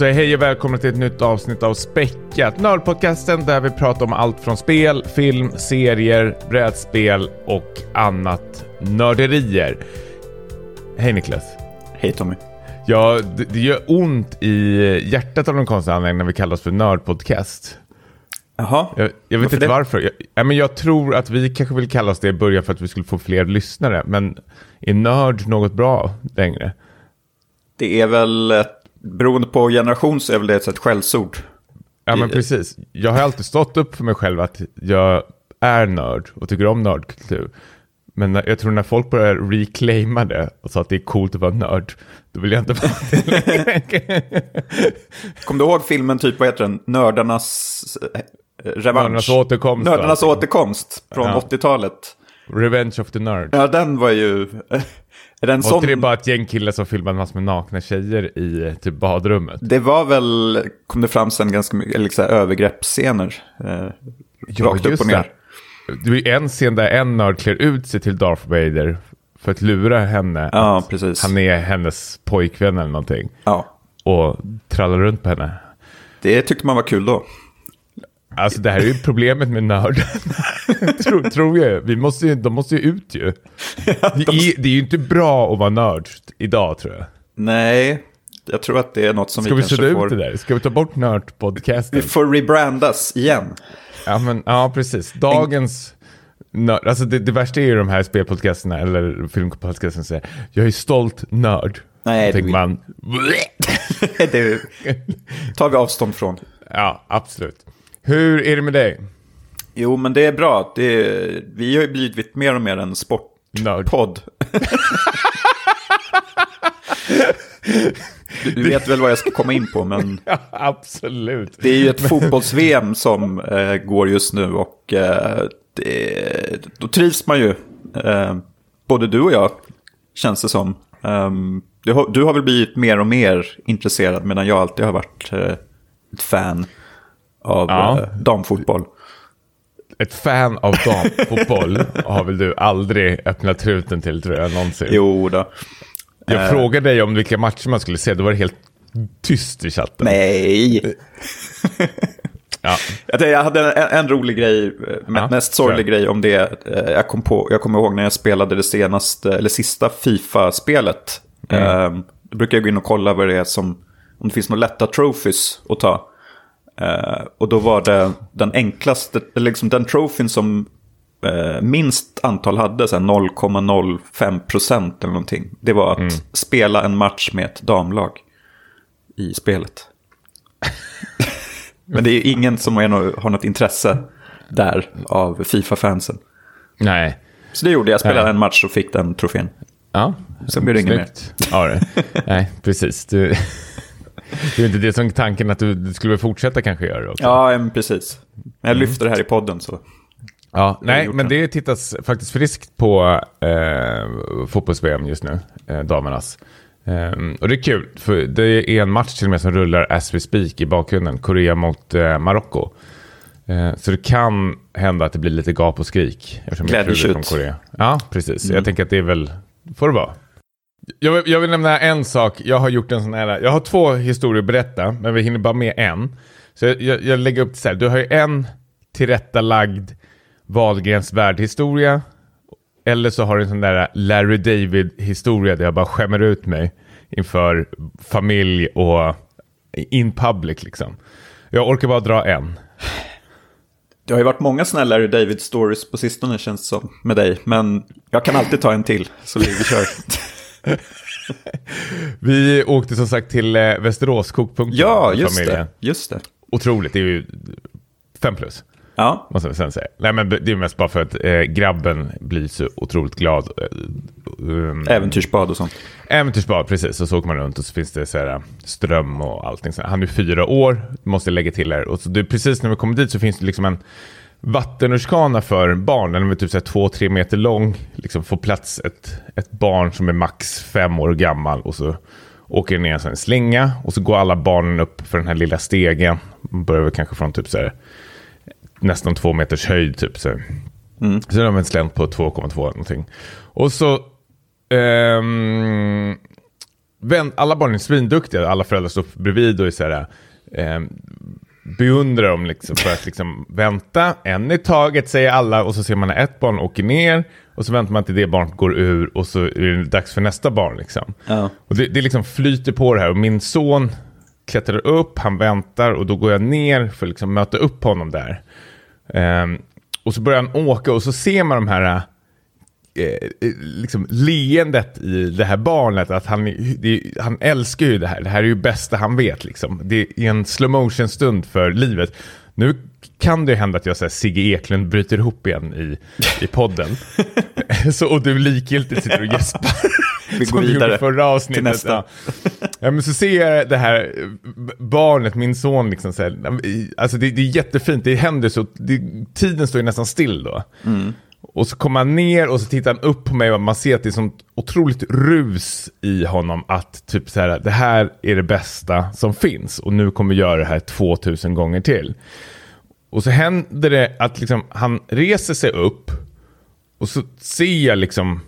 säger hej och välkomna till ett nytt avsnitt av Späckat, Nördpodcasten där vi pratar om allt från spel, film, serier, brädspel och annat nörderier. Hej Niklas. Hej Tommy. Ja, det, det gör ont i hjärtat av någon konstig anledning när vi kallas för Nördpodcast. Jaha. Jag, jag vet Varför inte det? varför. Jag, ja, men jag tror att vi kanske vill kalla oss det i början för att vi skulle få fler lyssnare. Men är nörd något bra längre? Det är väl, ett, beroende på generation så är väl det ett skällsord. Ja men precis. Jag har alltid stått upp för mig själv att jag är nörd och tycker om nördkultur. Men jag tror när folk börjar reclaima det och sa att det är coolt att vara nörd, då vill jag inte vara det. Kommer du ihåg filmen typ, vad heter den? Nördarnas eh, revansch? Nördarnas återkomst, Nördarnas återkomst från Ja. 80-talet. Revenge of the Nerd. Ja, den var ju... Är den Var sån... det bara ett gäng killar som filmade massor med nakna tjejer i typ badrummet? Det var väl, kom det fram sen ganska mycket, här, övergreppsscener. Eh, rakt upp och ner. det. Det är ju en scen där en nörd klär ut sig till Darth Vader för att lura henne. Ja, att precis. Han är hennes pojkvän eller någonting. Ja, Och trallar runt på henne. det tyckte man var kul då. Alltså det här är ju problemet med nörden. tror, tror jag. Vi måste ju, de måste ju ut ju. Det är, det är ju inte bra att vara nörd idag tror jag. Nej, jag tror att det är något som Ska vi vi kanske sudda får... ut det där? Ska vi ta bort nördpodcasten? Vi får rebrandas igen. Ja, men, ja precis. Dagens... Nörd, alltså det, det värsta är ju de här spelpodcasterna eller filmpodcasterna som säger jag är stolt nörd. Nej, Då tänker man, det tar vi avstånd från. ja absolut. Hur är det med dig? Jo, men det är bra. Det är, vi har ju blivit mer och mer en sportpodd. Du vet väl vad jag ska komma in på, men Ja, absolut. det är ju ett fotbolls-VM som eh, går just nu och eh, det, då trivs man ju. Eh, både du och jag, känns det som. Ehm, du, har, du har väl blivit mer och mer intresserad medan jag alltid har varit eh, ett fan av Ja. eh, damfotboll. Ett fan av damfotboll har väl du aldrig öppnat truten till tror jag någonsin. Jo då. Jag Eh. frågade dig om vilka matcher man skulle se, då var det helt tyst i chatten. Nej. Ja. Jag hade en, en rolig grej, eh, Ja, mest sorglig grej om det. Eh, Jag, kom på, jag kommer ihåg när jag spelade det senaste, eller sista Fifa-spelet. Mm. Eh, Då brukar jag gå in och kolla vad det är som, om det finns några lätta trophies att ta. Eh, och då var det den enklaste, liksom den trofén som eh, minst antal hade, så här 0,05 procent eller någonting. Det var att Mm. spela en match med ett damlag i spelet. Men det är ju ingen som har något intresse där av Fifa-fansen. Nej. Så det gjorde jag, spelade Nej. en match och fick den trofén. Ja. Sen blir det inget mer. Ja, det. Nej, precis. Du... Det är inte det som tanken att du, skulle fortsätta kanske göra det också. Ja, men precis. Men jag lyfter det här i podden så. Ja, nej, men det. tittas faktiskt friskt på eh, fotbolls-VM just nu, eh, damernas. Ehm, och det är kul, för det är en match till och med som rullar as we speak i bakgrunden, Korea mot eh, Marocko. Eh, så det kan hända att det blir lite gap och skrik. Glädjetjut. Korea. Ja, precis. Mm. Jag tänker att det är väl, får det vara. Jag vill, jag vill nämna en sak. Jag har gjort en sån här, jag har två historier att berätta, men vi hinner bara med en. Så jag, jag, jag lägger upp det så här, du har ju en tillrättalagd Wahlgrens världhistoria. Eller så har du en sån där Larry David-historia där jag bara skämmer ut mig inför familj och in public liksom. Jag orkar bara dra en. Det har ju varit många sådana Larry David-stories på sistone känns det som med dig. Men jag kan alltid ta en till, så vi kör. Vi åkte som sagt till eh, Västerås kokpunkt. Ja, just familjen. det. Just det. Otroligt, det är ju fem plus. Ja, Måste jag sen säga. Nej men det är mest bara för att eh, grabben blir så otroligt glad. Um, äventyrsbad och sånt. Äventyrsbad, precis. Och så åker man runt och så finns det så här, ström och allting. Så han är fyra år, måste lägga till här. Och så det, precis när vi kommer dit så finns det liksom en vattenrutschkana för barn. Den är typ så här två, tre meter lång. Liksom får plats ett, ett barn som är max fem år gammal. Och så åker det ner en slinga. Och så går alla barnen upp för den här lilla stegen. Man börjar väl kanske från typ så här, nästan två meters höjd. Typ, så här. Så är de en slänt på 2,2 någonting. Och så... ehm, alla barn är svinduktiga, alla föräldrar står bredvid och är så här, eh, beundrar dem liksom för att liksom vänta en i taget säger alla och så ser man att ett barn åker ner och så väntar man till det barnet går ur och så är det dags för nästa barn liksom. Ja. Och det, det liksom flyter på det här och min son klättrar upp, han väntar och då går jag ner för att liksom möta upp honom där. Ehm, och så börjar han åka och så ser man de här eh, liksom leendet i det här barnet. Att han, det, han älskar ju det här. Det här är ju bästa han vet. Liksom. Det är en slow motion stund för livet. Nu kan det hända att jag säger Sigge Eklund bryter ihop igen i, i podden. så, och du likgiltigt sitter och gäspar. Vi går vidare förra avsnittet. till nästa. Ja. men så ser jag det här barnet, min son, liksom så här, alltså det, det är jättefint, det händer så, det, tiden står ju nästan still då. Och så kommer han ner och så tittar han upp på mig och man ser att det är sånt otroligt rus i honom att typ så här, det här är det bästa som finns och nu kommer jag göra det här 2000 gånger till. Och så händer det att liksom, han reser sig upp och så ser jag liksom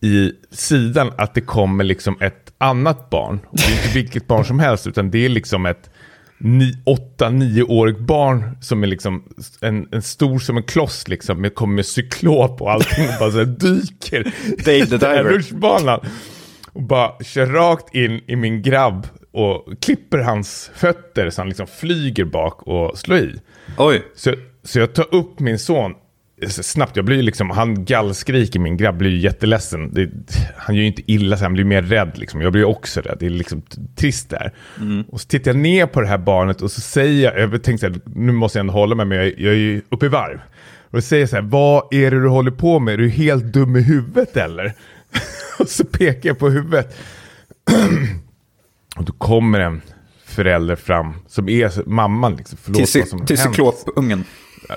i sidan att det kommer liksom ett annat barn. Och det är inte vilket barn som helst utan det är liksom ett ni, åtta, nioårigt barn som är liksom en, en stor som en kloss liksom. Med, kommer med cyklop och allting och bara så här dyker Dave the Diver. rutschbanan. Och bara kör rakt in i min grabb och klipper hans fötter så han liksom flyger bak och slår i. Oj, Så, så jag tar upp min son snabbt. Jag blir liksom, han gallskriker, min grabb blir ju jätteledsen. Det, han gör ju inte illa, så han blir mer rädd. Liksom. Jag blir också rädd. Det är liksom trist där. Och så tittar jag ner på det här barnet och så säger jag, jag tänkte så här, nu måste jag ändå hålla mig, men jag, jag är ju uppe i varv. Och då säger jag så här, vad är det du håller på med? Är du helt dum i huvudet eller? och så pekar jag på huvudet. och då kommer en förälder fram, som är mamman. Liksom. Förlåt till, vad som till cyklopungen.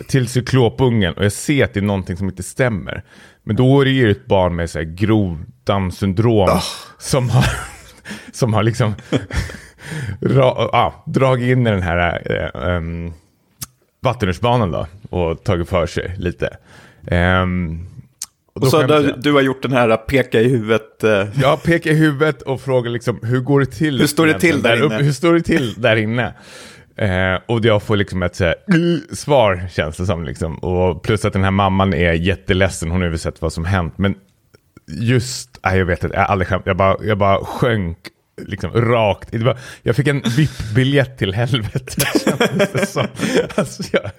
Till cyklopungen och jag ser att det är någonting som inte stämmer. Men då är det ju ett barn med så här grov Down-syndrom som har, som har liksom ra, ah, dragit in i den här eh, um, vattenrutschbanan då och tagit för sig lite. Ehm, och Och så där, jag. du har gjort den här peka i huvudet. Eh, Jag pekar i huvudet och frågar liksom, hur går det till? Hur står det till egentligen där inne? uppe? Hur står det till där inne? Eh, och jag får liksom ett så här, "Uh", svar känns det som. Liksom. Och plus att den här mamman är jätteledsen, hon har ju sett vad som hänt. Men just, nej, jag vet inte, jag aldrig skämt. Jag bara, jag bara sjönk liksom rakt. Var, jag fick en VIP-biljett till helvetet. kändes det som. Alltså, jag,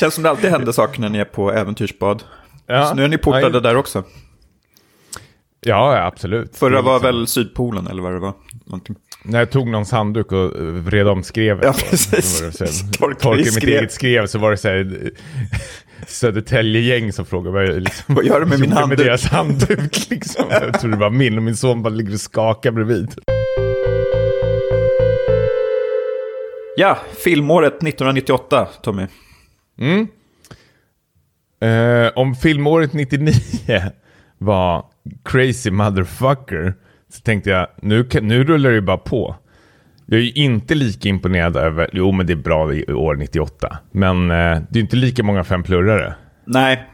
Känns som det alltid händer saker när ni är på äventyrsbad. ja, Så nu är ni portade nej, där också. Ja, ja, absolut. Förra var liksom- väl Sydpolen eller vad det var. Någonting. När jag tog någons handduk och eh, vred om skrevet. Ja, precis. så var det så här- Torkade i mitt eget skrev så var det så här eh, Södertälje-gäng som frågade jag liksom Vad gör du med min handduk? med deras handduk liksom. Jag trodde det var min och min son bara ligger och skakar bredvid. Ja, filmåret 1998, Tommy. Eh, om filmåret 99 var crazy motherfucker så tänkte jag nu, nu rullar det ju bara på. Jag är ju inte lika imponerad över, jo men det är bra i år 98, men eh, det är inte lika många femplurrare. Nej,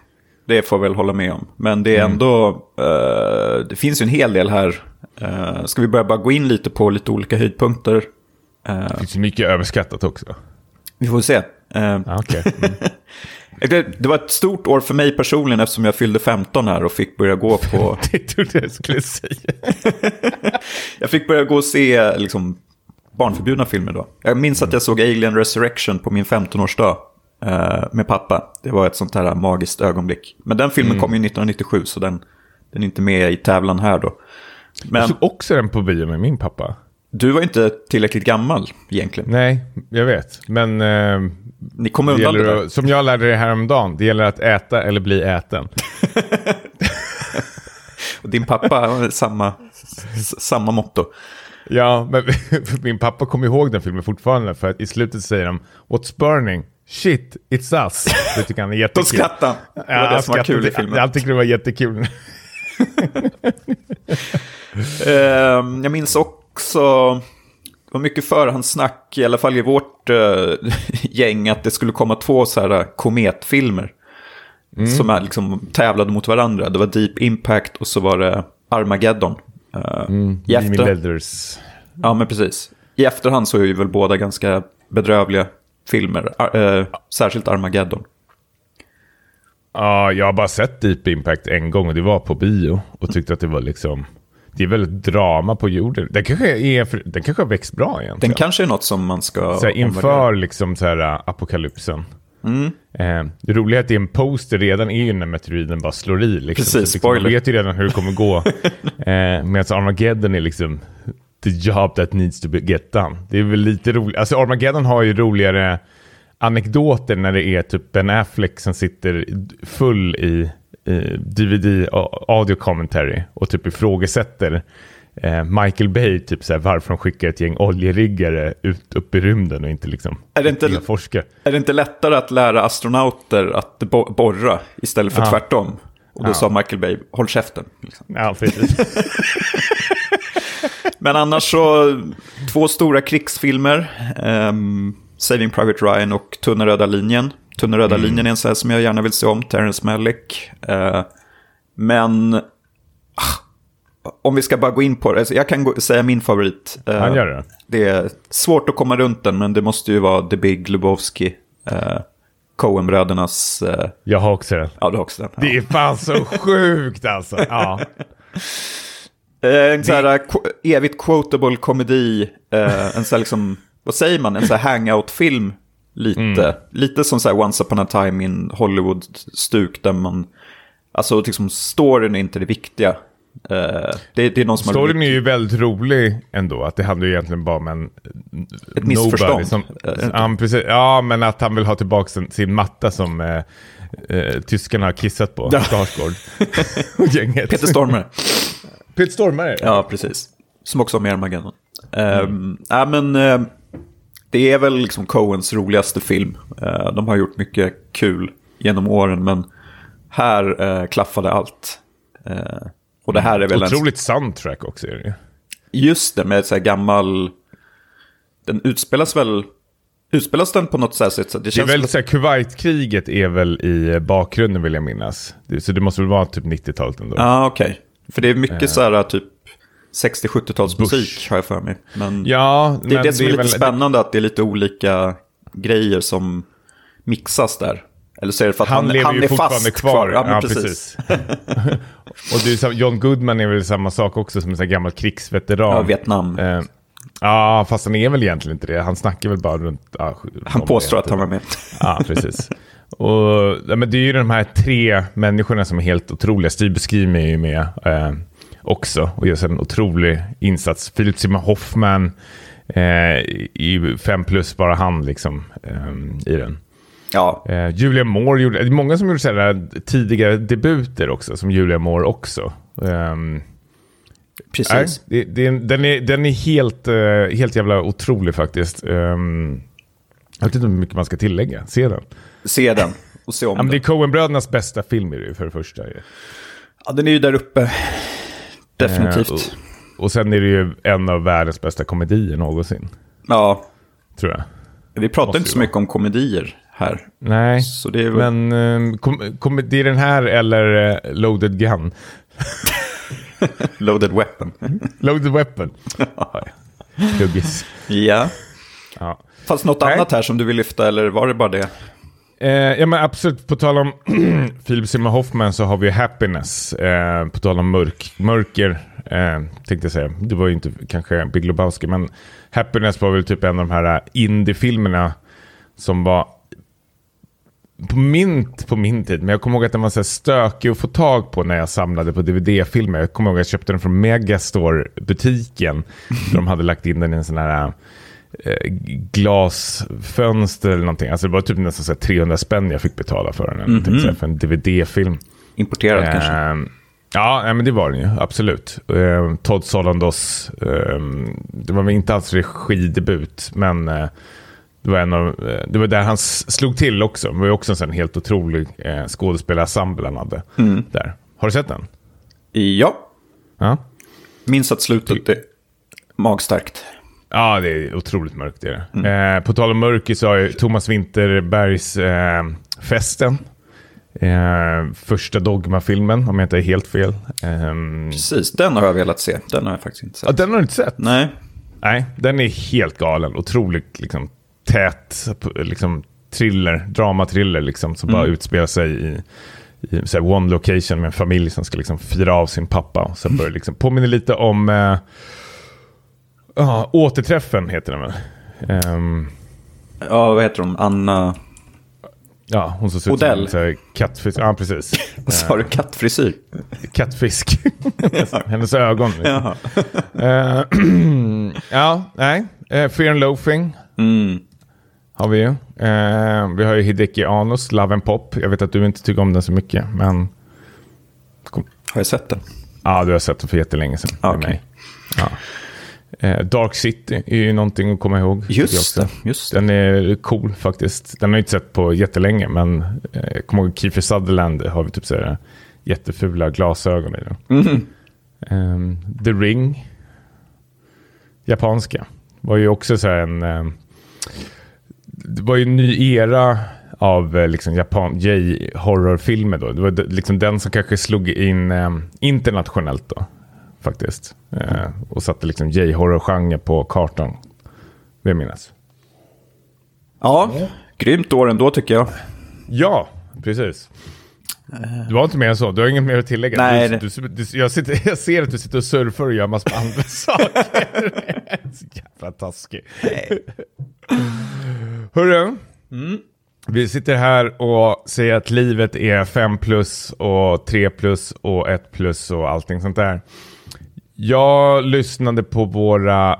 det får jag väl hålla med om. Men det är ändå, eh, det finns ju en hel del här. Uh, ska vi börja bara gå in lite på lite olika höjdpunkter? Eh, Det finns ju mycket överskattat också. vi får se. Eh, Ja, okej. Mm. det, det var ett stort år för mig personligen eftersom jag fyllde 15 här och fick börja gå på... Det trodde jag skulle säga. jag fick börja gå och se liksom, barnförbjudna filmer då. Jag minns att jag såg Alien Resurrection på min 15-årsdag eh, med pappa. Det var ett sånt här magiskt ögonblick. Men den filmen kom ju 1997 så den, den är inte med i tävlan här då. Men Jag såg också den på bio med min pappa. Du var inte tillräckligt gammal egentligen. Nej, jag vet. Men eh, Ni kom det undan det där. att, som jag lärde det häromdagen, det gäller att äta eller bli äten. Och Din pappa har samma, samma motto. Ja, men min pappa kommer ihåg den filmen fortfarande för att i slutet säger de What's burning? Shit, it's us. Det tycker han är Då jättekul. skrattade han. Det var Ja, det som var kul i filmen. Jag tycker det var jättekul. Ehm, jag minns också, det var mycket förhandssnack, i alla fall i vårt eh, gäng, att det skulle komma två så här eh, kometfilmer. Som är liksom tävlade mot varandra. Det var Deep Impact och så var det Armageddon. Uh, Mm, i efter... Ja, men precis. I efterhand så är ju väl båda ganska bedrövliga filmer. Eh, särskilt Armageddon. Ja, jag har bara sett Deep Impact en gång och det var på bio. Och tyckte att det var liksom... Det är väl ett drama på jorden. Den kanske, är, den kanske har växt bra Den egentligen. kanske är något som man ska... så här, inför liksom så här, äh, apokalypsen. Mm. Eh, det roliga är att det är en poster redan är ju när meteoriten bara slår i. Liksom. Precis, liksom, man spoiler. vet ju redan hur det kommer gå. eh, Medan Armageddon är liksom the job that needs to be get done. Det är väl lite roligt. Alltså Armageddon har ju roligare anekdoter när det är typ Ben Affleck som sitter full i DVD a- audio commentary och typ ifrågasätter eh, Michael Bay, typ så här, varför de skickar ett gäng oljeriggare ut upp i rymden och inte liksom Är det inte- forskare. Är det inte lättare att lära astronauter att bo- borra istället för Ja. tvärtom? Och då Ja. sa Michael Bay, håll käften. Liksom. Ja, precis. Men annars så, två stora krigsfilmer. ehm, Saving Private Ryan och Tunna röda linjen. Tunna röda Mm. linjen är en sån här som jag gärna vill se om, Terrence Malick. Eh, men ah, om vi ska bara gå in på det, alltså jag kan gå, säga min favorit. Eh, Han gör det. Det är svårt att komma runt den, men det måste ju vara The Big Lebowski. Uh, Coen-brödernas... eh, Jag har också den. ja, du har också den. Ja. Det är fan så sjukt alltså. Ja. Eh, en sån här qu- evigt quotable komedi, eh, en sån här liksom, vad säger man, en sån här hangout-film lite. Mm. Lite som så här Once upon a time in Hollywood-stuk där man, alltså liksom storyn är inte det viktiga. Eh, det, det är någon som Storyn har... är ju väldigt rolig ändå. Att det handlar ju egentligen bara om en... Ett missförstånd. Som, ja, men precis, ja, men att han vill ha tillbaka sin, sin matta som eh, eh, tyskarna har kissat på. Ja. Skarsgård. och gänget. Peter Stormare. Peter Stormare. Ja, precis. Som också har med Armageddon. Mm. ja, men eh, det är väl liksom Coens roligaste film. Eh, de har gjort mycket kul genom åren, men här eh, klaffade allt. Eh, och det här är väl en... Otroligt soundtrack också är det ju. Just det, med så här gammal... Den utspelas väl... Utspelas den på något här sätt? Det Det är känns väl så här, Kuwaitkriget är väl i bakgrunden vill jag minnas. Så det måste väl vara typ 90-talet ändå. Ja, okej. För det är mycket så här typ 60-70-talsmusik Bush. har jag för mig. Men... Ja, Det är men det som är lite väl- spännande, att det är lite olika grejer som mixas där. Eller så är det för att han, Han lever han ju är fortfarande fast kvar. kvar. Ja, men precis. och är, sam- John Goodman är väl samma sak också som en sån gammal krigsveteran. Ja, Vietnam. Eh, Ja, fast han är väl egentligen inte det. Han snackar väl bara runt... Ja, Han påstår det. att han var med. Ja, precis. Och, ja, men det är ju de här tre människorna som är helt otroliga. Steve Buscemi är ju med eh, också och gör en otrolig insats. Philip Seymour Hoffman eh, i fem plus, bara han liksom eh, i den. Ja, Eh, Julia Moore gjorde, det är många som gjorde sådär tidiga debuter också, som Julia Moore också. Ehm, nej, precis. det, det, är- den, är, den är helt, eh, helt jävla otrolig faktiskt. Ehm, jag vet inte hur mycket man ska tillägga. Se den. Se den och se om Ja, men det är den. Coen-brödernas bästa film är det ju för det första. Ja, den är ju där uppe. Eh, Definitivt. och, och sen är det ju en av världens bästa komedier någonsin, Ja, tror jag. vi pratar Måste inte så mycket om komedier här. Nej, Så det är väl... men um, kom, kom, det är den här eller eh, Loaded Gun. Loaded Weapon. Loaded Weapon. Pluggis. ja. Ja. Fanns något Nej. annat här som du vill lyfta eller var det bara det? Eh, ja men absolut, på tal om Philip Seymour Hoffman så har vi Happiness. Eh, på tal om mörk, mörker, eh, tänkte jag säga. Det var ju inte kanske Big Lebowski, men Happiness var väl typ en av de här eh, indie-filmerna som var på min, på min tid, men jag kommer ihåg att den var så här stökig att få tag på när jag samlade på DVD-filmer. Jag kommer ihåg att jag köpte den från Megastore-butiken. där de hade lagt in den i en sån här eh, glasfönster eller någonting. Alltså det var typ nästan så här 300 spänn jag fick betala för den. Mm -hmm. för en DVD-film. Importerad kanske? Ehm, Ja, nej, men det var den ju. Absolut. Uh, Todd Solandos. ehm, det var väl inte alls regidebut, men eh, det, var en av, eh, det var där han slog till också. Det var ju också en sån helt otrolig uh, skådespelarensemble han hade. Där. Har du sett den? Ja, Ja. minns att slutet är magstarkt. Ja, det är otroligt mörkt. Det det. Eh, på tal om mörker så har ju Thomas Winterbergs eh, Festen Eh, första Dogma-filmen, om jag inte är helt fel. Eh, Precis, den har jag velat se. Den har jag faktiskt inte ja, sett. den har du inte sett? Nej. Nej, den är helt galen. Otroligt liksom, tät liksom, thriller, dramatriller liksom, som bara utspelar sig i, i så one location med en familj som ska liksom, fira av sin pappa. Och sen börjar liksom, påminner lite om eh, ja, Återträffen, heter den väl? Ehm, Ja, vad heter hon? Anna... ja, hon som ser ut som kattfisk. Ja, precis. Vad sa du? Kattfrisyr? Kattfisk. Hennes ögon. Jaha. Eh, ja, nej. Uh, Fear and Loafing Mm. har vi ju. Eh, vi har ju Hideki Anos, Love and Pop. Jag vet att du inte tycker om den så mycket, men Har jag sett den? ja, du har sett den för jättelänge sedan. med Okej. mig. Ja. Eh, Dark City är ju någonting att komma ihåg. Just det, just. Den är cool faktiskt. Den har jag inte sett på jättelänge, men eh, jag kommer ihåg Kiefer Sutherland har vi typ så här jättefula glasögon i den. Mhm. Ehm, The Ring, japanska, var ju också så här en... ehm, det var ju en ny era av eh, liksom Japan, J-horrorfilmer då. Det var liksom den som kanske slog in ehm, internationellt då, faktiskt. Eh, och satte liksom J-horror-genre på kartan, vill jag minnas. Ja, grymt år ändå tycker jag. Ja, precis. Du var inte mer än så, du har inget mer att tillägga. Nej, du, du, du, jag, sitter, jag ser att du sitter och surfar och gör massa andra saker. så jävla taskig. Hörru, vi sitter här och säger att livet är 5 plus och 3 plus och 1 plus och allting sånt där. Jag lyssnade på våra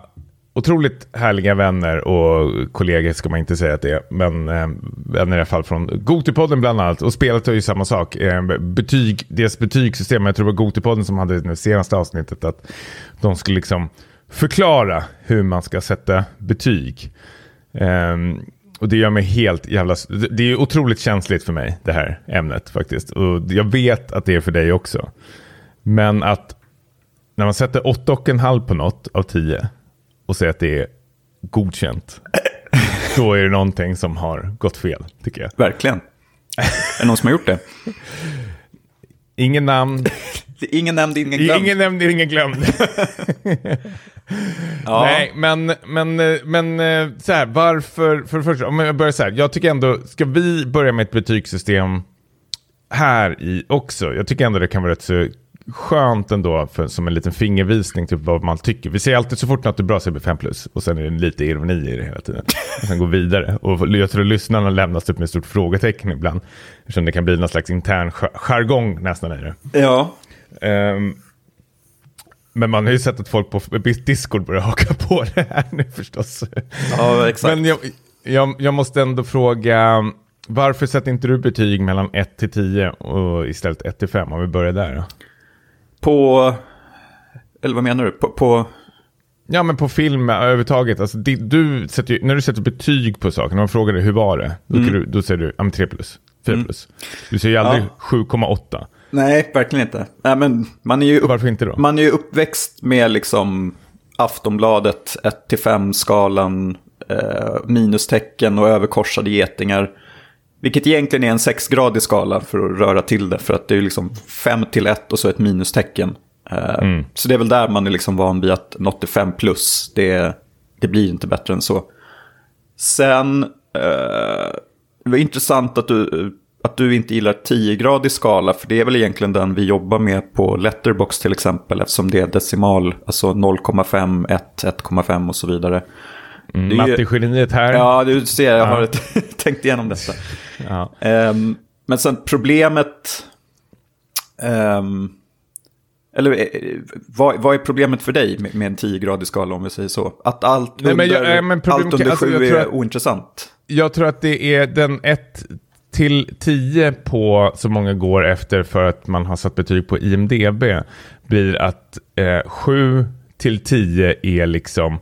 otroligt härliga vänner och kollegor ska man inte säga att det är, men eh, vänner i alla fall från Gotipodden bland annat. Och spelet har ju samma sak. Eh, betyg, deras betygssystem, jag tror det var Gotipodden som hade det senaste avsnittet, att de skulle liksom förklara hur man ska sätta betyg. Eh, och det gör mig helt jävla... Det är otroligt känsligt för mig, det här ämnet faktiskt. Och jag vet att det är för dig också. Men att när man sätter 8,5 på något av 10 och säger att det är godkänt, då är det någonting som har gått fel, tycker jag. Verkligen. Är det någon som har gjort det? Ingen namn, Ingen nämnd, ingen glömd. ingen nämnd, ingen glömd. Ja. Nej, men, men, men eh, så här, varför, för det första, om jag börjar så här, jag tycker ändå, ska vi börja med ett betygssystem här i också? Jag tycker ändå det kan vara rätt så skönt ändå, för, som en liten fingervisning till vad man tycker. Vi säger alltid så fort något är bra så är det 5 plus, och sen är det lite ironi i det hela tiden. Och sen går vidare. Och jag tror lyssnarna lämnas typ med ett stort frågetecken ibland, eftersom det kan bli någon slags intern jar- jargong nästan i det. Ja. Ehm, men man har ju sett att folk på Discord börjar haka på det här nu förstås. ja, exakt. Men jag, jag, jag måste ändå fråga, varför sätter inte du betyg mellan 1 till 10 och istället 1 till 5? Om vi börjar där då. På... Eller vad menar du? På... på... Ja men på film överhuvudtaget, alltså, det, du sätter när du sätter betyg på saker, när man frågar dig hur var det? Då, kan du, då säger du ja, men 3 plus, 4 plus. Du säger aldrig Ja. 7,8. Nej, verkligen inte. Nej, men man är ju, upp... Varför inte då? man är ju uppväxt med liksom Aftonbladet 1-5-skalan, eh, minustecken och överkorsade getingar. Vilket egentligen är en sexgradig skala för att röra till det. För att det är liksom 5 till 1 och så ett minustecken. Eh, Så det är väl där man är liksom van vid att något är 5 plus. Det, det blir inte bättre än så. Sen, eh, det var intressant att du, att du inte gillar 10-gradig skala, för det är väl egentligen den vi jobbar med på Letterbox till exempel, eftersom det är decimal, alltså 0,5, 1, 1,5 och så vidare. Ju- Mattegeniet här. Ja, du ser, jag har tänkt igenom detta. Ja. Ehm, men sen problemet... ehm, eller eh, vad, vad är problemet för dig med, med en 10-gradig skala om vi säger så? Att allt Nej, under, jag- nej, men problem- allt under alltså, 7 jag tror är att- ointressant. Jag tror att det är den 1 till 10 på så många går efter för att man har satt betyg på IMDB blir att eh, 7 till 10 är liksom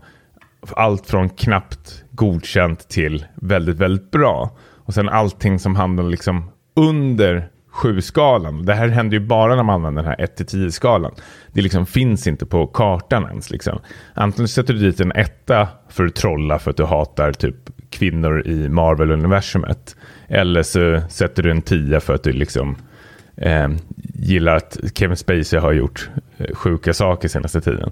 allt från knappt godkänt till väldigt, väldigt bra. Och sen allting som hamnar liksom under 7-skalan. Det här händer ju bara när man använder den här 1-10-skalan. Det liksom finns inte på kartan ens. Liksom. Antingen sätter du dit en etta för att trolla för att du hatar typ kvinnor i Marvel-universumet. Eller så sätter du en tia för att du liksom eh, gillar att Kevin Spacey har gjort eh, sjuka saker senaste tiden.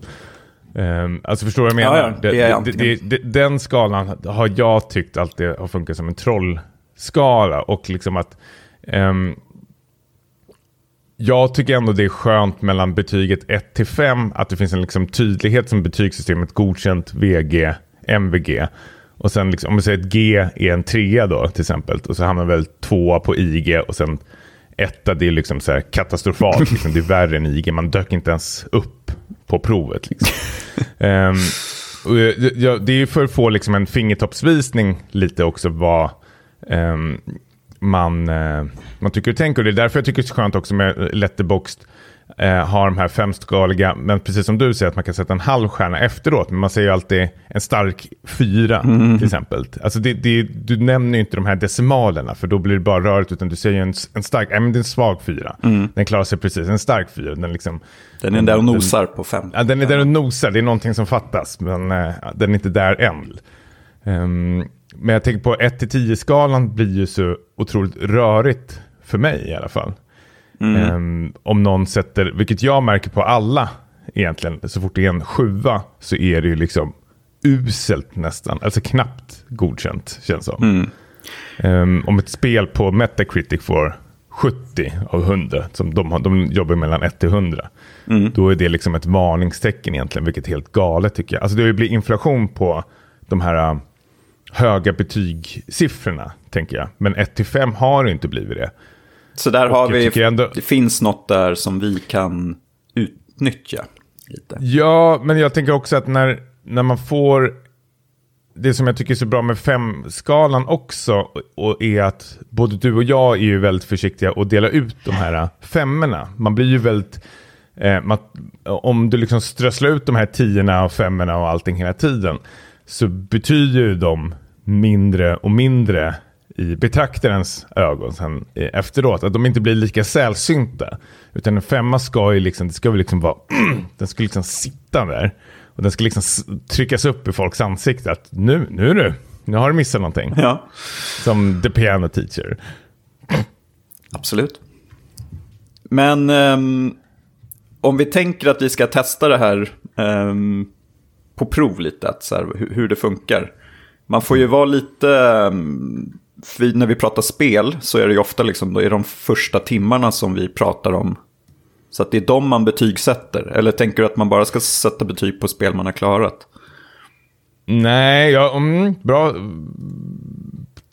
Um, alltså förstår du vad jag menar? Ja, ja, det det, det, den skalan har jag tyckt alltid har funkat som en trollskala. Och liksom att um, jag tycker ändå det är skönt mellan betyget 1 till 5 att det finns en liksom tydlighet som betygssystemet godkänt, VG, MVG. Och sen liksom, om vi säger att G är en trea då till exempel. Och så hamnar väl tvåa på IG och sen etta det är liksom så katastrofalt. Liksom. Det är värre än IG. Man dök inte ens upp på provet. Liksom. um, jag, det är för att få liksom en fingertoppsvisning lite också vad um, man, uh, man tycker och tänker. Och det är därför jag tycker det är så skönt också med Letterboxd eh, har de här femskaliga, men precis som du säger att man kan sätta en halv stjärna efteråt, men man säger ju alltid en stark fyra mm. till exempel. Alltså det, det, du nämner ju inte de här decimalerna, för då blir det bara rörigt, utan du säger en, en stark, nej men det är en svag fyra. Mm. Den klarar sig precis, en stark fyra. Den, liksom, den är där och nosar den, på fem. Ja, den är där och nosar, det är någonting som fattas, men eh, den är inte där än. Um, men jag tänker på 1-10-skalan blir ju så otroligt rörigt för mig i alla fall. Mm. Um, om någon sätter, vilket jag märker på alla egentligen, så fort det är en sjua så är det ju liksom uselt nästan. Alltså knappt godkänt känns som. Mm. Um, om ett spel på Metacritic får 70 av 100, som de, de jobbar mellan 1 till 100. Mm. Då är det liksom ett varningstecken egentligen, vilket är helt galet tycker jag. Alltså det blivit inflation på de här uh, höga betygssiffrorna, tänker jag. Men 1 till 5 har det inte blivit det. Så där har vi, ändå... det finns något där som vi kan utnyttja. Lite. Ja, men jag tänker också att när, när man får det som jag tycker är så bra med femskalan också och är att både du och jag är ju väldigt försiktiga att dela ut de här femmorna. Man blir ju väldigt... Eh, man, om du liksom strösslar ut de här tiorna och femmorna och allting hela tiden så betyder ju de mindre och mindre i betraktarens ögon sen efteråt. Att de inte blir lika sällsynta. Utan en femma ska ju liksom, det ska väl liksom vara, den ska liksom sitta där. Och den ska liksom tryckas upp i folks ansikte att nu, nu du, nu har du missat någonting. Ja. Som the piano teacher. Absolut. Men um, om vi tänker att vi ska testa det här um, på prov lite, att så här, hur, hur, det funkar. Man får ju vara lite um, när vi pratar spel så är det ju ofta liksom, då är de första timmarna som vi pratar om. Så att det är de man betygsätter. Eller tänker du att man bara ska sätta betyg på spel man har klarat? Nej, ja, mm, bra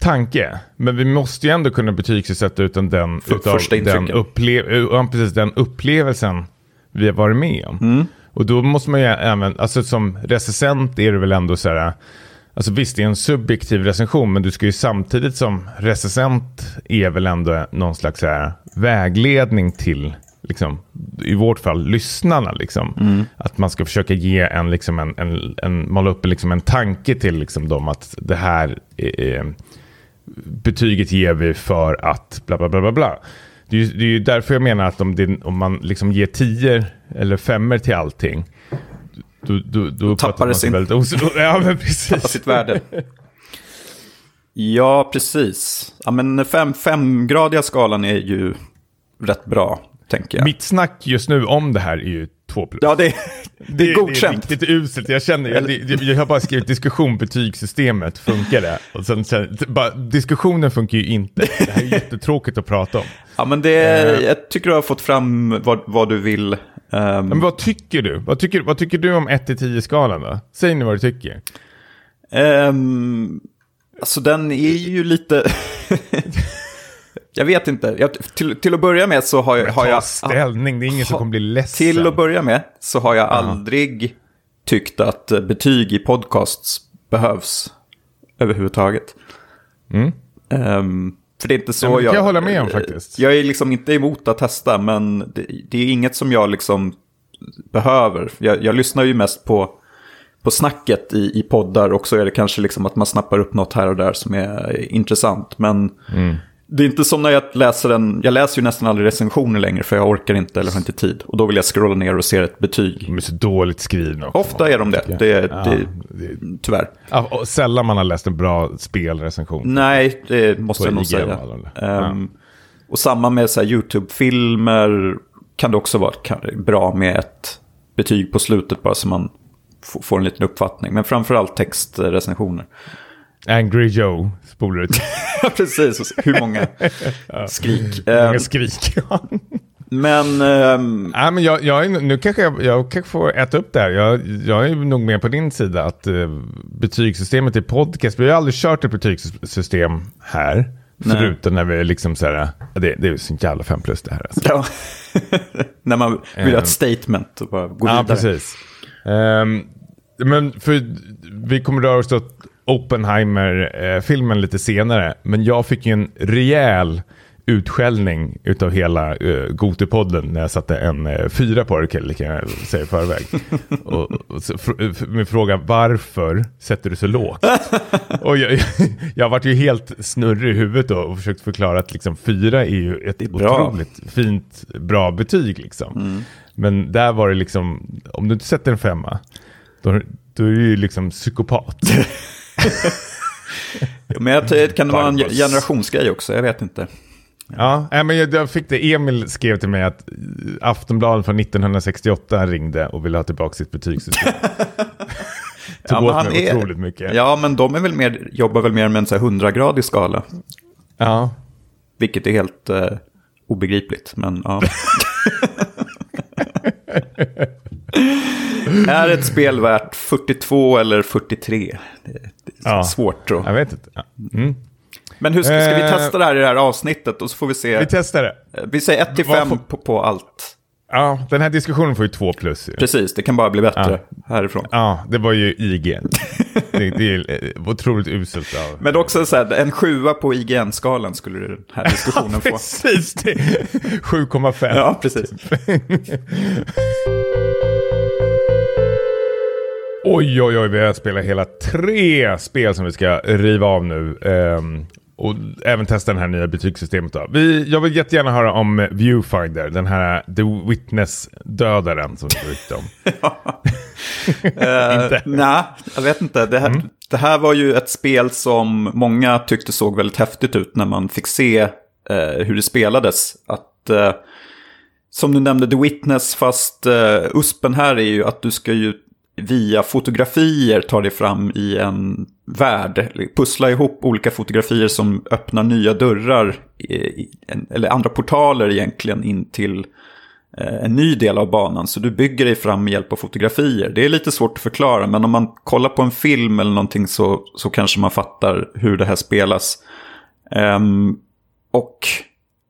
tanke. Men vi måste ju ändå kunna betygsätta utan den, För, utav den, upple precis, den upplevelsen vi har varit med om. Mm. Och då måste man ju även, alltså som recensent är det väl ändå så här Alltså visst, det är en subjektiv recension, men du ska ju samtidigt som recensent är väl ändå någon slags här vägledning till, liksom, i vårt fall, lyssnarna. Liksom. Mm. Att man ska försöka ge en, liksom, en, en, en måla upp liksom, en tanke till liksom, dem att det här är, betyget ger vi för att bla bla bla bla bla. Det är, ju, det är ju därför jag menar att om, det, om man liksom ger tio eller femmer till allting då, då, då tappar det sin... ja, men precis. tappar sitt värde. Ja, precis. Ja, men fem, femgradiga skalan är ju rätt bra, tänker jag. Mitt snack just nu om det här är ju två plus. Ja, det, är, det är godkänt. Det är riktigt uselt. Jag känner, jag, jag, jag har bara skrivit diskussion, betygssystemet, funkar det? Och sen, sen bara, diskussionen funkar ju inte. Det här är jättetråkigt att prata om. Ja, men det, uh, jag tycker du har fått fram vad, vad du vill Um, men vad tycker du? Vad tycker, vad tycker du om 1-10-skalan då? Säg nu vad du tycker. Um, alltså den är ju lite... jag vet inte. Jag, till, till att börja med så har jag... Har jag ställning, det är ingen som kommer bli ledsen. Till att börja med så har jag uh -huh. aldrig tyckt att betyg i podcasts behövs överhuvudtaget. Mm. Um, för det är inte så ja, jag... kan jag hålla med om faktiskt. Jag är liksom inte emot att testa, men det, det är inget som jag liksom behöver. Jag, jag, lyssnar ju mest på, på snacket i, i poddar och så är det kanske liksom att man snappar upp något här och där som är intressant. Men mm. Det är inte som när jag läser en, jag läser ju nästan aldrig recensioner längre för jag orkar inte eller har inte tid. Och då vill jag scrolla ner och se ett betyg. De är så dåligt skrivna också. Ofta är de det, det, Ja, det, tyvärr. Ja, sällan man har läst en bra spelrecension. Nej, det måste jag nog säga. Ehm, Och samma med så YouTube-filmer kan det också vara bra med ett betyg på slutet bara så man får en liten uppfattning. Men framförallt textrecensioner. Angry Joe spolar ut. Ja, precis. Hur många skrik. Många Ehm, skrik. Men ehm, Nej, men jag, jag, är, nu kanske jag, jag kanske får äta upp det här. Jag, jag är nog med på din sida att eh, betygssystemet i podcast, vi har ju aldrig kört ett betygssystem här. Nej. Förutom när vi liksom så här, ja, det, det är så jävla fem plus det här. Alltså. ja. när man vill ha Ehm. ett statement och bara gå Ja, vidare. precis. Ehm, men för vi kommer röra oss åt Oppenheimer-filmen lite senare. Men jag fick ju en rejäl utskällning utav hela uh, Gotipodden när jag satte en uh, fyra på det, kan jag säga i förväg. och, och så, fr- f- med frågan varför sätter du så lågt? och jag, jag varit ju helt snurrig i huvudet då och försökt förklara att liksom, fyra är ju ett bra. otroligt fint, bra betyg. Liksom. Men där var det liksom, om du inte sätter en femma, då, då är du ju liksom psykopat. Men jag, kan det vara en generationsgrej också? Jag vet inte. ja, men jag, jag fick det. Emil skrev till mig att eh, Aftonbladet från 1968 ringde och ville ha tillbaka sitt betygssystem. Tog Ja, åt han mig är- otroligt mycket. Ja, men de är väl mer, jobbar väl mer med en så här 100-gradig skala. Ja. Vilket är helt eh, obegripligt, men ja. är ett spel värt 42 eller 43? Ja. svårt att... Jag vet inte. Ja. Mm. Men hur ska, ska vi Eh. testa det här i det här avsnittet och så får vi se. Vi testar det. Eh, vi säger 1 till Vad 5 får- på, på allt. Ja, den här diskussionen får ju två plus. Ju. Precis, det kan bara bli bättre härifrån. Ja, det var ju IG. det, det är eh, otroligt uselt av... Men också så här, en sjua på IGN-skalan skulle den här diskussionen få. Precis, det. 7,5. Ja, precis. Oj, oj, oj, vi har spelat hela tre spel som vi ska riva av nu. Ehm, och även testa det här nya betygssystemet. Då. Vi, jag vill jättegärna höra om Viewfinder, den här The Witness-dödaren som vi rykte om. Eh, Nej, jag vet inte. Det här, Mm. det här var ju ett spel som många tyckte såg väldigt häftigt ut när man fick se eh, hur det spelades. Att, eh, som du nämnde, The Witness, fast eh, USPen här är ju att du ska ju via fotografier ta dig fram i en värld. Pussla ihop olika fotografier som öppnar nya dörrar, en, eller andra portaler egentligen, in till eh, en ny del av banan. Så du bygger dig fram med hjälp av fotografier. Det är lite svårt att förklara, men om man kollar på en film eller någonting så, så kanske man fattar hur det här spelas. Ehm, och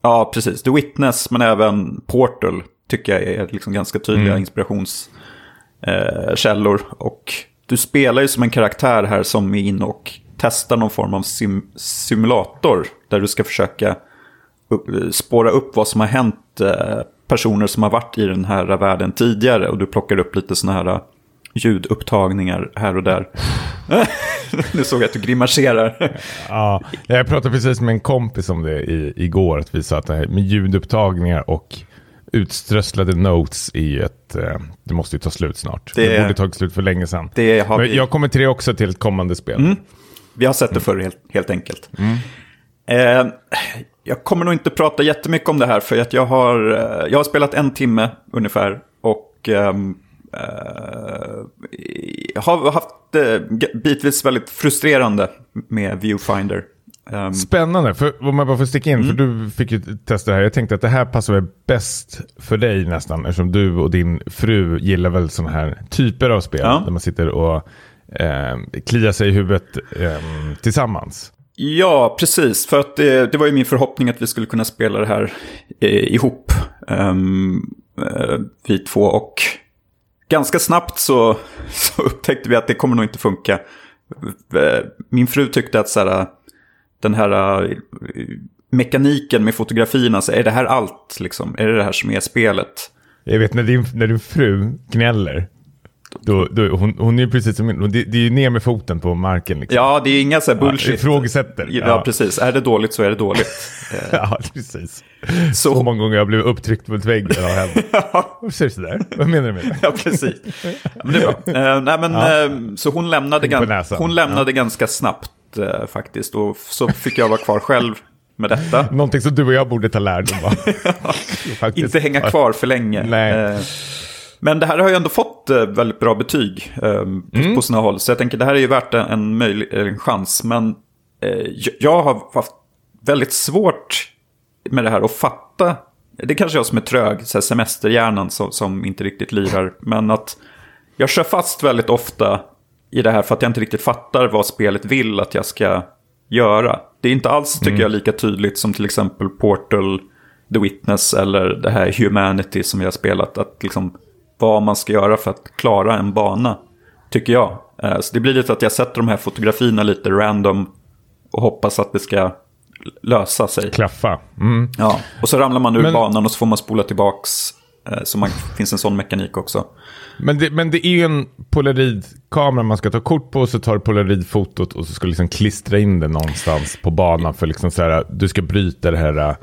ja, precis. The Witness, men även Portal tycker jag är liksom ganska tydliga Eh, källor och du spelar ju som en karaktär här som är inne och testar någon form av sim simulator. Där du ska försöka upp, spåra upp vad som har hänt eh, personer som har varit i den här världen tidigare. Och du plockar upp lite sådana här eh, ljudupptagningar här och där. nu såg jag att du grimaserar. Ja, jag pratade precis med en kompis om det i, igår. Att vi satt här med ljudupptagningar och utströsslade notes ju ett... Eh, det måste ju ta slut snart. Det, Det- borde tagit slut för länge sedan. Det har Men vi, jag kommer till det också till ett kommande spel. vi har sett det förr helt, helt enkelt. Eh, jag kommer nog inte prata jättemycket om det här för att jag har, eh, jag har spelat en timme ungefär. Och ehm, eh, jag har haft det bitvis väldigt frustrerande med Viewfinder. Ehm, Spännande, för om man bara får sticka in, för du fick ju testa det här. Jag tänkte att det här passar väl bäst för dig nästan, eftersom du och din fru gillar väl sådana här typer av spel. Ja. Där man sitter och eh, kliar sig i huvudet eh, tillsammans. Ja, precis. För att det, det var ju min förhoppning att vi skulle kunna spela det här eh, ihop. Um, eh, vi två. Och ganska snabbt så, så upptäckte vi att det kommer nog inte funka. Min fru tyckte att så här, den här eh, mekaniken med fotografierna, så är det här allt? Liksom? Är det det här som är spelet? Jag vet när din, när din fru gnäller, Då, då, hon, hon är ju precis som det, det är ju ner med foten på marken. Liksom. Ja, det är inga så här bullshit. Ja, ifrågasätter. Ja, Ja. precis. Är det dåligt så är det dåligt. Ja, precis. Så, Så, många gånger jag blev upptryckt mot väggen. har hänt. Varför säger du sådär? Vad menar du med det? ja, precis. Men det är bra. Eh, nej, men, eh, så hon lämnade, gan- hon lämnade ganska snabbt eh, faktiskt. Och så fick jag vara kvar själv med detta. Någonting som du och jag borde ta lärdom av. Inte hänga kvar för länge. Nej. Eh, Men det här har ju ändå fått eh, väldigt bra betyg eh, på- Mm. på sina håll. Så jag tänker det här är ju värt en, möjlig, en chans. Men jag- jag har haft väldigt svårt med det här att fatta. Det är kanske jag som är trög, så här semesterhjärnan som, som inte riktigt lirar. Men att jag kör fast väldigt ofta i det här för att jag inte riktigt fattar vad spelet vill att jag ska göra. Det är inte alls, tycker jag, lika tydligt som till exempel Portal, The Witness eller det här Humanity som vi har spelat. Att liksom vad man ska göra för att klara en bana, tycker jag. Eh, Så det blir lite att jag sätter de här fotografierna lite random och hoppas att det ska lösa sig. Klaffa. Mm. Ja, och så ramlar man ur Men- banan och så får man spola tillbaks. eh, Så man, finns en sån mekanik också. Men, det, men det är ju en polaroidkamera man ska ta kort på och så tar du polaroidfotot och så ska du liksom klistra in det någonstans på banan för liksom så här, du ska bryta det här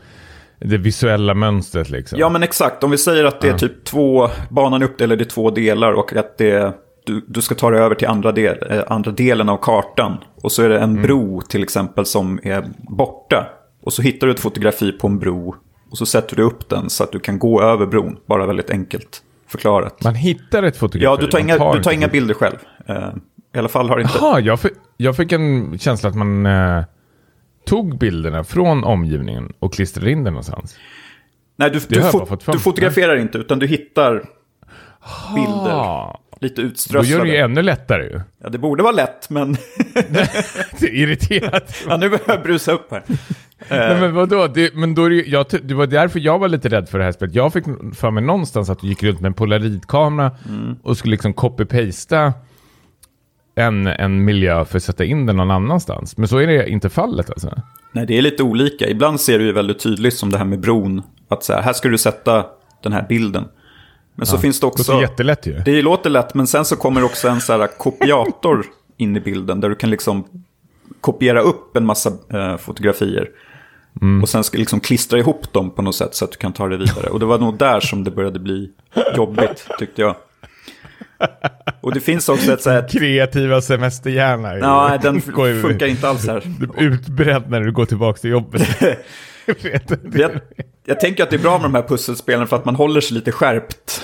det visuella mönstret liksom. Ja, men exakt. Om vi säger att det är typ två, banan är uppdelad i två delar och att det, du, du ska ta dig över till andra, del, eh, andra delen av kartan. Och så är det en bro till exempel som är borta. Och så hittar du ett fotografi på en bro och så sätter du upp den så att du kan gå över bron. Bara väldigt enkelt förklarat. Man hittar ett fotografi. Ja, du tar inga, du tar inga fot- bilder själv. Eh, I alla fall har inte... Jaha, jag, fick, jag fick en känsla att man eh, tog bilderna från omgivningen och klistrade in den någonstans. Nej, du, du, jag fo- bara fått för du fotograferar inte utan du hittar bilder. Lite då gör det ju ännu lättare ju. Ja, det borde vara lätt, men Det är irriterat. ja, nu börjar jag brusa upp här. Nej, men vadå? Det, men då är det, jag, det var därför jag var lite rädd för det här spelet. Jag fick för mig någonstans att du gick runt med en polaroidkamera Mm. och skulle liksom copy-pasta en, en miljö för att sätta in den någon annanstans. Men så är det inte fallet alltså. Nej, det är lite olika. Ibland ser du ju väldigt tydligt som det här med bron. Att så här, här ska du sätta den här bilden. Men så finns det Det också... låter jättelätt ju. Det låter lätt, men sen så kommer också en så här kopiator in i bilden. Där du kan liksom kopiera upp en massa eh, fotografier. Och sen ska liksom klistra ihop dem på något sätt så att du kan ta det vidare. Och det var nog där som det började bli jobbigt, tyckte jag. Och det finns också ett så här... Kreativa semesterhjärna. är ju- Ja, den funkar inte alls här. Utbredd när du går tillbaka till jobbet. Jag vet inte. Jag, jag tänker att det är bra med de här pusselspelen för att man håller sig lite skärpt.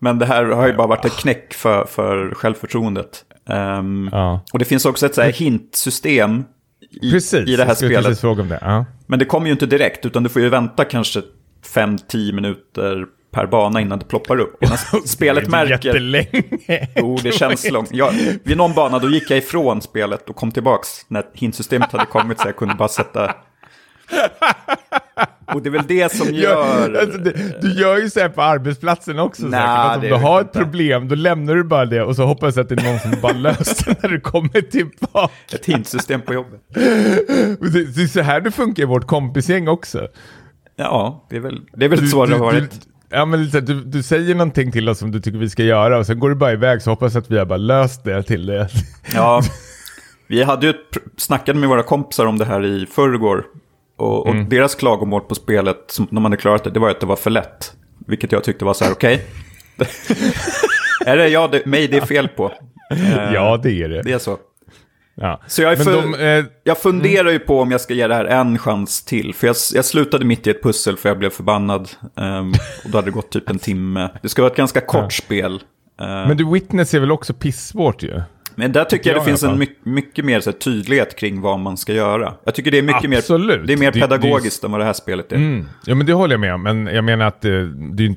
Men det här har ju bara varit ett knäck för, för självförtroendet. Ehm, Ja. Och det finns också ett så här hintsystem i, Precis, i det här spelet. precis fråga om det. Ja. Men det kommer ju inte direkt, utan du får ju vänta kanske 5-10 minuter per bana innan det ploppar upp. Innan spelet Det är märker... Jättelänge. Jo, det känns långt. Jag, vid någon bana då gick jag ifrån spelet och kom tillbaks när hintsystemet hade kommit så jag kunde bara sätta... Och det är väl det som gör... alltså, det, du gör ju så här på arbetsplatsen också Nej, säkert. Att om det du har ett inte. problem, då lämnar du bara det och så hoppas jag att det är någon som bara löser det när du kommer tillbaka. Ett hintsystem på jobbet. Det, det är så här det funkar i vårt kompisgäng också. Ja, det är väl, det är väl Du, så det du, har du, varit. ja, men lite, du, du säger någonting till oss som du tycker vi ska göra och sen går du bara iväg så hoppas att vi har bara löst det till det. Ja, vi hade ju ett, snackade med våra kompisar om det här i förrgår. Och, och Mm. deras klagomål på spelet, som de hade klarat det, det var att det var för lätt. Vilket jag tyckte var så här, okej. är det jag, det, mig det är fel på? Eh, Ja, det är det. Det är så. Ja. Så jag för- de, eh, Jag funderar ju på om jag ska ge det här en chans till. För jag, jag slutade mitt i ett pussel för jag blev förbannad. Ehm, och då hade det gått typ en timme. Det ska vara ett ganska kort spel. Ehm, men du Witness är väl också pissvårt ju? Men där tycker jag jag det finns en mycket, mycket mer här, tydlighet kring vad man ska göra. Jag tycker det är mycket Absolut. mer, det är mer Det- det pedagogiskt än vad det här spelet är. Mm. Ja men det håller jag med om. Men jag menar att det, det, är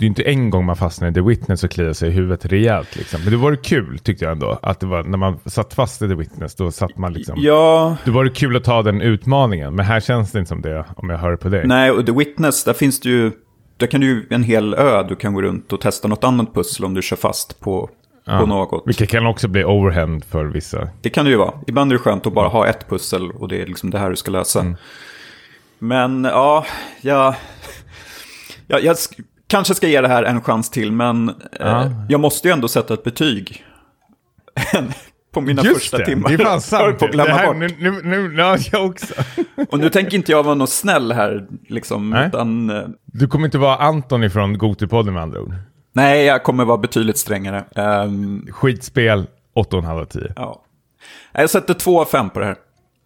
ju inte- en gång man fastnar i The Witness och kliar sig i huvudet rejält. Liksom. Men det var kul tyckte jag ändå. Att det var när man satt fast i The Witness då satt man liksom. Ja, Det var det kul att ta den utmaningen. Men här känns det inte som det om jag hör på dig. nej, och The Witness, där finns det ju, där kan du ju en hel ö, du kan gå runt och testa något annat pussel om du kör fast på, Ja. på något. Vilket kan också bli overhand för vissa. Det kan det ju vara. Ibland är det skönt att bara ha ett pussel och det är liksom det här du ska lösa. Mm. Men ja, jag, jag, jag, sk- kanske ska ge det här en chans till, men Ja. eh, jag måste ju ändå sätta ett betyg. på mina Just första det, timmar. det är fan sant. på att glömma det här, bort. nu, nu, nu, ja, jag också. Och nu tänker inte jag vara någon snäll här, liksom, utan... eh, Du kommer inte vara Anton ifrån Gotipodden med andra ord. Nej, jag kommer vara betydligt strängare. Ehm, Skitspel, 8,5 av 10. ja. Jag sätter två av fem på det här.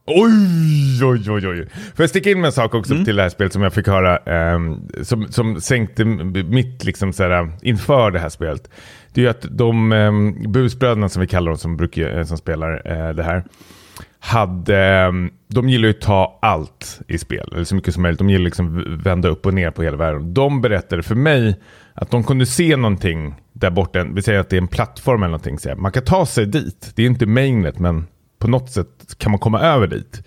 Oj, oj, oj, oj. Får jag sticka in med en sak också till det här spelet som jag fick höra, ehm, som, som sänkte mitt liksom såhär, inför det här spelet. Det är ju att de um, busbröderna som vi kallar dem som, brukar, eh, som spelar eh, det här, hade, ehm, de gillar ju att ta allt i spel, eller så mycket som möjligt. De gillar liksom vända upp och ner på hela världen. De berättade för mig att de kunde se någonting där borta, vi säger att det är en plattform eller någonting, så man kan ta sig dit. Det är inte mainnet, men på något sätt kan man komma över dit.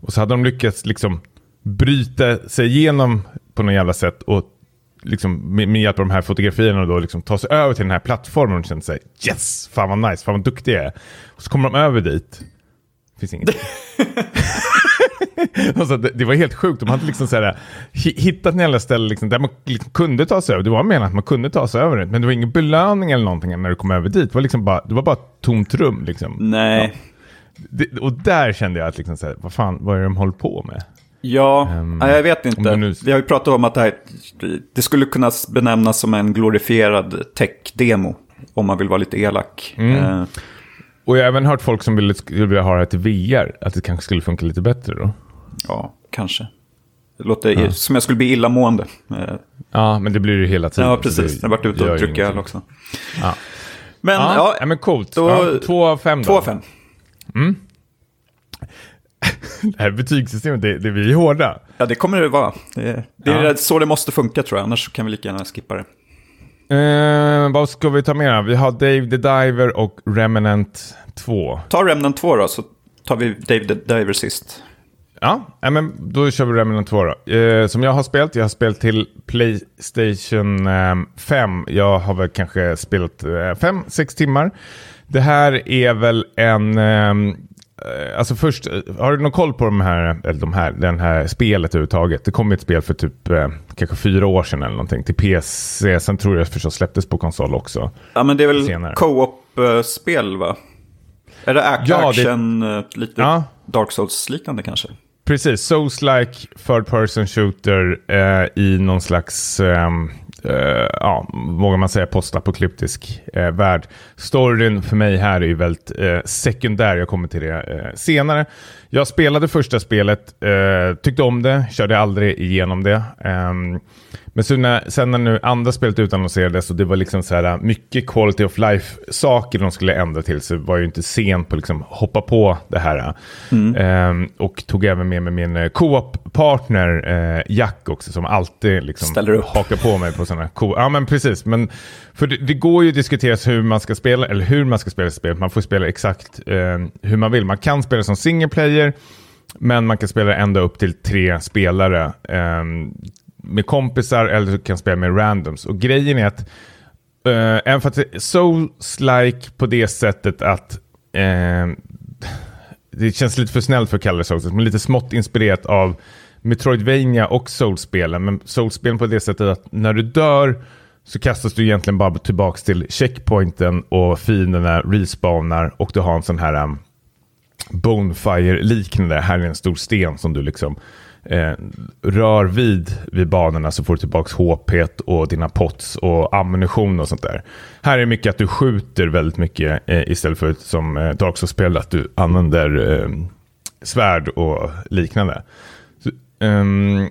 Och så hade de lyckats liksom bryta sig igenom på något jävla sätt och liksom med, med hjälp av de här fotografierna då liksom ta sig över till den här plattformen och känna sig yes, fan vad nice, fan vad duktig jag är. Och så kommer de över dit, finns inget. alltså, det, det var helt sjukt, de hade liksom så här, hi- hittat en jävla ställe liksom, där man liksom kunde ta sig över. Det var menat att man kunde ta sig över det, men det var ingen belöning eller någonting när du kom över dit. Det var, liksom bara, det var bara ett tomt rum. Liksom. Nej. Det, och där kände jag att, liksom så här, vad fan, vad är det de håller på med? Ja, nej, jag vet inte. nu- Vi har ju pratat om att det här det skulle kunna benämnas som en glorifierad tech-demo. Om man vill vara lite elak. Mm. Eh, Och jag har även hört folk som ville, skulle vilja ha det här till VR, att det kanske skulle funka lite bättre då. Ja, kanske. Det låter som jag skulle bli illamående. Eh, Ja, men det blir ju hela tiden. ja, precis. det Jag har varit ute och druckit öl också. Ja. Men Ja, ja, ja, men coolt. då- ja, två av fem då. två av fem. Det här betygssystemet, det, det är hårda. Ja, det kommer det vara. Det, det är Ja. så det måste funka tror jag. Annars kan vi lika gärna skippa det. Eh, vad ska vi ta med? Vi har Dave the Diver och Remnant 2. Ta Remnant 2 då, så tar vi Dave the Diver sist. Ja, men då kör vi Remnant 2 då. Eh, som jag har spelat, jag har spelat till Playstation eh, 5. Jag har väl kanske spelat 5-6 timmar. Det här är väl en... eh, alltså först, eh, har du någon koll på de här, eller de här, den här spelet överhuvudtaget? Det kom ett spel för typ eh, kanske fyra år sedan eller någonting till PC. Sen tror jag förstås släpptes på konsol också. Ja, men det är väl Senare. co-op-spel va? Är det ac- Ja, det- action, eh, lite Ja. Dark Souls-liknande kanske? Precis, Souls-like third person shooter eh, i någon slags, eh, eh, ja, vågar man säga postapokalyptisk eh, värld. Storyn för mig här är ju väldigt eh, sekundär, jag kommer till det eh, senare. Jag spelade första spelet, eh, tyckte om det, körde aldrig igenom det. Ehm, men så när, sen när nu andra spelet utannonserades och det var liksom så här mycket quality of life-saker de skulle ändra till så var jag ju inte sen på att liksom hoppa på det här. Ehm, och tog även med mig min eh, co-op-partner eh, Jack också som alltid liksom hakar på mig på sådana co Ja men precis, men för det, det går ju att diskutera hur man ska spela, eller hur man ska spela spelet. Man får spela exakt eh, hur man vill. Man kan spela som single player, men man kan spela ända upp till tre spelare eh, med kompisar eller kan spela med randoms. Och grejen är att eh, även för att det är Souls-like på det sättet att eh, det känns lite för snällt för att kalla det Souls, men lite smått inspirerat av Metroidvania och Souls-spelen. Men Souls-spelen på det sättet att när du dör så kastas du egentligen bara tillbaka till checkpointen och fienderna respawnar och du har en sån här um, Bonefire-liknande. Här är en stor sten som du liksom eh, rör vid vid banorna så får du tillbaka HP och dina pots och ammunition och sånt där. Här är det mycket att du skjuter väldigt mycket eh, istället för som eh, Dark Souls-spel att du använder eh, svärd och liknande. Så, ehm,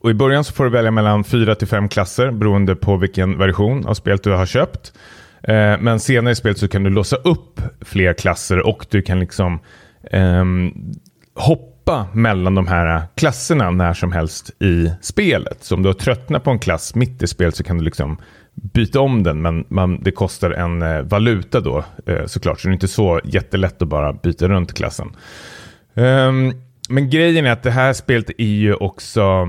och I början så får du välja mellan fyra till fem klasser beroende på vilken version av spelet du har köpt. Eh, men senare i spelet så kan du låsa upp fler klasser och du kan liksom ehm, hoppa mellan de här klasserna när som helst i spelet. Så om du har tröttnat på en klass mitt i spelet så kan du liksom byta om den, men man, det kostar en eh, valuta då eh, såklart. Så det är inte så jättelätt att bara byta runt klassen. Ehm, men grejen är att det här spelet är ju också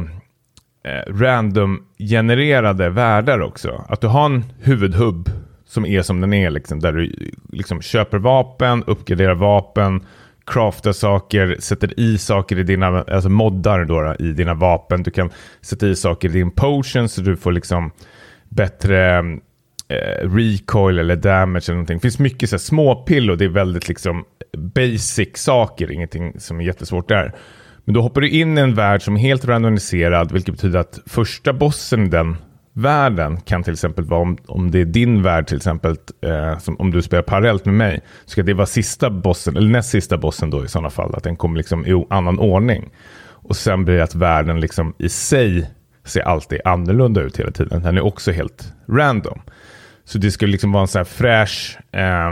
Eh, random-genererade världar också. Att du har en huvudhubb som är som den är, liksom, där du liksom köper vapen, uppgraderar vapen, craftar saker, sätter i saker i dina, alltså moddar då, då, i dina vapen. Du kan sätta i saker i din potion så du får liksom bättre eh, recoil eller damage eller någonting. Det finns mycket så här, småpill och det är väldigt liksom basic saker, ingenting som är jättesvårt där. Men då hoppar du in i en värld som är helt randomiserad, vilket betyder att första bossen i den världen kan till exempel vara om, om det är din värld till exempel, eh, som, om du spelar parallellt med mig, så ska det vara sista bossen, eller näst sista bossen då i sådana fall, att den kommer liksom i annan ordning. Och sen blir det att världen liksom i sig ser alltid annorlunda ut hela tiden. Den är också helt random. Så det skulle liksom vara en sån här fräsch, eh,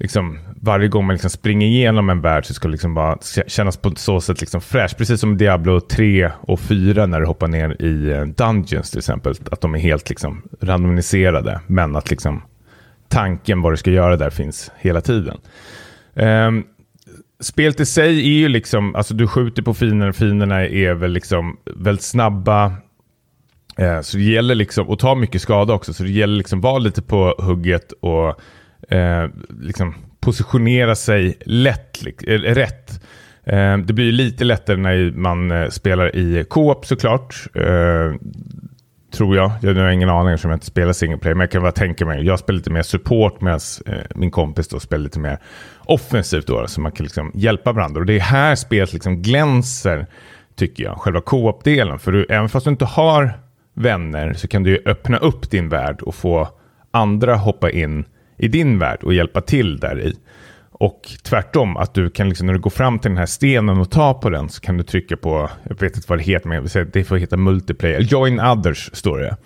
liksom, varje gång man liksom springer igenom en värld så ska det liksom bara kännas på så sätt liksom fräscht. Precis som Diablo 3 och 4 när du hoppar ner i eh, Dungeons till exempel. Att de är helt liksom randomiserade. Men att liksom tanken vad du ska göra där finns hela tiden. Um, spelet i sig är ju liksom, alltså du skjuter på fiender, fienderna är väl liksom väldigt snabba. Eh, så det gäller liksom, och ta mycket skada också, så det gäller liksom vara lite på hugget och eh, liksom positionera sig lätt, äh, rätt. Eh, det blir lite lättare när man eh, spelar i co-op såklart. Eh, tror jag. Jag har ingen aning eftersom jag inte spelar single player. Men jag kan bara tänka mig. Jag spelar lite mer support medan min kompis då spelar lite mer offensivt då, så man kan liksom hjälpa varandra. Och det är här spelet liksom glänser, tycker jag, själva co-op-delen. För du, även fast du inte har vänner så kan du ju öppna upp din värld och få andra hoppa in i din värld och hjälpa till där i. Och tvärtom, att du kan liksom, när du går fram till den här stenen och tar på den så kan du trycka på, jag vet inte vad det heter, men det får heta multiplayer, join others står det.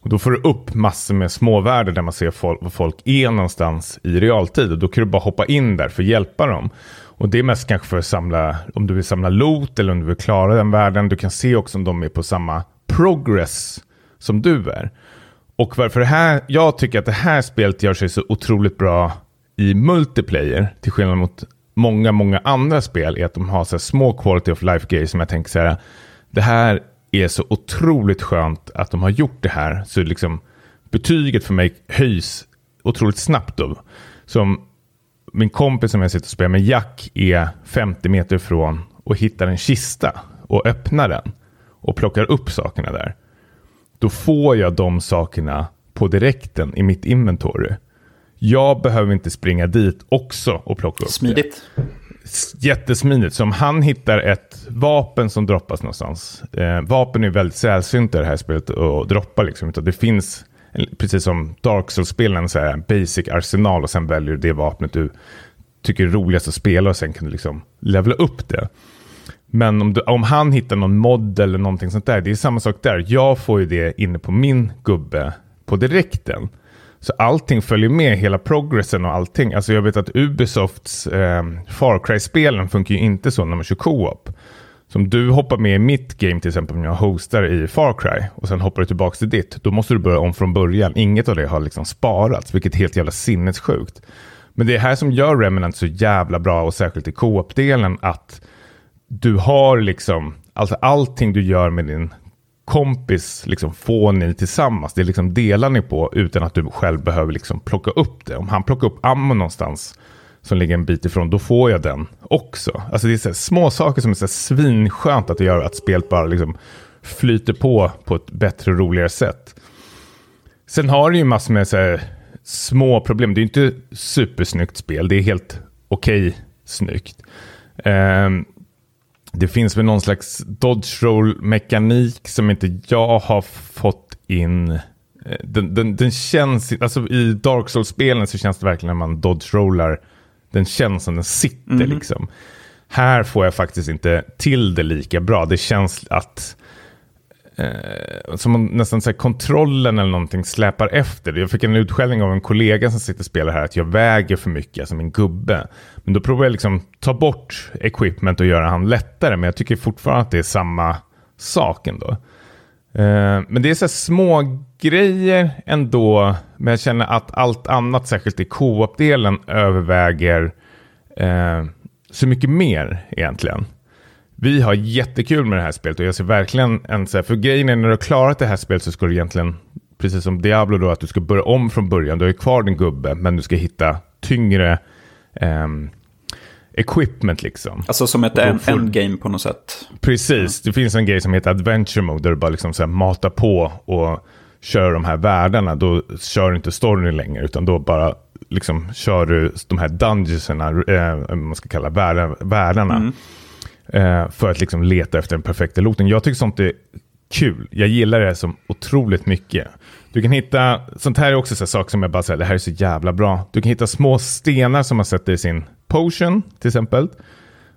Och då får du upp massor med småvärldar där man ser folk, var folk är någonstans i realtid. Och då kan du bara hoppa in där för att hjälpa dem. Och det är mest kanske för att samla, om du vill samla loot eller om du vill klara den världen. Du kan se också om de är på samma progress som du är. Och varför det här, jag tycker att det här spelet gör sig så otroligt bra i multiplayer, till skillnad mot många, många andra spel, är att de har så små quality of life grejer som jag tänker så här, det här är så otroligt skönt att de har gjort det här. Så liksom betyget för mig höjs otroligt snabbt då. Som min kompis som jag sitter och spelar med, Jack, är 50 meter ifrån och hittar en kista och öppnar den och plockar upp sakerna där. Då får jag de sakerna på direkten i mitt inventory. Jag behöver inte springa dit också och plocka upp Smidigt. det jättesmidigt. Så om han hittar ett vapen som droppas någonstans. Eh, vapen är väldigt sällsynta i det här spelet att droppa. Liksom. Det finns, precis som Dark Souls-spelen, en basic arsenal och sen väljer du det vapnet du tycker är roligast att spela och sen kan du liksom levela upp det. Men om, du, om han hittar någon mod eller någonting sånt där, det är samma sak där. Jag får ju det inne på min gubbe på direkten. Så allting följer med, hela progressen och allting. Alltså jag vet att Ubisofts eh, Far Cry-spelen funkar ju inte så när man kör co-op. Så om du hoppar med i mitt game till exempel om jag hostar i Far Cry och sen hoppar du tillbaka till ditt. Då måste du börja om från början. Inget av det har liksom sparats, vilket är helt jävla sinnessjukt. Men det är här som gör Remnant så jävla bra och särskilt i co-op-delen att du har liksom, alltså allting du gör med din kompis liksom får ni tillsammans. Det liksom delar ni på utan att du själv behöver liksom plocka upp det. Om han plockar upp ammo någonstans som ligger en bit ifrån, då får jag den också. Alltså det är så små saker som är så svinskönt att göra, att spelet bara liksom flyter på på ett bättre och roligare sätt. Sen har det ju massor med så små problem. Det är inte supersnyggt spel, det är helt okej okay, snyggt. Um, det finns väl någon slags dodge roll mekanik som inte jag har fått in. Eh, den, den, den känns, alltså i Dark Souls-spelen så känns det verkligen när man dodge rollar. Den känns som den sitter mm. liksom. Här får jag faktiskt inte till det lika bra. Det känns att eh, som nästan så kontrollen eller någonting släpar efter. Jag fick en utskällning av en kollega som sitter och spelar här att jag väger för mycket, alltså min gubbe. Men då provar jag liksom ta bort equipment och göra han lättare, men jag tycker fortfarande att det är samma sak ändå. Eh, men det är så små grejer ändå, men jag känner att allt annat, särskilt i co-op-delen, överväger eh, så mycket mer egentligen. Vi har jättekul med det här spelet och jag ser verkligen en så här, för grejen är när du har klarat det här spelet så ska du egentligen, precis som Diablo då, att du ska börja om från början. Du har ju kvar din gubbe, men du ska hitta tyngre um, equipment liksom. Alltså som ett en, får... endgame på något sätt. Precis, det finns en grej som heter Adventure Mode där du bara liksom så matar på och kör de här världarna, då kör du inte storyn längre, utan då bara liksom kör du de här dungeonserna, eh, man ska kalla världarna Mm. Eh, för att liksom leta efter den perfekta looten. Jag tycker sånt är kul. Jag gillar det som otroligt mycket. Du kan hitta, sånt här är också så här saker som jag bara säger, det här är så jävla bra. Du kan hitta små stenar som man sätter i sin potion till exempel.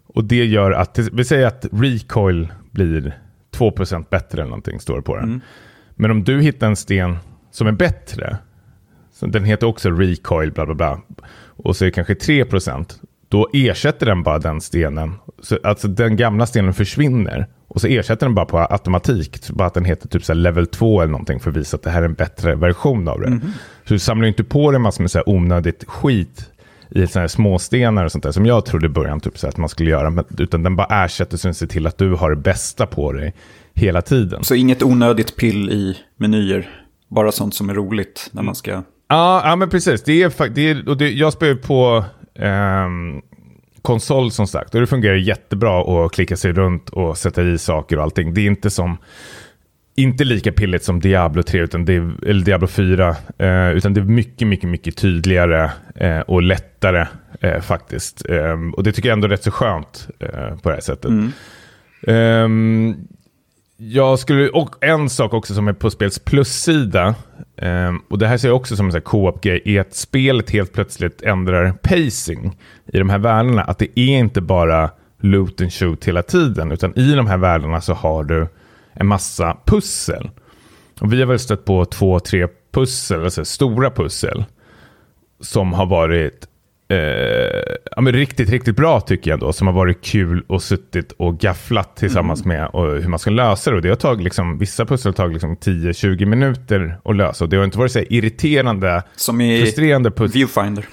Och det gör att, vi säger att recoil blir 2% bättre eller någonting, står det på den. Men om du hittar en sten som är bättre, så den heter också recoil, bla bla bla, och så är det kanske 3%, då ersätter den bara den stenen. Så, alltså den gamla stenen försvinner och så ersätter den bara på automatik. Bara att den heter typ så level 2 eller någonting för att visa att det här är en bättre version av det. Så du samlar ju inte på dig massor med så här onödigt skit i såna här småstenar och sånt där som jag trodde i början typ så att man skulle göra. Men, utan den bara ersätter så den ser till att du har det bästa på dig hela tiden. Så inget onödigt pill i menyer. Bara sånt som är roligt när man ska... Ja, ja men precis. Det är, det är, och det, jag spelar på ehm, konsol som sagt. Och det fungerar jättebra att klicka sig runt och sätta i saker och allting. Det är inte som inte lika pilligt som Diablo 3 utan det är, eller Diablo 4. Eh, utan det är mycket, mycket, mycket tydligare eh, och lättare eh, faktiskt. Ehm, och det tycker jag ändå är rätt så skönt eh, på det här sättet. Ehm, jag skulle, och en sak också som är på spels plussida, Eh, och det här ser jag också som en sån här co-op-grej, är att spelet helt plötsligt ändrar pacing i de här världarna. Att det är inte bara loot and shoot hela tiden, utan i de här världarna så har du en massa pussel. Och vi har väl stött på två, tre pussel, alltså stora pussel, som har varit eh, ja, men riktigt, riktigt bra tycker jag ändå. Som har varit kul och suttit och gafflat tillsammans med och hur man ska lösa det. Och det har tagit liksom, vissa pussel har tagit liksom 10-20 minuter att lösa. Och det har inte varit så här irriterande, Som i frustrerande pussel. Viewfinder.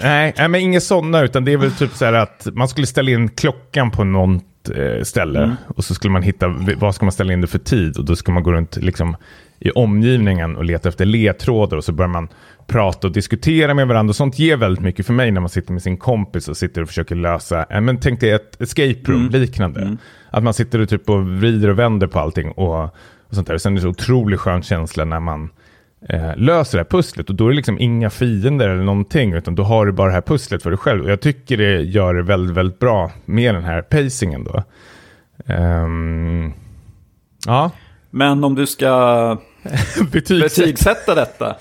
Nej, nej, men inga sådana, utan det är väl typ så här att man skulle ställa in klockan på något eh, ställe och så skulle man hitta, vad ska man ställa in det för tid? Och då ska man gå runt liksom i omgivningen och leta efter ledtrådar och så börjar man prata och diskutera med varandra. Och sånt ger väldigt mycket för mig när man sitter med sin kompis och sitter och försöker lösa, eh, men tänk dig ett escape room liknande. Att man sitter och typ och vrider och vänder på allting och, och sånt där. Sen är det så otroligt skön känsla när man eh, löser det här pusslet och då är det liksom inga fiender eller någonting utan då har du bara det här pusslet för dig själv. Och jag tycker det gör det väldigt, väldigt bra med den här pacingen då. Ehm, ja, Men om du ska betyg. betygsätta detta.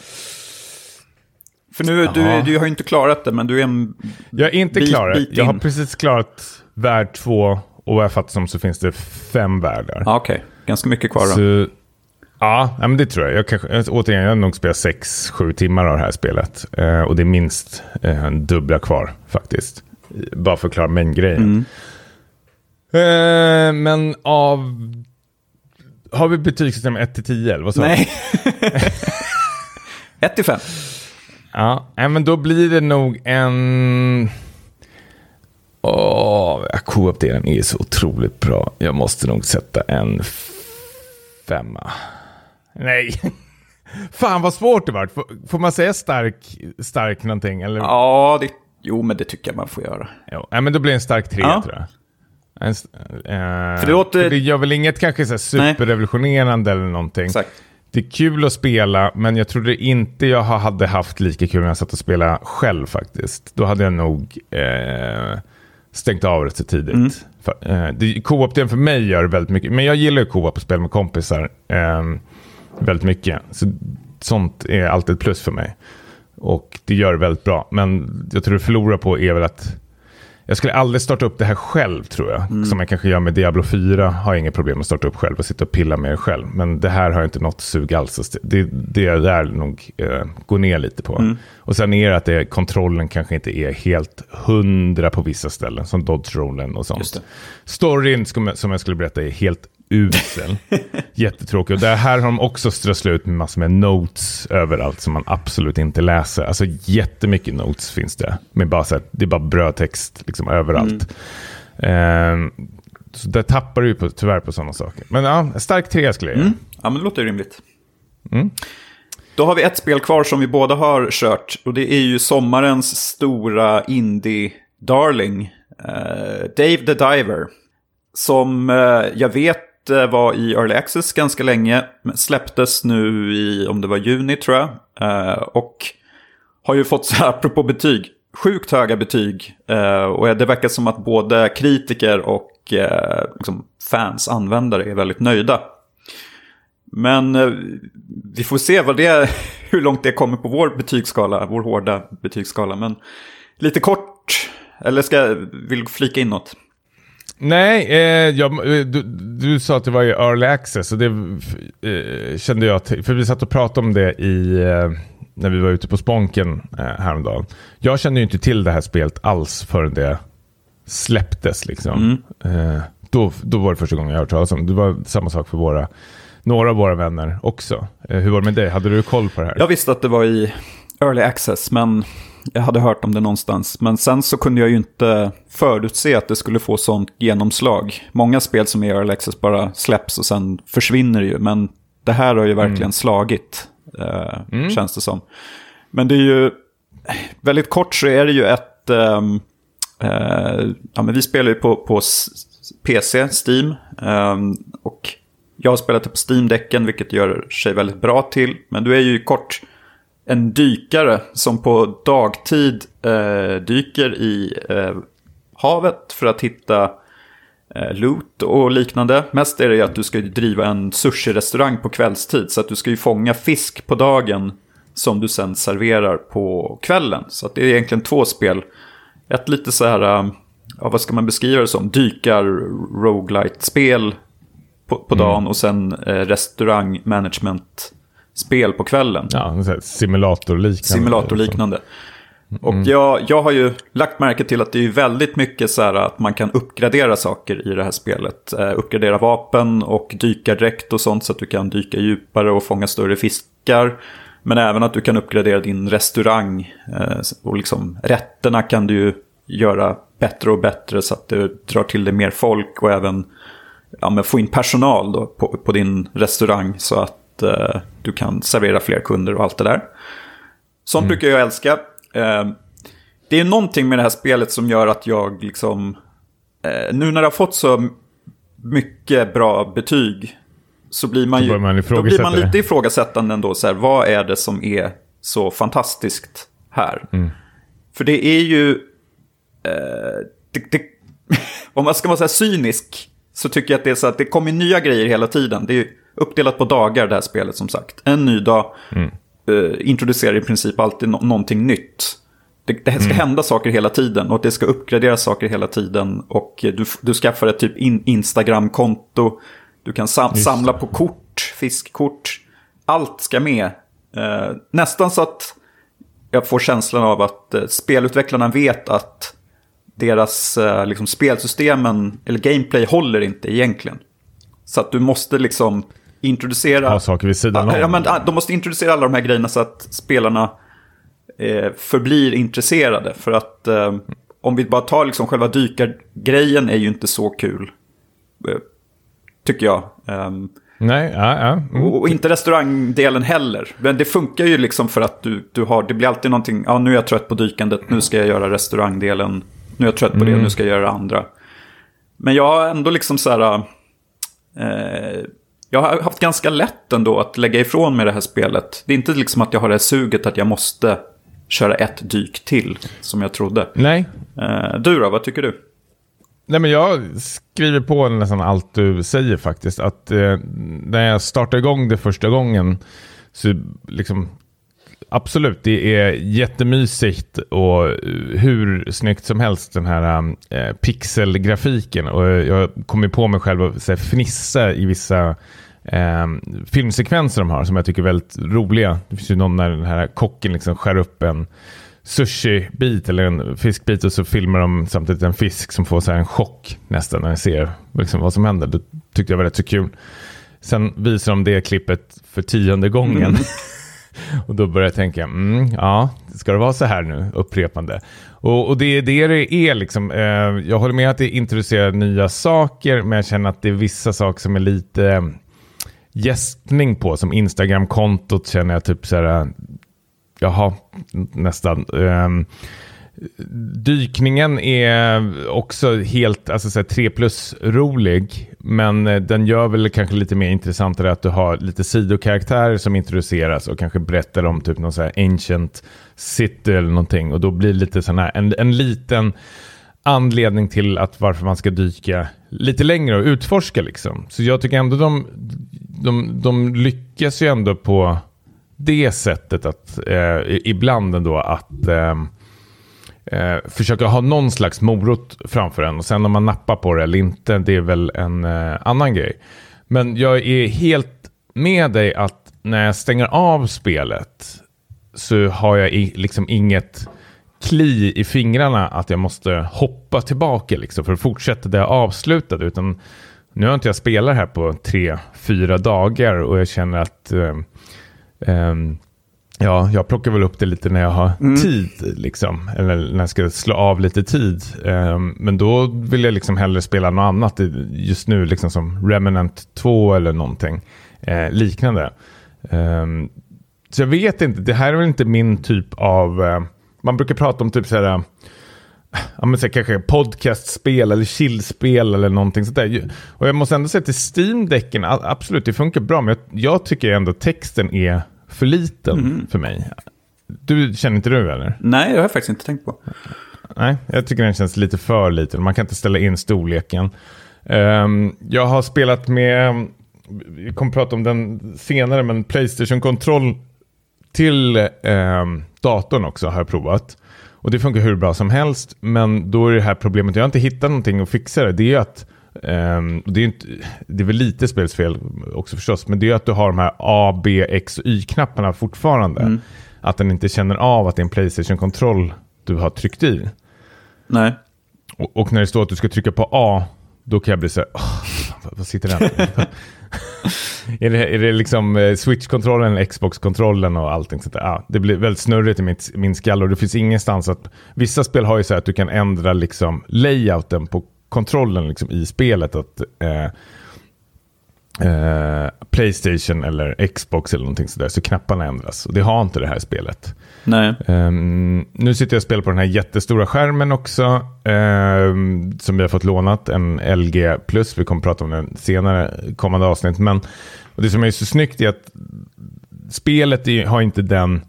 För nu, du, du har ju inte klarat det, men du är en Jag är inte bit- klar. bit Jag har precis klarat värld två och vad jag fattar som så finns det fem världar. Ja, okej. Ganska mycket kvar då. Så, ja, men det tror jag. jag kanske, återigen, jag har nog spelat 6-7 timmar av det här spelet. Eh, och det är minst eh, en dubbla kvar faktiskt. Bara för att klara mängdgrejen. Eh, men av... Har vi betygssystem 1 till 10 eller vad sa du? Nej. 1 till 5. Ja, men då blir det nog en... Åh, co-op-delen är så otroligt bra. Jag måste nog sätta en femma. Nej. Fan vad svårt det var. Får, man säga stark, stark någonting? Eller? Ja, det, jo, men det tycker jag man får göra. Jo, nej, men då blir det en stark tre Ja. tror jag. En, eh, För det låter- för det gör väl inget kanske så här superrevolutionerande eller någonting. Exakt. Det är kul att spela, men jag trodde inte jag ha- hade haft lika kul när jag satt och spelade själv faktiskt. Då hade jag nog eh, stängt av rätt så tidigt. Mm. För, eh, det- Co-op-delen för mig gör väldigt mycket, men jag gillar ju co-op och spel med kompisar eh, väldigt mycket. Så, sånt är alltid ett plus för mig. Och det gör det väldigt bra. Men jag tror det förlorar på är väl att jag skulle aldrig starta upp det här själv tror jag. Mm. Som jag kanske gör med Diablo 4. Har jag inga problem att starta upp själv och sitta och pilla med det själv. Men det här har jag inte något sug alls. Så Det, det är där nog eh, går ner lite på. Mm. Och sen är det att det, kontrollen kanske inte är helt hundra på vissa ställen. Som dodge rollen och sånt. Storyn som jag skulle berätta är helt usel. Jättetråkig. Och det här har de också strösslat ut med massor med notes överallt som man absolut inte läser. Alltså jättemycket notes finns det. Med bara så här, det är bara brödtext liksom överallt. Ehm, så där tappar du ju på, tyvärr på sådana saker. Men ja, stark tre skulle jag. Mm. Ja, men det låter rimligt. Mm. Då har vi ett spel kvar som vi båda har kört. Och det är ju sommarens stora indie-darling. eh, Dave the Diver. Som eh, jag vet var i Early Access ganska länge. Släpptes nu i, om det var juni tror jag. Eh, och har ju fått, så här, apropå betyg, sjukt höga betyg. Eh, och det verkar som att både kritiker och eh, liksom fans, användare är väldigt nöjda. Men vi får se vad det, hur långt det kommer på vår betygsskala, vår hårda betygsskala. Men lite kort, eller ska jag, vill flika in något? Nej, eh, jag, eh, du, du, sa att det var i early access och det eh, kände jag till. För vi satt och pratade om det i, eh, när vi var ute på Sponken eh, häromdagen. Jag kände ju inte till det här spelet alls förrän det släpptes. Liksom. Mm. Eh, då, då var det första gången jag hörde talas om det. var samma sak för våra, några av våra vänner också. Eh, hur var det med dig? Hade du koll på det här? Jag visste att det var i early access, men jag hade hört om det någonstans. Men sen så kunde jag ju inte förutse att det skulle få sånt genomslag. Många spel som är early access bara släpps och sen försvinner ju. Men det här har ju verkligen mm. slagit, eh, mm. känns det som. Men det är ju, väldigt kort så är det ju ett, um, eh, ja men vi spelar ju på, på PC, Steam. Um, och jag har spelat det på Steam-däcken, vilket gör sig väldigt bra till. Men du är ju kort en dykare som på dagtid eh, dyker i eh, havet för att hitta eh, loot och liknande. Mest är det ju att du ska driva en sushi-restaurang på kvällstid. Så att du ska ju fånga fisk på dagen som du sen serverar på kvällen. Så att det är egentligen två spel. Ett lite så här, eh, ja, vad ska man beskriva det som? Dykar roguelite spel på, på mm. dagen och sen eh, restaurang management spel på kvällen. Ja, simulatorliknande. Simulatorliknande. Och mm. jag, jag har ju lagt märke till att det är väldigt mycket så här att man kan uppgradera saker i det här spelet. Eh, uppgradera vapen och dykardräkt och sånt så att du kan dyka djupare och fånga större fiskar. Men även att du kan uppgradera din restaurang. Eh, och liksom rätterna kan du ju göra bättre och bättre så att du drar till dig mer folk och även ja, få in personal då på, på din restaurang så att eh, du kan servera fler kunder och allt det där. Sånt mm. brukar jag älska. Eh, det är någonting med det här spelet som gör att jag liksom... Eh, nu när det har fått så mycket bra betyg så blir man ju man då blir man lite ifrågasättande ändå. Så här, vad är det som är så fantastiskt här? Mm. För det är ju... Eh, det, det, om man ska vara så här cynisk så tycker jag att det är så att det kommer nya grejer hela tiden. Det är uppdelat på dagar det här spelet som sagt. En ny dag mm. eh, introducerar i princip alltid no någonting nytt. Det, det ska mm. hända saker hela tiden och det ska uppgradera saker hela tiden. Och du, du skaffar ett typ in, Instagram-konto. Du kan sam samla på kort, fiskkort. Allt ska med. Eh, nästan så att jag får känslan av att eh, spelutvecklarna vet att deras eh, liksom, spelsystemen eller gameplay håller inte egentligen. Så att du måste liksom introducera... Ha saker vid sidan om. Ja, men ah, de måste introducera alla de här grejerna så att spelarna eh, förblir intresserade. För att eh, om vi bara tar liksom själva dykargrejen är ju inte så kul. Eh, tycker jag. Um, Nej, ja, ja. Mm. Och, inte restaurangdelen heller. Men det funkar ju liksom för att du, du har, det blir alltid någonting, ja nu är jag trött på dykandet, nu ska jag göra restaurangdelen. Nu är jag trött på mm. det, nu ska jag göra det andra. Men jag har ändå liksom så här, eh, jag har haft ganska lätt ändå att lägga ifrån mig det här spelet. Det är inte liksom att jag har det här suget att jag måste köra ett dyk till, som jag trodde. Nej. Eh, du då, vad tycker du? Nej, men jag skriver på nästan allt du säger faktiskt. Att eh, när jag startade igång det första gången så liksom absolut, det är jättemysigt och hur snyggt som helst den här eh, pixelgrafiken. Och jag kommer på mig själv att här, fnissa i vissa eh, filmsekvenser de har som jag tycker är väldigt roliga. Det finns ju någon när den här kocken liksom skär upp en sushi-bit eller en fiskbit och så filmar de samtidigt en fisk som får så en chock nästan när jag ser liksom vad som händer. Det tyckte jag var rätt så kul. Sen visar de det klippet för tionde gången. Mm. och då börjar jag tänka, mm, ja, ska det vara så här nu, upprepande? Och, och det är det det är liksom. Eh, jag håller med att det introducerar nya saker, men jag känner att det är vissa saker som är lite eh, gästning på, som Instagram-kontot känner jag typ så här, eh, jaha, nästan. Eh, Dykningen är också helt alltså, så här, 3 plus rolig. Men eh, den gör väl kanske lite mer intressantare att du har lite sidokaraktärer som introduceras och kanske berättar om typ någon så här ancient city eller någonting. Och då blir det lite sån här, en, en liten anledning till att varför man ska dyka lite längre och utforska liksom. Så jag tycker ändå de, de, de lyckas ju ändå på det sättet att eh, ibland ändå att eh, eh, försöka ha någon slags morot framför en och sen om man nappar på det eller inte, det är väl en eh, annan grej. Men jag är helt med dig att när jag stänger av spelet så har jag i, liksom inget kli i fingrarna att jag måste hoppa tillbaka liksom för att fortsätta det jag avslutade. Utan nu har inte jag spelat här på tre, fyra dagar och jag känner att eh, ehm, Ja, jag plockar väl upp det lite när jag har mm. tid, liksom. Eller när jag ska slå av lite tid. Um, men då vill jag liksom hellre spela något annat just nu, liksom som Remnant 2 eller någonting uh, liknande. Um, så jag vet inte, det här är väl inte min typ av... Uh, man brukar prata om typ så här... Ja, men så kanske podcastspel eller chillspel eller någonting sånt där. Och jag måste ändå säga till Steam-däcken, absolut det funkar bra, men jag, jag tycker ändå texten är för liten mm. för mig. Du känner inte du eller? Nej, det har jag faktiskt inte tänkt på. Nej, jag tycker den känns lite för liten. Man kan inte ställa in storleken. Um, jag har spelat med, vi kommer prata om den senare, men Playstation-kontroll till um, datorn också har jag provat. Och det funkar hur bra som helst, men då är det här problemet, jag har inte hittat någonting att fixa det. Det är ju att Um, det, är inte, det är väl lite spelsfel också förstås, men det är att du har de här A, B, X och Y-knapparna fortfarande. Mm. Att den inte känner av att det är en Playstation-kontroll du har tryckt i. Nej. Och, och, när det står att du ska trycka på A, då kan jag bli så här, oh, vad sitter den? är, det, är det liksom eh, Switch-kontrollen, Xbox-kontrollen och allting sånt där? Ah, det blir väldigt snurrigt i mitt, min skall och det finns ingenstans att... Vissa spel har ju så här att du kan ändra liksom layouten på kontrollen liksom i spelet att eh, eh, Playstation eller Xbox eller någonting sådär så knapparna ändras. Och det har inte det här spelet. Nej. Um, nu sitter jag och spelar på den här jättestora skärmen också. Um, som vi har fått lånat. En LG plus. Vi kommer att prata om den senare kommande avsnitt. Men och det som är så snyggt är att spelet är, har inte den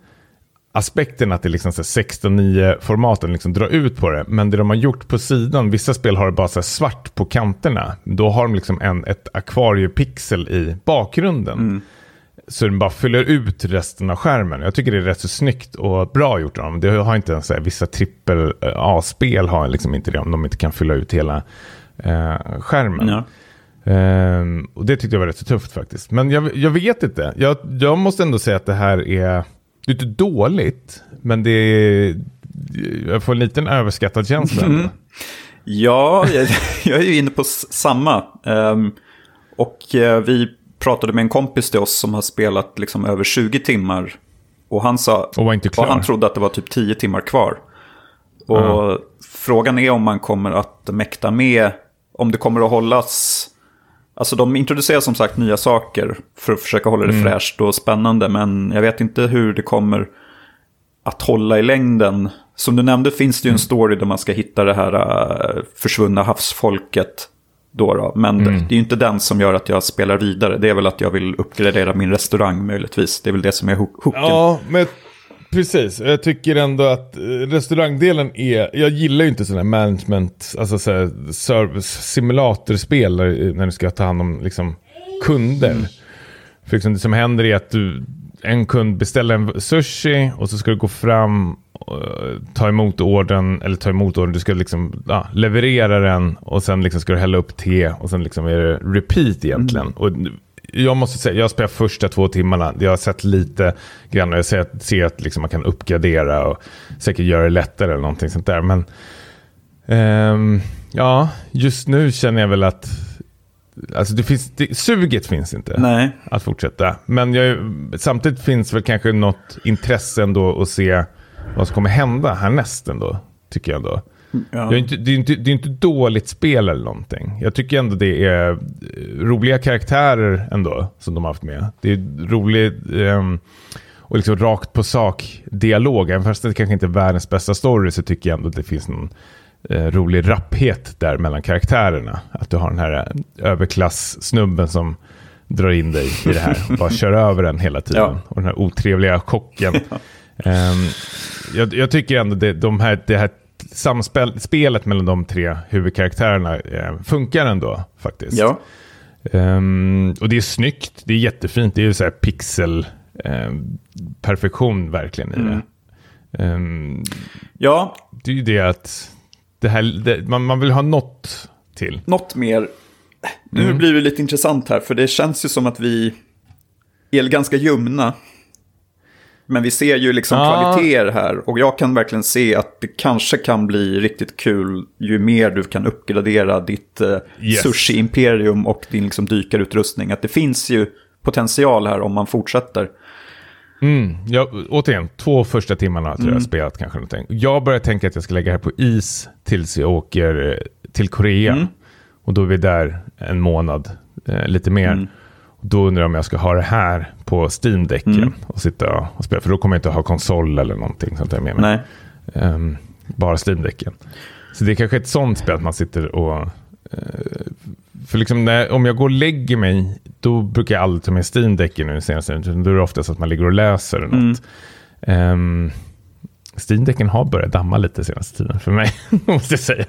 aspekten att det liksom 16.9-formaten liksom drar ut på det. Men det de har gjort på sidan, vissa spel har det bara så svart på kanterna. Då har de liksom en, ett akvariepixel i bakgrunden. Mm. Så den bara fyller ut resten av skärmen. Jag tycker det är rätt så snyggt och bra gjort av dem. Det har inte ens, vissa trippel A-spel har liksom inte det om de inte kan fylla ut hela eh, skärmen. Ja. Um, och det tyckte jag var rätt så tufft faktiskt. Men jag, jag vet inte. Jag, jag måste ändå säga att det här är det är inte dåligt, men det är, jag får en liten överskattad känsla. Mm. Ja, jag, jag, är ju inne på samma. Um, och uh, vi pratade med en kompis till oss som har spelat liksom över 20 timmar. Och han sa, och, var inte klar. och han trodde att det var typ 10 timmar kvar. Och uh. frågan är om man kommer att mäkta med, om det kommer att hållas Alltså de introducerar som sagt nya saker för att försöka hålla det mm. fräscht och spännande. Men jag vet inte hur det kommer att hålla i längden. Som du nämnde finns det ju en mm. story där man ska hitta det här uh, försvunna havsfolket. Då, då. Men mm. det är ju inte den som gör att jag spelar vidare. Det är väl att jag vill uppgradera min restaurang möjligtvis. Det är väl det som är hooken. Ja, men Precis, jag tycker ändå att eh, restaurangdelen är, jag gillar ju inte sådana management, alltså så service simulatorspel när du ska ta hand om liksom, kunder. Mm. För liksom det som händer är att du, en kund beställer en sushi och så ska du gå fram och ta emot ordern, eller ta emot ordern, du ska liksom ja, leverera den och sen liksom ska du hälla upp te och sen liksom är det repeat egentligen. Mm. Och jag måste säga, jag har spelat första två timmarna. Jag har sett lite grann och jag ser, ser att liksom man kan uppgradera och säkert göra det lättare eller någonting sånt där. Men um, ja, just nu känner jag väl att Alltså det finns, det, suget finns inte Nej. att fortsätta. Men jag, samtidigt finns väl kanske något intresse ändå att se vad som kommer hända härnäst ändå. Tycker jag ändå. Ja. Det, är inte, det, är inte, det är inte dåligt spel eller någonting. Jag tycker ändå det är eh, roliga karaktärer ändå som de har haft med. Det är roligt. Um, och liksom rakt på sak dialog. Även fast det kanske inte är världens bästa story så tycker jag ändå att det finns någon eh, rolig rapphet där mellan karaktärerna. Att du har den här eh, överklass-snubben som drar in dig i det här och bara kör över den hela tiden. Ja. Och den här otrevliga kocken. Ehm, jag, jag tycker ändå det, de här, det här samspelet mellan de tre huvudkaraktärerna eh, funkar ändå faktiskt. Ja, Ehm, och det är snyggt, det är jättefint, det är så här pixel ehm, perfektion verkligen i Mm. det. Ehm, ja det är ju det att det här, det, man, man vill ha något till. något mer. Nu Mm. blir det lite intressant här, för det känns ju som att vi är ganska ljumna. Men vi ser ju liksom Ja. kvaliteter här. Och jag kan verkligen se att det kanske kan bli riktigt kul ju mer du kan uppgradera ditt eh, Yes. sushi-imperium och din liksom dykarutrustning. Att det finns ju potential här om man fortsätter. Mm, jag, återigen, två första timmarna tror Mm. jag spelat kanske någonting. Jag börjar tänka att jag ska lägga det här på is tills jag åker eh, till Korea. Mm. Och då är vi där en månad, eh, lite mer. Mm. Då undrar jag om jag ska ha det här på Steam-däcken Mm. och sitta och spela. För då kommer jag inte ha konsol eller någonting sånt där med mig. Nej. Ehm, bara Steam-däcken. Så det är kanske ett sånt spel att man sitter och... eh, för liksom när, om jag går och lägger mig, då brukar jag aldrig ta med Steam-däcken nu senaste. Då är det oftast att man ligger och läser något. Mm. Um, Steam-däcken har börjat damma lite senaste tiden för mig, måste jag säga.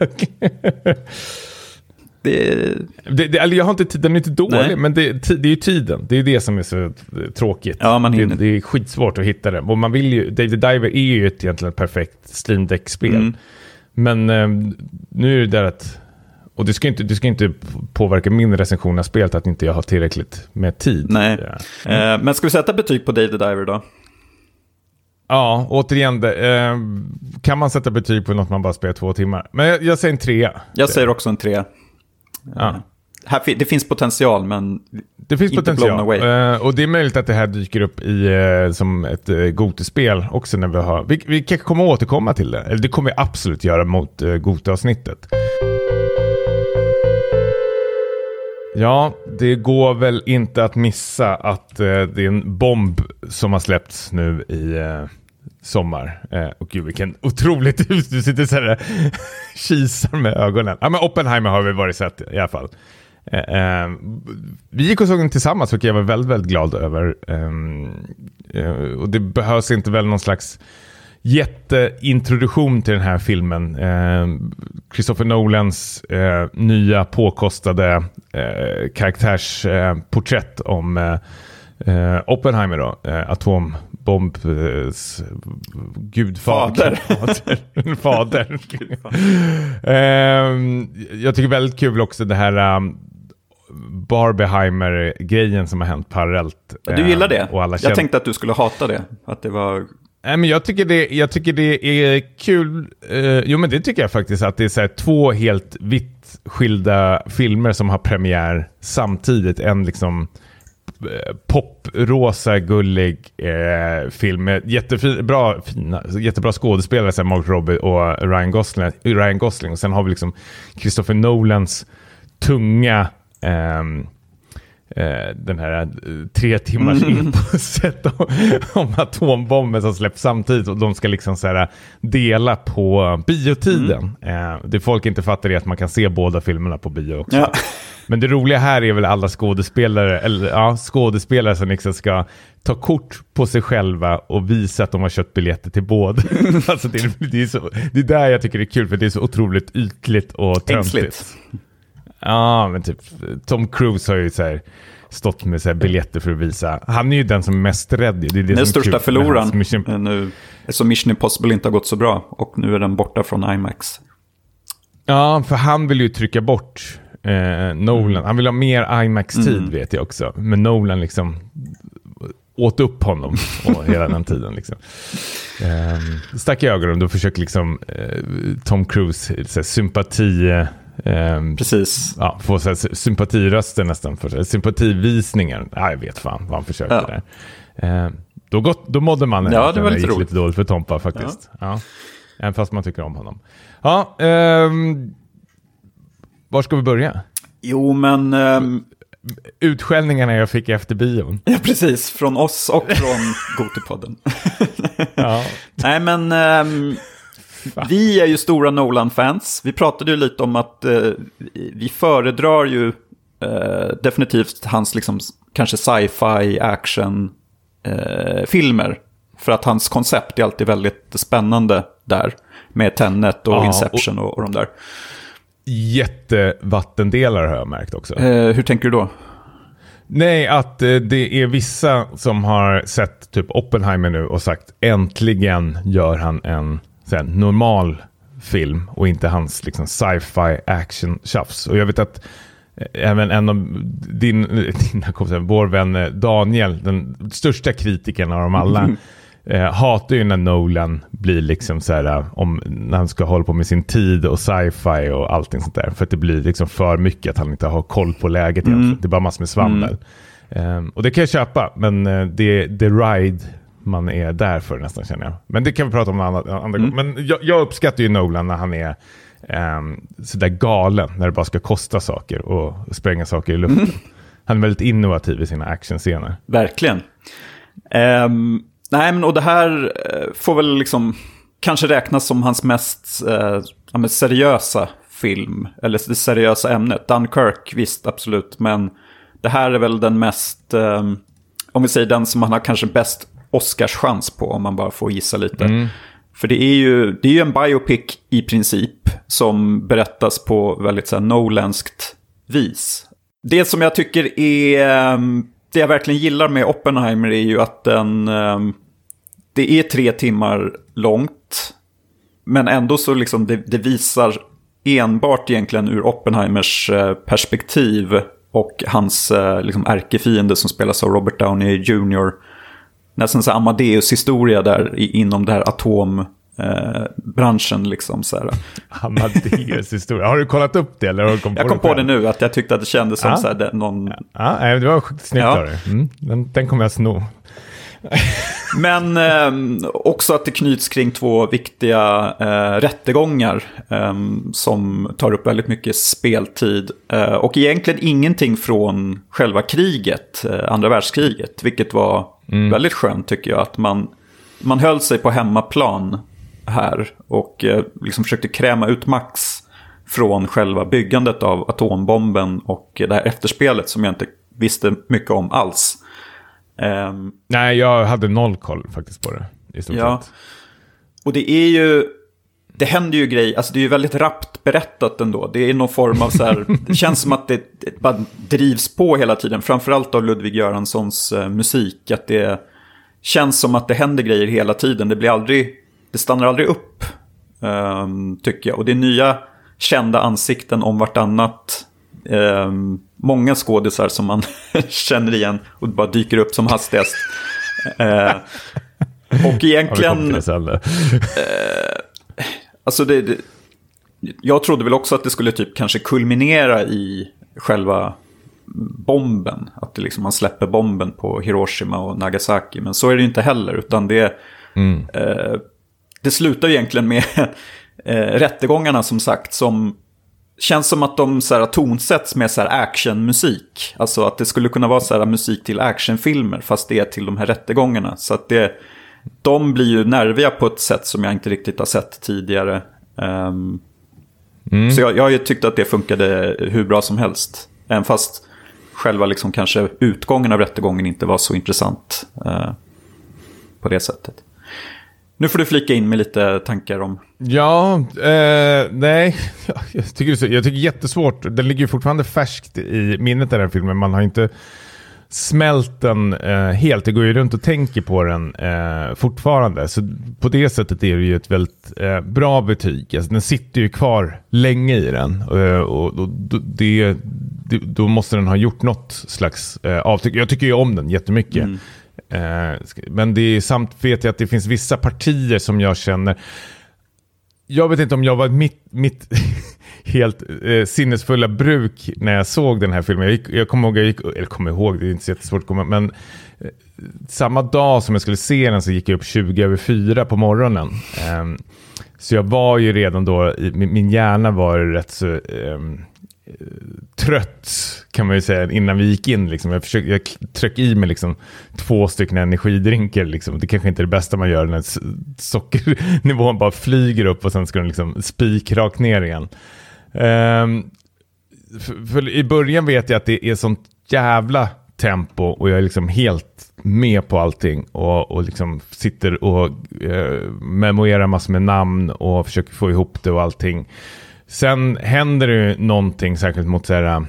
Det, det, det, eller jag har inte, tid- den är inte dålig, Nej. men det, det är ju tiden. Det är det som är så eh, tråkigt. Ja, man det, hinner. det är skitsvårt att hitta den. Och man vill ju, David Diver är ju ett egentligen ett perfekt Steam Deck-spel. Mm. Men eh, nu är det där att... Och det ska inte, det ska inte påverka min recension av spelet att inte jag har tillräckligt med tid. Nej. Ja. eh, men ska vi sätta betyg på the Diver då? Ja, återigen, det, eh, kan man sätta betyg på något man bara spelar två timmar? Men jag, jag säger en trea. Jag säger också en tre. Ja. Här, det finns potential, men Det finns Inte potential. blown away. Eh, och det är möjligt att det här dyker upp i, eh, som ett uh, Gote-spel också när vi har... Vi, vi kanske kommer återkomma till det. Eller det kommer vi absolut göra mot uh, Gote-avsnittet. Ja, det går väl inte att missa att eh, det är en bomb som har släppts nu i eh, sommar. Eh, och gud vilken otroligt hus du sitter så här kisar med ögonen. Ja men Oppenheimer har vi varit sett i alla fall. Eh, eh, vi gick och såg den tillsammans och jag var väldigt, väldigt glad över. Ehm, eh, och det behövs inte väl någon slags jätteintroduktion till den här filmen. Eh, Christopher Nolans eh, nya påkostade eh, karaktärsporträtt eh, om eh, eh, Oppenheimer eh, då, eh, gudfader. Fader. Fader. Ehm, jag tycker väldigt kul också det här um, Barbieheimer-grejen som har hänt parallellt. du Eh, gillar det? Och alla jag tänkte att du skulle hata det. Att det var... Nej, men jag, tycker det, jag tycker det är kul. Eh, jo, men det tycker jag faktiskt. Att det är så två helt vitt skilda filmer som har premiär samtidigt. En liksom eh, Eh, poprosa, gullig eh, film med jättefin, bra, fina, jättebra skådespelare som Mark Robbie och Ryan Gosling, Ryan Gosling. Och sen har vi liksom Christopher Nolans tunga eh, eh, den här eh, tre timmars Mm. om, om atombomben som släpps samtidigt och de ska liksom så här dela på biotiden. Mm. Eh, det folk inte fattar är att man kan se båda filmerna på bio också. Ja. Men det roliga här är väl alla skådespelare, eller ja, skådespelare som liksom ska ta kort på sig själva och visa att de har köpt biljetter till båda. alltså det, är, det, är så, det är där jag tycker det är kul, för det är så otroligt ytligt och töntigt. Ja, men typ Tom Cruise har ju så här stått med så här biljetter för att visa. Han är ju den som är mest rädd. Det är det Den största förloraren Mission... eh, nu. Så Mission Impossible inte har gått så bra. Och nu är den borta från IMAX. Ja, för han vill ju trycka bort eh, Nolan. Mm. Han vill ha mer IMAX-tid vet jag också. Men Nolan liksom åt upp honom och hela den tiden. Liksom. Eh, stack i ögonen. Då försöker liksom eh, Tom Cruise så här, sympati... Eh, Precis. ja, få så här, sympatiröster nästan. För, här, sympativisningar. Ja, jag vet fan vad han försökte Ja. där. Eh, då, gott, då mådde man Ja, det var lite gick roligt. lite dåligt för Tompa faktiskt. Ja. Även fast man tycker om honom. Ja, ehm, var ska vi börja? Jo, men ehm, utskällningarna jag fick efter bion. Ja, precis. Från oss och från Gotipodden. Ja. Nej, men ehm, vi är ju stora Nolan-fans. Vi pratade ju lite om att eh, vi föredrar ju eh, definitivt hans liksom, kanske sci-fi action eh. För att hans koncept är alltid väldigt spännande där. Med Tenet och Ja, Inception och, och de där. Jättevattendelare har jag märkt också. Eh, hur tänker du då? Nej, att eh, det är vissa som har sett typ Oppenheimer nu och sagt äntligen gör han en här, normal film och inte hans liksom, sci-fi action tjafs. Och jag vet att eh, även en av din, dina kompisar, vår vän eh, Daniel, den största kritikern av dem alla, eh, hatar ju när Nolan blir liksom så här, eh, om, när han ska hålla på med sin tid och sci-fi och allting sånt där. För att det blir liksom för mycket att han inte har koll på läget egentligen. Det är bara massor med svammel. Ehm, och det kan jag köpa, men eh, det är the ride man är där för nästan känner jag. Men det kan vi prata om en annan, andra gång. Men jag, jag uppskattar ju Nolan när han är um, sådär galen, när det bara ska kosta saker och spränga saker i luften. Han är väldigt innovativ i sina actionscener. Verkligen. Ehm, nej, men och det här eh, får väl liksom kanske räknas som hans mest men seriösa film. Eller det seriösa ämnet. Dunkirk, visst, absolut. Men det här är väl den mest, ehm, om vi säger den som han har kanske bäst Oscars-chans på, om man bara får gissa lite. För det är, ju, det är ju en biopic i princip, som berättas på väldigt så här, Nolanskt vis. Det som jag tycker är, ehm, det jag verkligen gillar med Oppenheimer är ju att den, ehm, det är tre timmar långt. Men ändå så liksom det, det visar enbart egentligen ur Oppenheimers eh, perspektiv och hans eh, liksom ärkefiende som spelas av Robert Downey Jr. Nästan så Amadeus-historia där inom det här atombranschen. liksom, så här. Amadeus historia. Har du kollat upp det? Eller har du kom Jag kom på själv? det nu, att jag tyckte att det kändes som Ja. så här, det, någon... Ja, nej, det var sjukt snyggt Ja. av dig. Mm, den, den kommer jag sno. Men ehm, också att det knyts kring två viktiga eh, rättegångar ehm, som tar upp väldigt mycket speltid. Eh, och egentligen ingenting från själva kriget, eh, andra världskriget, vilket var väldigt skönt tycker jag. Att man, man höll sig på hemmaplan här och eh, liksom försökte kräma ut max från själva byggandet av atombomben och det här efterspelet som jag inte visste mycket om alls. Ehm, Nej, jag hade noll koll faktiskt på det. I stort Ja. Och det är ju, det händer ju grejer, alltså det är ju väldigt rappt berättat ändå. Det är någon form av så här, det känns som att det, det bara drivs på hela tiden. Framförallt av Ludvig Göranssons eh, musik. Att det känns som att det händer grejer hela tiden. Det blir aldrig, det stannar aldrig upp. ehm, tycker jag. Och det är nya kända ansikten om vartannat. Ehm, många skådisar som man känner igen och bara dyker upp som hastigast. Eh, och egentligen... till det då? Alltså det, det, jag trodde väl också att det skulle typ kanske kulminera i själva bomben. Att det liksom, man släpper bomben på Hiroshima och Nagasaki. Men så är det ju inte heller. Utan det, eh, det slutar ju egentligen med eh, rättegångarna som sagt. Som känns som att de så här, tonsätts med så här, actionmusik. Alltså att det skulle kunna vara så här, musik till actionfilmer. Fast det är till de här rättegångarna. Så att det, de blir ju nerviga på ett sätt som jag inte riktigt har sett tidigare. Ehm, Så jag, jag har ju tyckt att det funkade hur bra som helst. Även fast själva liksom kanske utgången av rättegången inte var så intressant eh, på det sättet. Nu får du flika in med lite tankar om... Ja, eh, nej. Jag tycker, det är jag tycker jättesvårt. Den ligger ju fortfarande färskt i minnet den filmen. Man har inte smält den eh, helt. Det går ju runt och tänker på den eh, fortfarande. Så på det sättet är det ju ett väldigt eh, bra betyg. Alltså, den sitter ju kvar länge i den. Eh, och, och, då- det, det, då måste den ha gjort något slags eh, avtryck. Jag tycker ju om den jättemycket. Eh, men det är samt vet jag att det finns vissa partier som jag känner jag vet inte om jag var mitt, mitt helt eh, sinnesfulla bruk när jag såg den här filmen. Jag, gick, jag kommer ihåg, jag gick, eller kommer ihåg, det är inte så jättesvårt att komma men eh, samma dag som jag skulle se den så gick jag upp 20 över 4 på morgonen. Eh, så jag var ju redan då, i, min, min hjärna var rätt så ehm, trött kan man ju säga innan vi gick in. Liksom. Jag, försökte, jag tryckte i mig liksom, två stycken energidrinker. Liksom. Det kanske inte är det bästa man gör när sockernivån bara flyger upp och sen ska den liksom spikrakt ner igen. Um, för, för I början vet jag att det är sånt jävla tempo och jag är liksom helt med på allting och, och liksom sitter och eh, memorerar massor med namn och försöker få ihop det och allting. Sen händer det ju någonting särskilt mot, så här,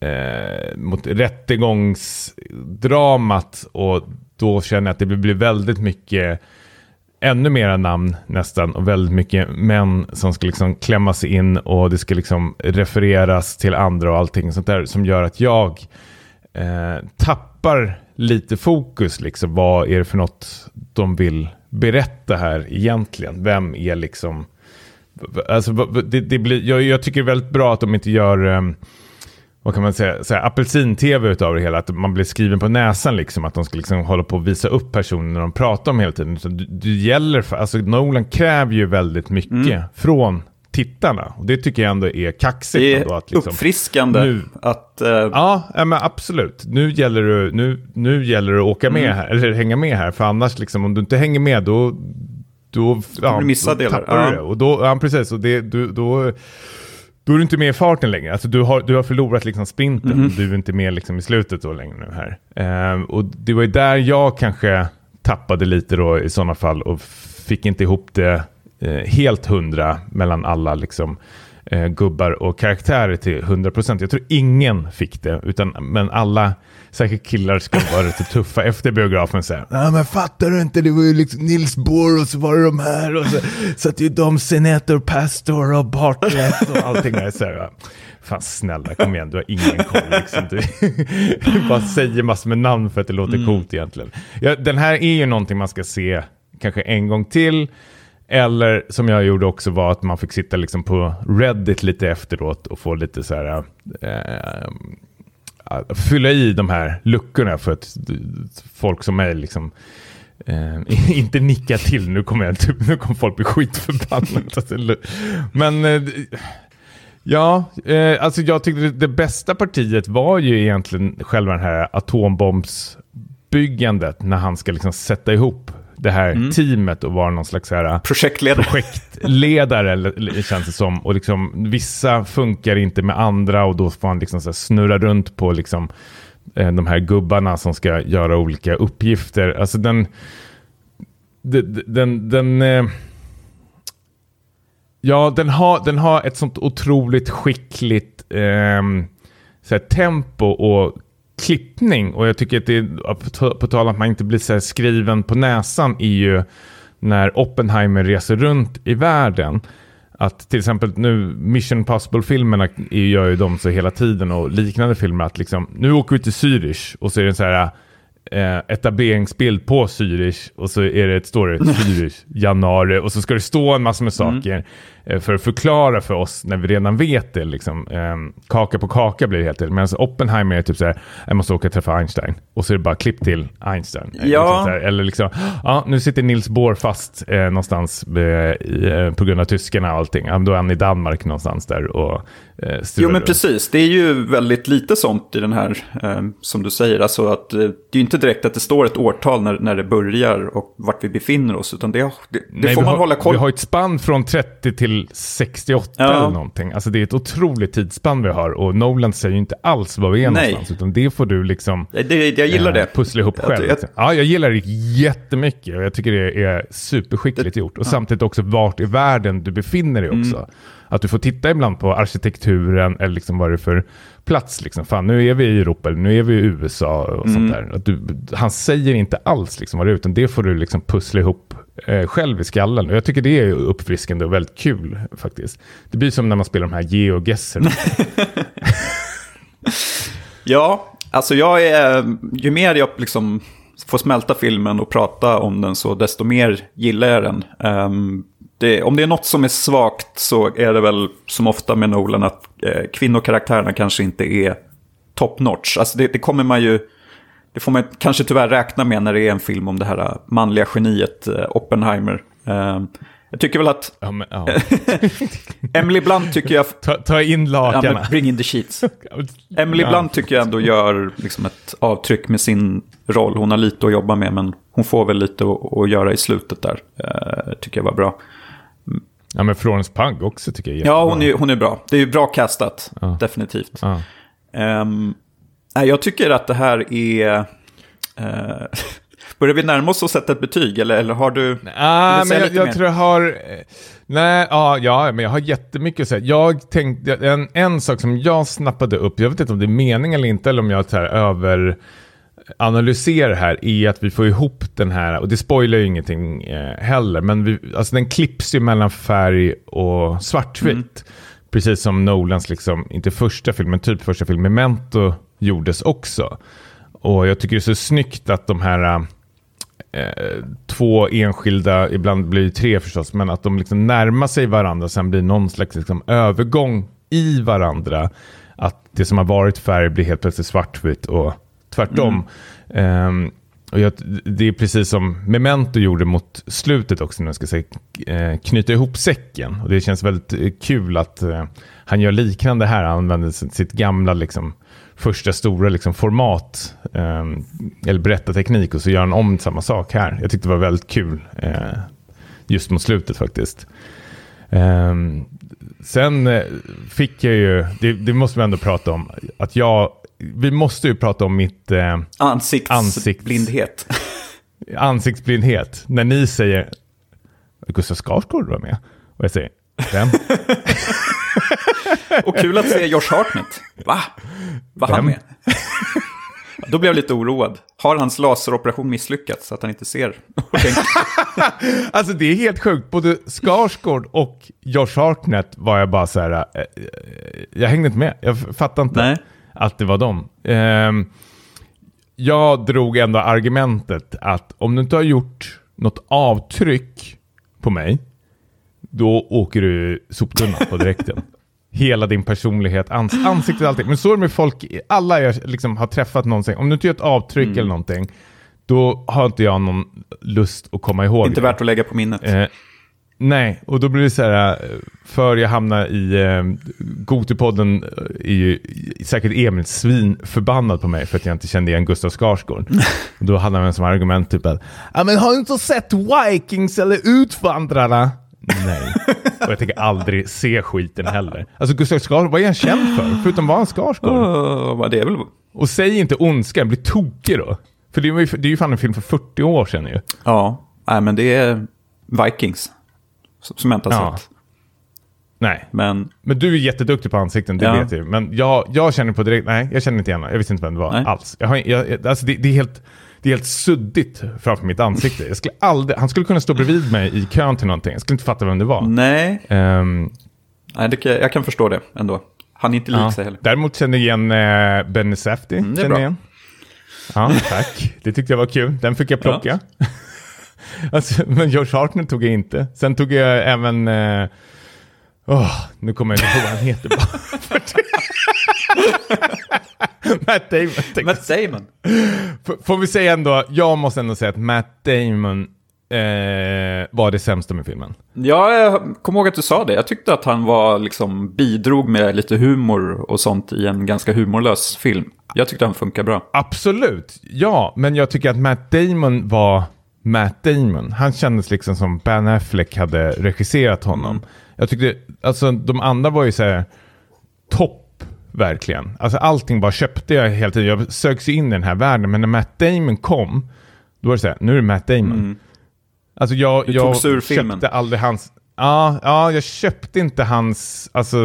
eh, mot rättegångsdramat och då känner jag att det blir väldigt mycket ännu mera namn nästan och väldigt mycket män som ska liksom klämmas in och det ska liksom refereras till andra och allting sånt där som gör att jag eh, tappar lite fokus. Liksom. Vad är det för något de vill berätta här egentligen? Vem är liksom... Alltså, det, det blir, jag, jag, tycker det är väldigt bra att de inte gör... Um, vad kan man säga, så apelsin-tv utav det hela. Att man blir skriven på näsan liksom. Att de ska liksom hålla på och visa upp personer de pratar om hela tiden. Så det, det gäller för, alltså Nolan kräver ju väldigt mycket mm. från tittarna. Och det tycker jag ändå är kaxigt. Det är att liksom, uppfriskande. Nu, att, uh... Ja, men absolut. Nu gäller, det, nu, nu gäller det att åka med mm. här, eller hänga med här. För annars, liksom, om du inte hänger med, då, då, ja, du missa då delar. ja. du det. Och då, ja, precis. Och det, du, då, då är du inte med i farten längre. Alltså, du, har, du har förlorat liksom sprinten. Mm. Du är inte med liksom i slutet då längre nu här. Uh, och det var ju där jag kanske tappade lite då i sådana fall och fick inte ihop det eh, helt hundra mellan alla liksom, eh, gubbar och karaktärer till 100 procent. Jag tror ingen fick det, utan, men alla, säkert killar, ska vara lite tuffa efter biografen. Så ja men fattar du inte, det var ju liksom Nils Bohr och så var det de här och så satt ju de Senator Pastor och Bartlett och allting. Där, så här, Fan snälla, kom igen, du har ingen koll. Liksom. Du, bara säger massor med namn för att det låter mm. coolt egentligen. Ja, den här är ju någonting man ska se kanske en gång till. Eller som jag gjorde också var att man fick sitta liksom på Reddit lite efteråt och få lite så här... Eh, fylla i de här luckorna för att folk som mig liksom eh, inte nicka till. Nu kommer, jag, nu kommer folk bli skitförbannade. Men eh, ja, eh, alltså jag tyckte det bästa partiet var ju egentligen själva den här atombombsbyggandet när han ska liksom sätta ihop det här mm. teamet och vara någon slags här, äh, projektledare, projektledare känns det som. Och liksom, vissa funkar inte med andra och då får han liksom så snurra runt på liksom, eh, de här gubbarna som ska göra olika uppgifter. Alltså den... Den... den, den eh, ja, den har, den har ett sånt otroligt skickligt eh, så tempo och klippning och jag tycker att det är, på tal om att man inte blir så skriven på näsan, är ju när Oppenheimer reser runt i världen. Att till exempel nu, Mission Impossible-filmerna gör ju de så hela tiden och liknande filmer att liksom, nu åker vi till Zürich och så är det så här eh, etableringsbild på Zürich och så är det ett story Zürich, januari och så ska det stå en massa med saker. Mm. Eh, för att förklara för oss när vi redan vet det. Liksom. Um, kaka på kaka blir det helt enkelt. Medan Oppenheimer är typ så här, jag måste åka och träffa Einstein. Och så är det bara klipp till Einstein. Eh, ja. Liksom här, eller liksom, ja, nu sitter Nils Bohr fast eh, någonstans eh, i, eh, på grund av tyskarna och allting. Ja, då är han i Danmark någonstans där och eh, Jo men precis, det är ju väldigt lite sånt i den här, som du säger. Alltså att det är ju inte direkt att det står ett årtal när, när det börjar och vart vi befinner oss. Utan det, det, det Nej, får man har, hålla koll på. Vi har ett spann från 30 till till 68 ja. eller någonting. Alltså det är ett otroligt tidsspann vi har och Nolan säger ju inte alls var vi är Nej. någonstans. Utan det får du liksom det, jag gillar eh, det. pussla ihop jag, själv. Jag. Ja, jag gillar det jättemycket och jag tycker det är superskickligt det, gjort. Och ja. samtidigt också vart i världen du befinner dig också. Mm. Att du får titta ibland på arkitekturen eller liksom vad det är för plats. Liksom. Fan, nu är vi i Europa, eller nu är vi i USA och mm. sånt där. Att du, han säger inte alls liksom vad det är, utan det får du liksom pussla ihop eh, själv i skallen. Och jag tycker det är uppfriskande och väldigt kul faktiskt. Det blir som när man spelar de här geogesserna. ja, alltså jag är, ju mer jag liksom får smälta filmen och prata om den så desto mer gillar jag den. Um, det, om det är något som är svagt så är det väl som ofta med Nolan att eh, kvinnokaraktärerna kanske inte är top notch. Alltså det, det, kommer man ju, det får man kanske tyvärr räkna med när det är en film om det här manliga geniet eh, Oppenheimer. Eh, Jag tycker väl att Ja, men, ja. Emily Blunt tycker jag... Ta, ta in Ja, men lakarna. bring in the sheets. Emily Ja. Blunt tycker jag ändå gör liksom ett avtryck med sin roll. Hon har lite att jobba med, men hon får väl lite att, att göra i slutet där. Eh, tycker jag var bra. Ja, men Florence Pugh också tycker jag är Ja, hon är, hon är bra. Det är ju bra castat, definitivt. Ja. Nej, jag tycker att det här är... Uh, börjar vi närma oss att sätta ett betyg, eller, eller har du... Ah, men jag, jag tror jag har... eh, Nej, ja, ja, men jag har jättemycket att säga. Jag tänkte, en, en sak som jag snappade upp, jag vet inte om det är mening eller inte, eller om jag tar över analyserar här är att vi får ihop den här, och det spoilar ju ingenting eh, heller, men vi, alltså den klipps ju mellan färg och svartvitt. Precis som Nolans, liksom, inte första film, men typ första film, Memento gjordes också. Och jag tycker det är så snyggt att de här eh, två enskilda, ibland blir det tre förstås, men att de liksom närmar sig varandra, sen blir någon slags liksom övergång i varandra. Att det som har varit färg blir helt plötsligt svartvitt och tvärtom. Ehm, och jag, det är precis som Memento gjorde mot slutet också, när jag ska säga, eh, knyta ihop säcken. Och det känns väldigt eh, kul att eh, han gör liknande här, han använder sitt, gamla liksom, första stora liksom, format, eh, eller berättarteknik, och så gör han om samma sak här. Jag tyckte det var väldigt kul, eh, just mot slutet faktiskt. Ehm, sen fick jag ju, det, det måste vi ändå prata om, att jag, vi måste ju prata om mitt eh, Ansiktsblindhet. ansiktsblindhet. När ni säger Gustav Skarsgård var med. Och jag säger, vem? Och kul att se Josh Hartnett. Va? Var han Vem? med? Då blev jag lite oroad. Har hans laseroperation misslyckats så att han inte ser? Alltså det är helt sjukt. Både Skarsgård och Josh Hartnett var jag bara så här, eh, eh, jag hängde inte med. Jag f- fattade inte Nej. Att det var dem. Ehm, jag drog ändå argumentet att om du inte har gjort något avtryck på mig, då åker du soptunnan på direkten. Hela din personlighet, ans ansiktet, allting. Men så är det med folk, alla jag liksom har träffat någonsin. Om du inte gör ett avtryck Mm. eller någonting, då har inte jag någon lust att komma ihåg Inte det. värt att lägga på minnet. Eh, nej, och då blir det så här, eh, för jag hamnar i eh, Gotipodden, eh, är ju säkert Emil svinförbannad på mig för att jag inte kände igen Gustav Skarsgård. och då hade han som argument typ att, ja men har du inte sett Vikings eller Utvandrarna? Nej, och jag tänker aldrig se skiten heller. Alltså Gustav Skarsgård, vad är han känd för? Förutom var han Skarsgård? Vad det är väl... Och säg inte ondska, bli tokig då. För det är ju det är ju fan en film för 40 år sedan ju. Ja, nej, men det är Vikings. Har Ja. sett. Nej, Men Men du är jätteduktig på ansikten, det Ja. vet jag. Men jag, jag känner på direkt, nej, jag känner inte igen Jag visste inte vem det var Nej. alls. Jag har, jag, alltså det, det, är helt, det är helt suddigt framför mitt ansikte. Jag skulle aldrig, han skulle kunna stå bredvid mig i kön till någonting. Jag skulle inte fatta vem det var. nej, Ehm, nej det, jag kan förstå det ändå. Han är inte lik ja. sig heller. Däremot känner jag igen eh, Benny Safdie. Mm, det är bra. Ja, tack. Det tyckte jag var kul. Den fick jag plocka. Alltså, men George Hartnett tog jag inte. Sen tog jag även... Eh, åh, nu kommer jag inte ihåg vad han heter. bara. Matt Damon. Matt Damon. Får vi säga ändå, jag måste ändå säga att Matt Damon eh, var det sämsta med filmen. Ja, jag kommer ihåg att du sa det. Jag tyckte att han var liksom bidrog med lite humor och sånt i en ganska humorlös film. Jag tyckte han funkar bra. Absolut, ja, men jag tycker att Matt Damon var Matt Damon. Han kändes liksom som Ben Affleck hade regisserat honom. Jag tyckte, alltså de andra var ju så här topp, verkligen. Alltså allting bara köpte jag hela tiden. Jag sögs in i den här världen, men när Matt Damon kom, då var det så här, nu är det Matt Damon. Alltså jag, Du jag filmen. köpte aldrig hans... Ja, ja, jag köpte inte hans, alltså,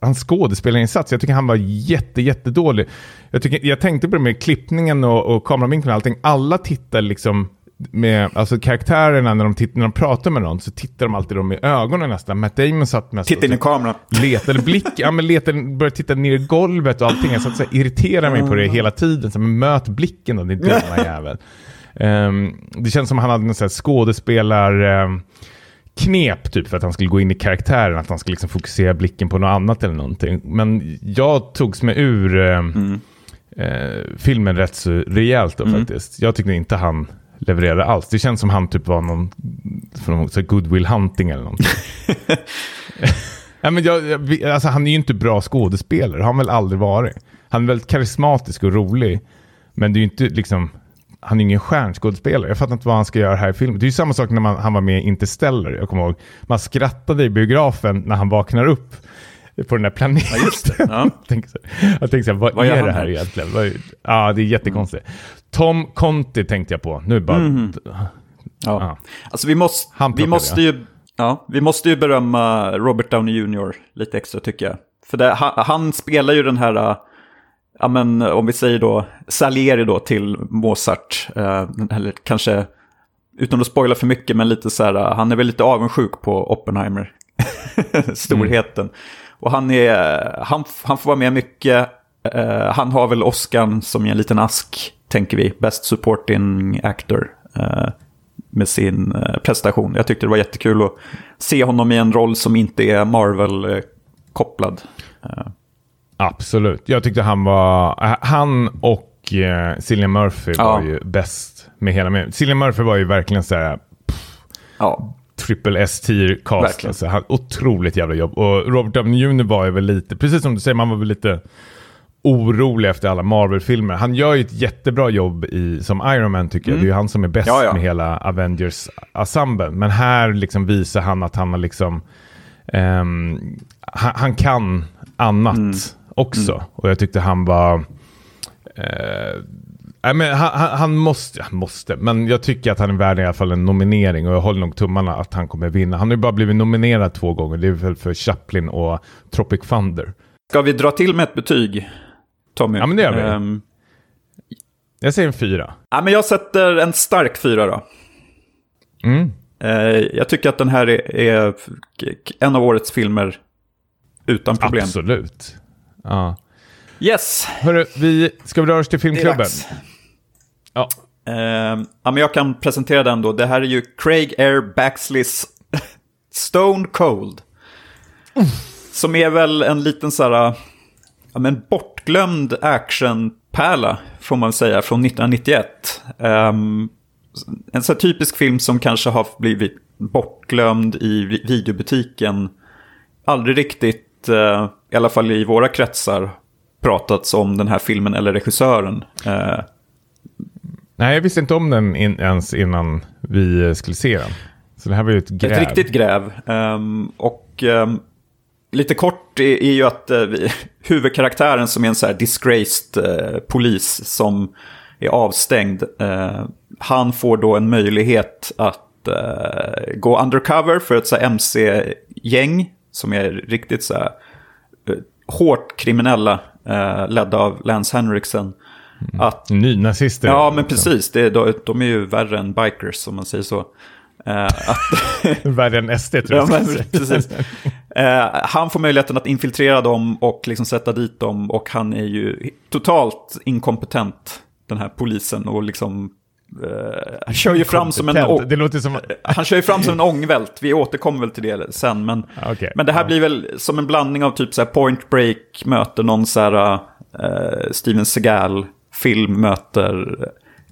hans skådespelarinsats. Jag tycker han var jätte, jättedålig. Jag, tycker, jag tänkte på det med klippningen och, och kameravinkeln och allting. Alla tittar liksom med, alltså karaktärerna när de, när de pratar med någon så tittar de alltid dem i ögonen nästan. Matt Damon satt mest Titta in i kameran. letade blick, ja men letade, började titta ner i golvet och allting. Jag satt så här, irriterar mig på det hela tiden. Så, men möt blicken då, din dumma jävel. Ehm, det känns som han hade en sån här skådespelar... ehm, knep typ för att han skulle gå in i karaktären, att han skulle liksom fokusera blicken på något annat eller någonting. Men jag togs mig ur ehm, eh, filmen rätt så rejält då faktiskt. Jag tyckte inte han levererade alls. Det känns som han typ var någon, någon så Goodwill Hunting eller någonting. ja, men jag, jag, alltså, han är ju inte bra skådespelare, har han väl aldrig varit. Han är väldigt karismatisk och rolig, men det är ju inte liksom, han är ingen stjärnskådespelare. Jag fattar inte vad han ska göra här i filmen. Det är ju samma sak när man, han var med i Interstellar. Jag kommer ihåg, man skrattade i biografen när han vaknar upp på den där planeten. Ja. Ja. jag tänkte så, här, vad, Vad är det här här? egentligen? Ja, det är jättekonstigt. Tom Conti tänkte jag på. Nu bara... Mhm. Ja. Ja. Alltså vi måste, vi måste ju, ja, vi måste ju berömma Robert Downey Jr. lite extra tycker jag. För det, han, han spelar ju den här, äh, ja men om vi säger då, Salieri då till Mozart. eh, eller kanske, utan att spoila för mycket, men lite så här, äh, han är väl lite avundsjuk på Oppenheimer. Storheten. Och han, är, han, han får vara med mycket. Eh, han har väl Oscar som i en liten ask, tänker vi. Best supporting actor. eh, med sin eh, prestation. Jag tyckte det var jättekul att se honom i en roll som inte är Marvel-kopplad. Absolut. Jag tyckte han var... Han och eh, Cillian Murphy Ja. var ju bäst med hela med. Cillian Murphy var ju verkligen så här Ja, triple S-tier cast. Alltså, han, otroligt jävla jobb. Och Robert Downey Jr var ju väl lite, precis som du säger, man var väl lite orolig efter alla Marvel-filmer. Han gör ju ett jättebra jobb i, som Iron Man tycker jag. Det är ju han som är bäst Mm. Ja, ja. med hela Avengers-ensemblen. Men här liksom visar han att han har liksom... ehm, han, han kan annat Mm. också. Och jag tyckte han var... Eh, nej, men han, han, han måste, han måste, men jag tycker att han är värd i alla fall en nominering och jag håller nog tummarna att han kommer vinna. Han har ju bara blivit nominerad två gånger, det är väl för Chaplin och Tropic Thunder. Ska vi dra till med ett betyg, Tommy? Ja, men det gör vi. Ehm, Jag säger en fyra. ja, men jag sätter en stark fyra då. Mm. Eh, jag tycker att den här är, är en av årets filmer utan problem. Absolut. Ja. Yes, Hörru, vi, ska vi röra oss till filmklubben? Ja. Eh, ja, men jag kan presentera den då. Det här är ju Craig Air Baxleys Stone Cold. Som är väl en liten så här, ja, men bortglömd actionpärla, får man säga, från 1991. Ehm, en så typisk film som kanske har blivit bortglömd i vi- videobutiken. Aldrig riktigt, eh, i alla fall i våra kretsar, pratats om den här filmen eller regissören. Eh, Nej, jag visste inte om den in, ens innan vi skulle se den. Så det här var ju ett gräv. Ett riktigt gräv. Ehm, och ehm, lite kort är, är ju att vi, huvudkaraktären som är en så här disgraced eh, polis som är avstängd. eh, han får då en möjlighet att eh, gå undercover för ett MC-gäng som är riktigt så här eh, hårt kriminella, ledda av Lance Henriksen. Att Nynazister. Ja, men precis. Det, de, de är ju värre än bikers, om man säger så. Eh, Värre än SD tror ja, jag. men, ska säga. precis. Eh, han får möjligheten att infiltrera dem och liksom sätta dit dem. Och han är ju totalt inkompetent, den här polisen. Och liksom... Eh, han kör ju fram som en... Det som... Han kör ju fram som en ångvält. Vi återkommer väl till det sen. Men, Okej. men det här blir väl som en blandning av typ så här Point Break möter någon så här eh, Steven Seagal-film möter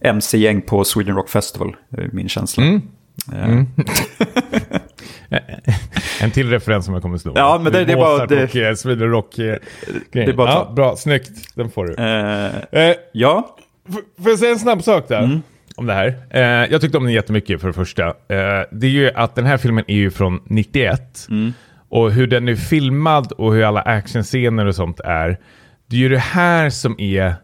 MC-gäng på Sweden Rock Festival. Det är min känsla. Mm. Eh, En till referens som jag kommer slå. Ja, men det- det är bara- det- och eh, Sweden Rock. eh, det är bara ja, bra, snyggt. Den får du. eh, Eh, ja, Får jag säga en snabb sak där? Mm. Om det här. Eh, jag tyckte om den jättemycket för det första. Eh, det är ju att den här filmen är ju från 91. Mm. Och hur den är filmad och hur alla actionscener och sånt är. Det är ju det här som är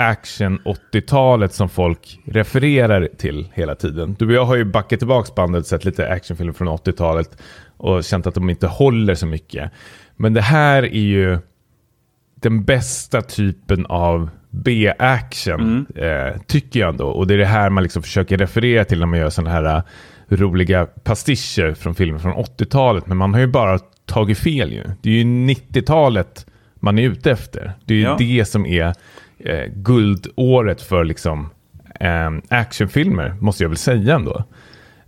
action 80-talet som folk refererar till hela tiden. Du och jag har ju backat tillbaka bandet sett lite actionfilmer från 80-talet och känt att de inte håller så mycket. Men det här är ju den bästa typen av B-action, eh, tycker jag ändå. Och det är det här man liksom försöker referera till när man gör sådana här eh, roliga pastischer från filmer från 80-talet. Men man har ju bara tagit fel ju. Det är ju 90-talet man är ute efter. Det är ju Ja. det som är eh, guldåret för liksom eh, actionfilmer, måste jag väl säga ändå.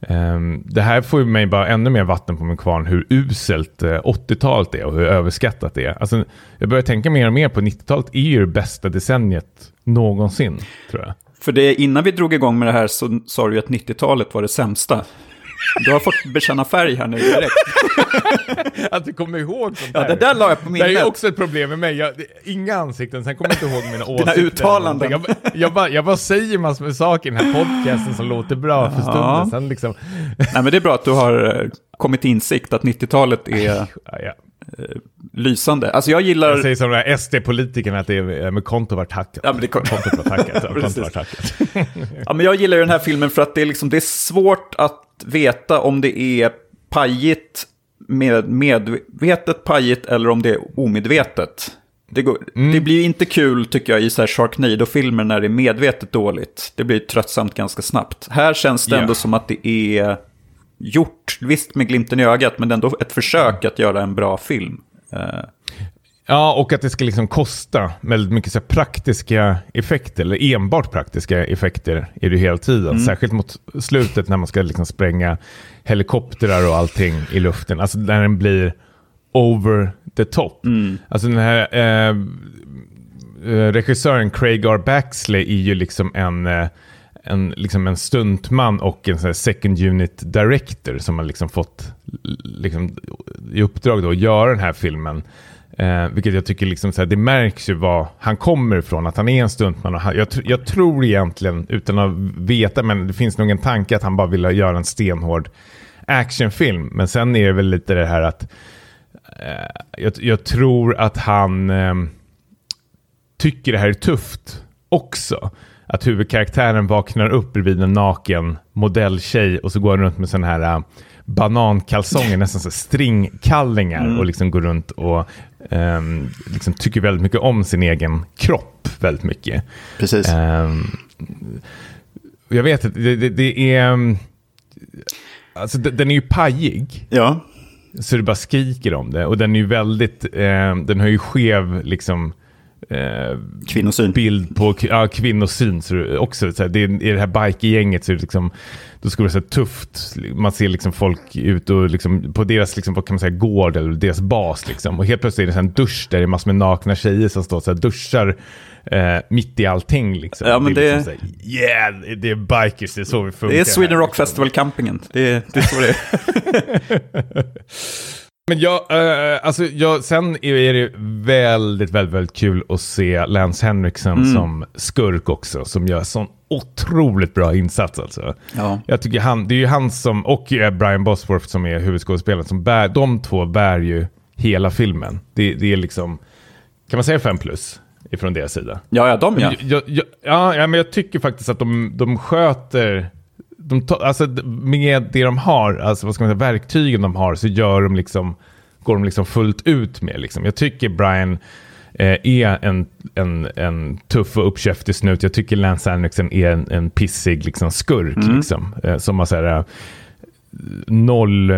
Eh, det här får ju mig bara ännu mer vatten på min kvarn hur uselt eh, 80-talet är och hur överskattat det är. Alltså, jag börjar tänka mer och mer på 90-talet är ju det bästa decenniet någonsin, tror jag. För det, innan vi drog igång med det här så sa du ju att 90-talet var det sämsta. Du har fått bekänna färg här nu direkt. att du kommer ihåg sånt Ja, där. det där la jag på Det är ju minnet. också ett problem med mig. Jag, inga ansikten, sen kommer jag inte ihåg mina Dina åsikter. eller uttalanden. Jag, jag, bara, jag bara säger massor med saker i den här podcasten som låter bra för stunden. Ja. Sen liksom, Nej, men det är bra att du har eh, kommit till insikt att 90-talet är ja, ja. Lysande. Alltså jag gillar... Jag säger som de här SD-politikerna att det är med konto var tackat. Ja, men det kom- Kontot var tackat. Ja, Precis. kontot var tackat. Ja, men jag gillar ju den här filmen för att det är, liksom, det är svårt att veta om det är pajigt, med, medvetet pajigt eller om det är omedvetet. Det, går, det blir inte kul tycker jag i så här Sharknado-filmer när det är medvetet dåligt. Det blir tröttsamt ganska snabbt. Här känns det Ja. ändå som att det är gjort, visst med glimten i ögat, men ändå ett försök att göra en bra film. Ja, och att det ska liksom kosta väldigt mycket så praktiska effekter, eller enbart praktiska effekter är det hela tiden. Särskilt mot slutet när man ska liksom spränga helikoptrar och allting i luften. Alltså när den blir over the top. Alltså den här eh, eh, regissören Craig R. Baxley är ju liksom en, eh, en, liksom en stuntman och en sån här second unit director som har liksom fått liksom, i uppdrag då att göra den här filmen. Eh, vilket jag tycker liksom så här, det märks ju var han kommer ifrån, att han är en stuntman. Och han, jag, tr- jag tror egentligen, utan att veta, men det finns nog en tanke att han bara vill göra en stenhård actionfilm. Men sen är det väl lite det här att eh, jag, jag tror att han eh, tycker det här är tufft också. Att huvudkaraktären vaknar upp bredvid en naken modelltjej och så går han runt med sån här äh, banankalsonger, nästan så stringkallingar och liksom går runt och ehm, liksom tycker väldigt mycket om sin egen kropp väldigt mycket. Precis. Ehm, jag vet att det, det, det är... ehm, Alltså de- den är ju pajig. Ja, Så det bara skriker om det. Och den är ju väldigt, eh, den har ju skev liksom eh, kvinnosyn. bild på ja, kvinnosyn. Så också, så här, det är, I det här bikergänget så är det liksom, då ska det vara tufft. Man ser liksom folk ut och liksom, på deras liksom, vad kan man säga, gård eller deras bas. Liksom. Och helt plötsligt är det en dusch där det är massor med nakna tjejer som står och duschar eh, mitt i allting. Liksom. Ja, men det är det- liksom här, yeah, det är bikers, det är så vi funkar. Det är Sweden Rock liksom. Festival-campingen. Det, det är så det är. Men jag, eh, alltså jag, sen är det väldigt, väldigt, väldigt kul att se Lance Henriksen Mm. som skurk också, som gör sån otroligt bra insats alltså. Ja. Jag tycker han, det är ju han som, och eh, Brian Bosworth som är huvudskådespelaren, som bär, de två bär ju hela filmen. Det, det är liksom, kan man säga fem plus ifrån deras sida? Ja, ja, de ja. Jag, jag, jag, ja, ja, men jag tycker faktiskt att de, de sköter, de ta, alltså med det de har, alltså vad ska man säga, verktygen de har, så gör de liksom, går de liksom fullt ut med. Liksom. Jag tycker Brian eh, är en, en, en tuff och uppkäftig snut. Jag tycker Lance Henriksen är en, en pissig liksom, skurk, liksom, eh, som har så här, eh, noll...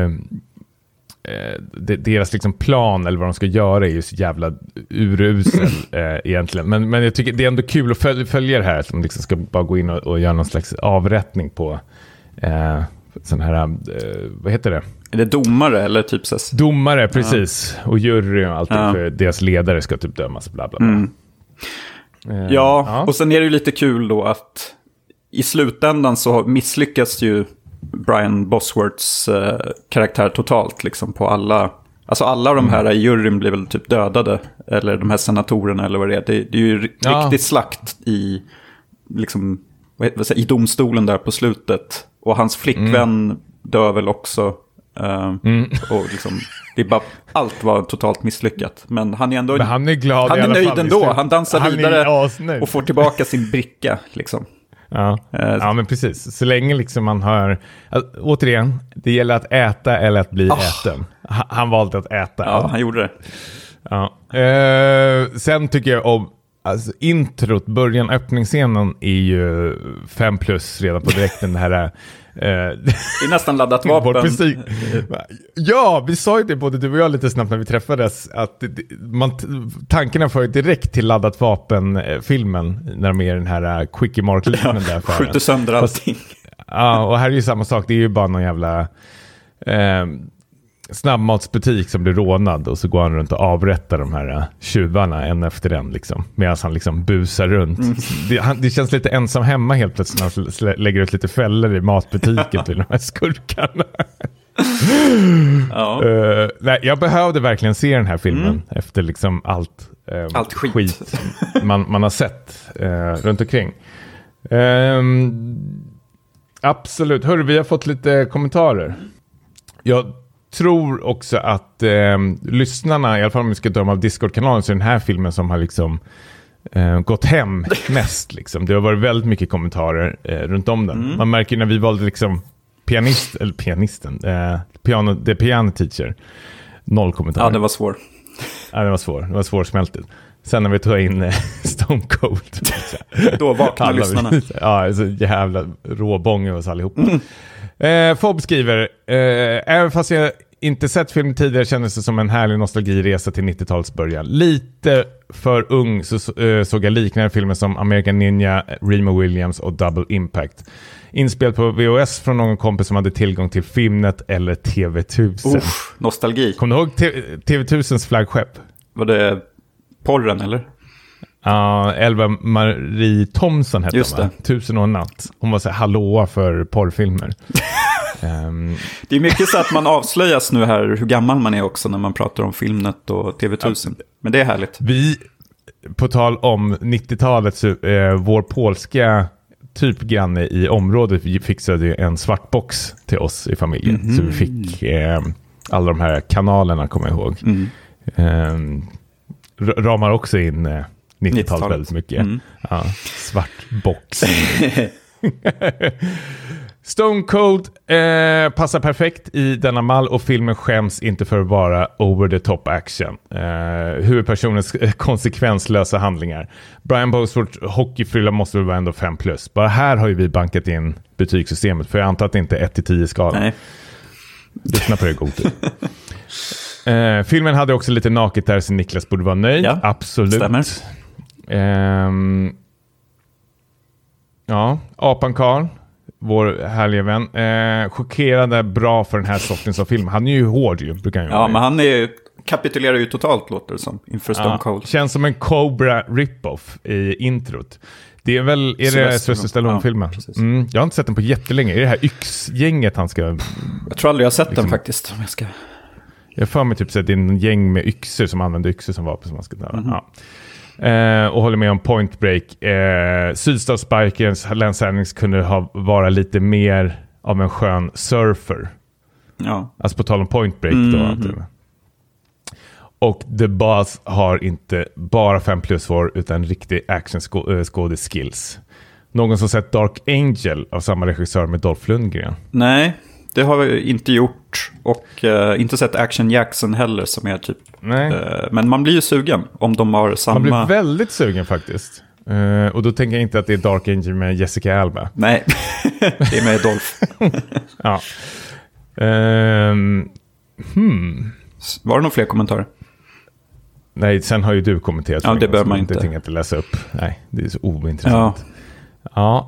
eh, de- deras liksom plan eller vad de ska göra är ju så jävla urusel eh, egentligen. Men, men jag tycker det är ändå kul att följa, följa det här. Att de liksom ska bara gå in och, och göra någon slags avrättning på eh, sån här, eh, vad heter det? Är det domare eller typ så Domare, precis. Och jury och allting. Ja. För deras ledare ska typ dömas, bla bla bla. Mm. Eh, Ja, och sen är det ju lite kul då att i slutändan så misslyckas ju Brian Bosworths eh, karaktär totalt liksom på alla. Alltså alla Mm. de här i juryn blir väl typ dödade. Eller de här senatorerna eller vad det är. Det, det är ju Ja. riktig slakt i, liksom, säger, i domstolen där på slutet. Och hans flickvän Mm. dör väl också. eh, Och liksom, det är bara, allt var totalt misslyckat. Men han är ändå... Men han är glad Han är nöjd ändå. Han dansar han vidare och får tillbaka sin bricka. Liksom. Ja. Eh, ja, men precis. Så länge liksom man har... Alltså, återigen, det gäller att äta eller att bli äten. Ha- Han valde att äta. Ja, han gjorde det. Ja. Eh, sen tycker jag om... Alltså introt, början, öppningsscenen är ju fem plus redan på direkten. Det här... eh, Det är nästan laddat vapen. Ja, vi sa ju det både du och jag lite snabbt när vi träffades. Att man, tankarna för direkt till laddat vapen-filmen. När de är i den här uh, Quickie Mark-liknande affären. Skjuter sönder allting. Ja, och här är ju samma sak. Det är ju bara någon jävla... ehm, snabbmatsbutik som blir rånad och så går han runt och avrättar de här uh, tjuvarna en efter en liksom. Medan han liksom busar runt. Mm. Det, han, det känns lite ensam hemma helt plötsligt när han slä- lägger ut lite fällor i matbutiken till de här skurkarna. Ja. Uh, nej, jag behövde verkligen se den här filmen efter liksom allt, ehm, Allt skit. man, man har sett uh, runt omkring. Ehm, absolut. Hörru, vi har fått lite kommentarer. Jag tror också att ehm, lyssnarna, i alla fall om vi ska döma av Discord-kanalen, så är den här filmen som har liksom eh, gått hem mest. Liksom. Det har varit väldigt mycket kommentarer eh, runt om den. Man märker när vi valde liksom pianist, eller pianisten, eh, piano, the piano teacher. Noll kommentarer. ja, det var svår. Ja, det var svår. Det var svårsmältigt. Sen när vi tog in eh, Stone Cold. Då vaknar Alla lyssnarna. Ja, så jävla råbånge hos allihopa. Eh, Fob skriver, eh, även fast jag inte sett filmen tidigare kändes det som en härlig nostalgiresa till 90-talets början. Lite för ung så eh, såg jag liknande filmer som American Ninja, Remo Williams och Double Impact. Inspel på VHS från någon kompis som hade tillgång till Filmnet eller TV1000. Uff, nostalgi. Kommer du ihåg T- TV1000s flaggskepp? Var det porren eller? Ja, Elva Marie Thomson hette Just hon va? Tusen och en natt. Hon var så här hallåa för porrfilmer. Ehm, Det är mycket så att man avslöjas nu här hur gammal man är också när man pratar om Filmnet och TV1000. Men det är härligt. vi, på tal om 90-talet, så eh, vår polska typ granne i området fixade en svart box till oss i familjen. Så vi fick eh, alla de här kanalerna, kommer jag ihåg. Mm. R- ramar också in eh, 90-talet 90-talet. väldigt mycket. Mm. Ja, svart box. Stone Cold eh, passar perfekt i denna mall och filmen skäms inte för att vara over the top action. Eh, huvudpersonens eh, konsekvenslösa handlingar. Brian Bosworth hockeyfrilla måste väl vara ändå 5 plus. Bara här har ju vi bankat in betygssystemet för jag antar att det inte är 1-10 skala. Nej. Lyssna på det Gote. eh, filmen hade också lite naket där så Niklas borde vara nöjd. Ja, Absolut. stämmer. Ehm, ja, Apan Karl, vår härliga vän. Eh, chockerande bra för den här sortens av film. Han är ju hård ju, brukar han ju Ja, men han är, kapitulerar ju totalt låter det som inför Stone Ja, Cold. Känns som en Cobra rip-off i introt. Det är väl, är det Sylvester Stallone-filmen? Ja, mm, jag har inte sett den på jättelänge. Är det här yxgänget han ska... Jag tror aldrig jag har sett Liksom- den faktiskt. Om jag ska... Jag för mig typ att det är en gäng med yxor som använder yxor som vapen som man ska döda. Ja. Eh, och håller med om Point Break. Eh, Sydstatsbikerns Lance Hennings kunde ha, vara lite mer av en skön surfer. Ja. Alltså på tal om Point Break då. antar jag. Och The Boss har inte bara 5 plus år utan riktig action-skådis-skills. Någon som sett Dark Angel av samma regissör med Dolph Lundgren. Nej, det har vi inte gjort. Och eh, inte sett Action Jackson heller som är typ... Nej. eh, men man blir ju sugen om de har samma... Man blir väldigt sugen faktiskt. Eh, och då tänker jag inte att det är Dark Angel med Jessica Alba. Nej, det är med Dolph. Ja. Ehm, hmm. Var det några fler kommentarer? Nej, sen har ju du kommenterat. Ja, det behöver man inte. tänker jag inte läsa upp. Nej, det är så ointressant. Ja,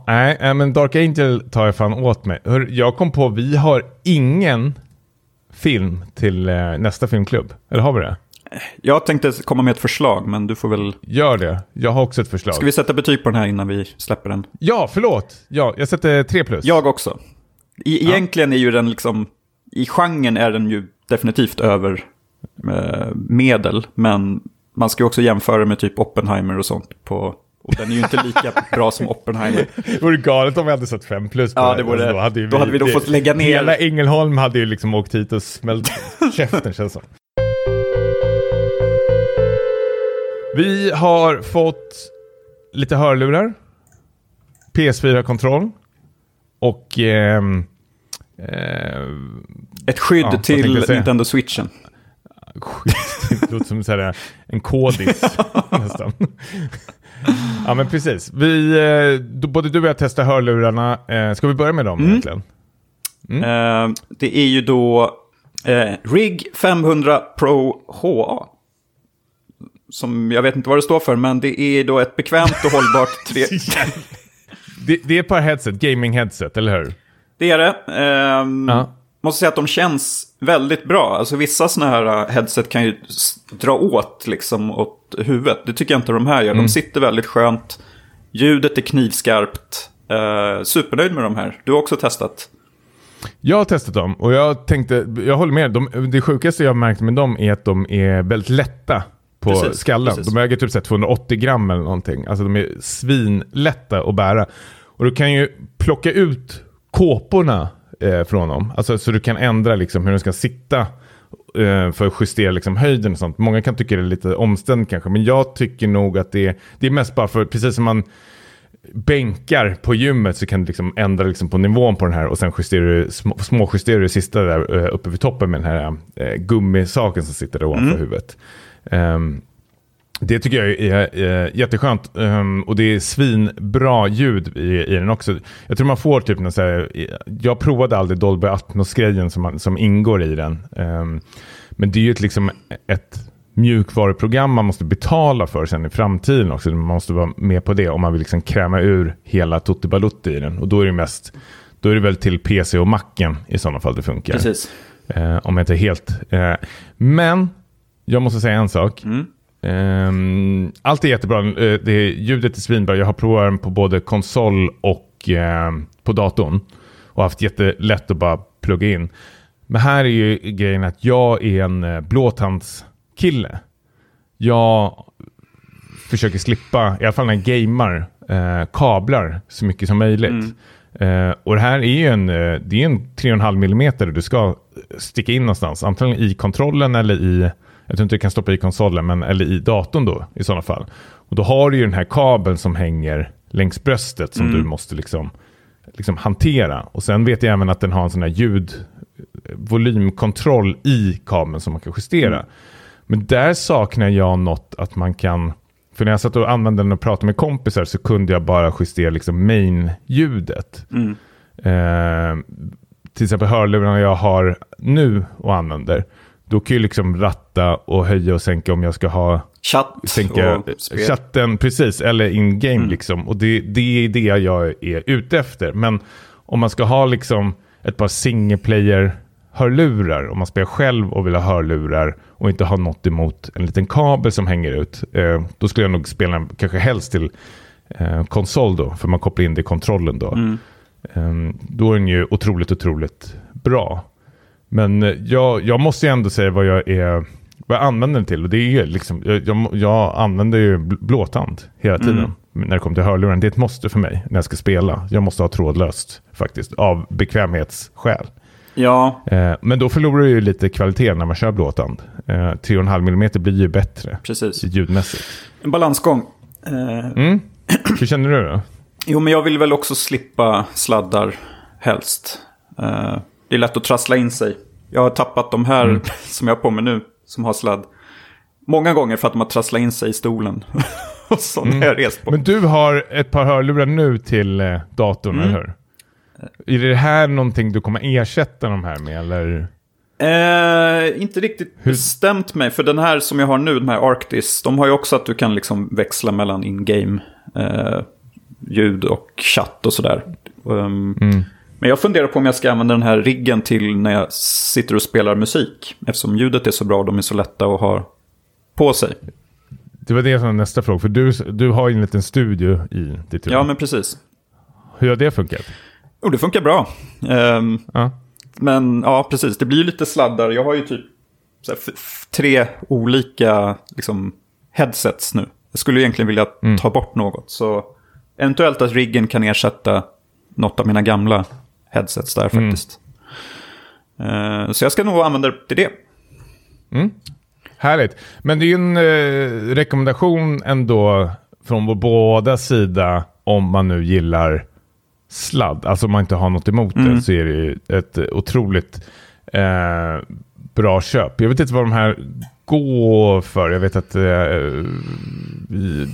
nej, nej, men Dark Angel tar jag fan åt mig. Hör, jag kom på, vi har ingen film till eh, nästa filmklubb. Eller har vi det? Jag tänkte komma med ett förslag, men du får väl... Gör det. Jag har också ett förslag. Ska vi sätta betyg på den här innan vi släpper den? Ja, förlåt. Ja, jag sätter 3 plus. Jag också. I, Egentligen är ju den liksom... I genren är den ju definitivt över eh, medel, men man ska ju också jämföra med typ Oppenheimer och sånt på... Och den är ju inte lika bra som Oppenheimer. Det vore galet om vi hade satt 5 plus på Ja, det. vore- då hade, ju då hade vi då fått lägga ner- Hela Ängelholm hade ju liksom åkt hit och smält käften känns som. Vi har fått lite hörlurar. PS4-kontroll. Och... ehm, eh, Ett skydd Ja, till? Nintendo Switchen. Skit, det låter som så en kodis nästan. ja men precis. Vi, eh, då, både du och jag testar hörlurarna. Eh, ska vi börja med dem egentligen? Eh, det är ju då eh, RIG 500 Pro HA. Som jag vet inte vad det står för, men det är då ett bekvämt och hållbart... Tre... Det, det är ett par headset, gaming-headset, eller hur? det är det. Ehm, Ja. Måste säga att de känns väldigt bra. Alltså vissa sådana här uh, headset kan ju dra åt liksom åt huvudet. Det tycker jag inte de här gör. Mm. De sitter väldigt skönt. Ljudet är knivskarpt. Uh, supernöjd med de här. Du har också testat. Jag har testat dem och jag tänkte, jag håller med. De, det sjukaste jag har märkt med dem är att de är väldigt lätta på precis, skallen. Precis. De väger typ 280 gram eller någonting. Alltså de är svinlätta att bära. Och du kan ju plocka ut kåporna eh, från dem. Alltså, så du kan ändra liksom, hur den ska sitta eh, för att justera liksom, höjden och sånt. Många kan tycka det är lite omständigt kanske, men jag tycker nog att det, det är mest bara för, precis som man bänkar på gymmet så kan du liksom ändra liksom på nivån på den här och sen justerar du, små, småjusterar du sista där eh, uppe vid toppen med den här eh, gummisaken som sitter där ovanför mm. huvudet. Um, det tycker jag är, är jätteskönt um, och det är svinbra ljud i, i den också. Jag tror man får typ någon så här, jag provade aldrig Dolby Atmos-grejen som, som ingår i den. Um, men det är ju ett, liksom ett mjukvaruprogram man måste betala för sen i framtiden också. Man måste vara med på det om man vill liksom kräma ur hela Tutti Balutti i den. Och då är det mest, då är det väl till PC och Macen i sådana fall det funkar. Precis. Uh, om jag inte helt. Uh, men jag måste säga en sak. Mm. Um, allt är jättebra. Uh, det är, ljudet är svinbra. Jag har provat den på både konsol och uh, på datorn. Och haft jättelätt att bara plugga in. Men här är ju grejen att jag är en uh, blåtandskille. Jag försöker slippa, i alla fall när jag gamer, uh, kablar så mycket som möjligt. Mm. Och det här är ju en, det är en 3,5 mm du ska sticka in någonstans. Antingen i kontrollen eller i jag tror inte du kan stoppa i konsolen, men, eller i datorn då i sådana fall. Och då har du ju den här kabeln som hänger längs bröstet som mm. du måste liksom, liksom hantera. Och sen vet jag även att den har en sån här ljudvolymkontroll i kabeln som man kan justera. Mm. Men där saknar jag något att man kan, för när jag satt och använde den och pratade med kompisar så kunde jag bara justera liksom main-ljudet. Mm. Eh, till exempel hörlurarna jag har nu och använder då kan jag liksom ratta och höja och sänka om jag ska ha Chatt sänka chatten, precis, eller in-game mm. liksom. Och det, det är det jag är ute efter. Men om man ska ha liksom ett par single player hörlurar, om man spelar själv och vill ha hörlurar och inte ha något emot en liten kabel som hänger ut, eh, då skulle jag nog spela kanske helst till eh, konsol då, för man kopplar in det i kontrollen då. Mm. Eh, då är den ju otroligt, otroligt bra. Men eh, jag, jag måste ju ändå säga vad jag är vad jag använder den till. Och det är liksom, jag, jag använder ju blåtand hela tiden mm. när det kommer till hörluren. Det är ett måste för mig när jag ska spela. Jag måste ha trådlöst faktiskt, av bekvämlighetsskäl. Ja. Eh, men då förlorar du ju lite kvalitet när man kör blåtand. Eh, 3,5 mm blir ju bättre Precis. ljudmässigt. En balansgång. Eh. Mm. Hur känner du då? Jo, men jag vill väl också slippa sladdar helst. Eh, det är lätt att trassla in sig. Jag har tappat de här mm. som jag har på mig nu, som har sladd. Många gånger för att de har trasslat in sig i stolen. och sånt mm. jag rest på. Men du har ett par hörlurar nu till eh, datorn, mm. eller hur? Är det här någonting du kommer ersätta de här med, eller? Eh, inte riktigt Hur? bestämt mig, för den här som jag har nu, de här Arctis, de har ju också att du kan liksom växla mellan in-game eh, ljud och chatt och sådär. Um, mm. Men jag funderar på om jag ska använda den här riggen till när jag sitter och spelar musik. Eftersom ljudet är så bra och de är så lätta att ha på sig. Det var det som var nästa fråga. För du, du har ju en liten studio i ditt rum. Ja, men precis. Hur har det funkat? Jo, det funkar bra. Um, ja. Men ja, precis. Det blir ju lite sladdar. Jag har ju typ här, tre olika liksom, headsets nu. Jag skulle egentligen vilja mm. ta bort något. Så eventuellt att riggen kan ersätta något av mina gamla headsets där mm. faktiskt. Mm. Så jag ska nog använda det till det. Mm. Härligt. Men det är ju en eh, rekommendation ändå från vår båda sida om man nu gillar sladd. Alltså om man inte har något emot mm. det så är det ju ett otroligt eh, bra köp. Jag vet inte vad de här går för. Jag vet att eh,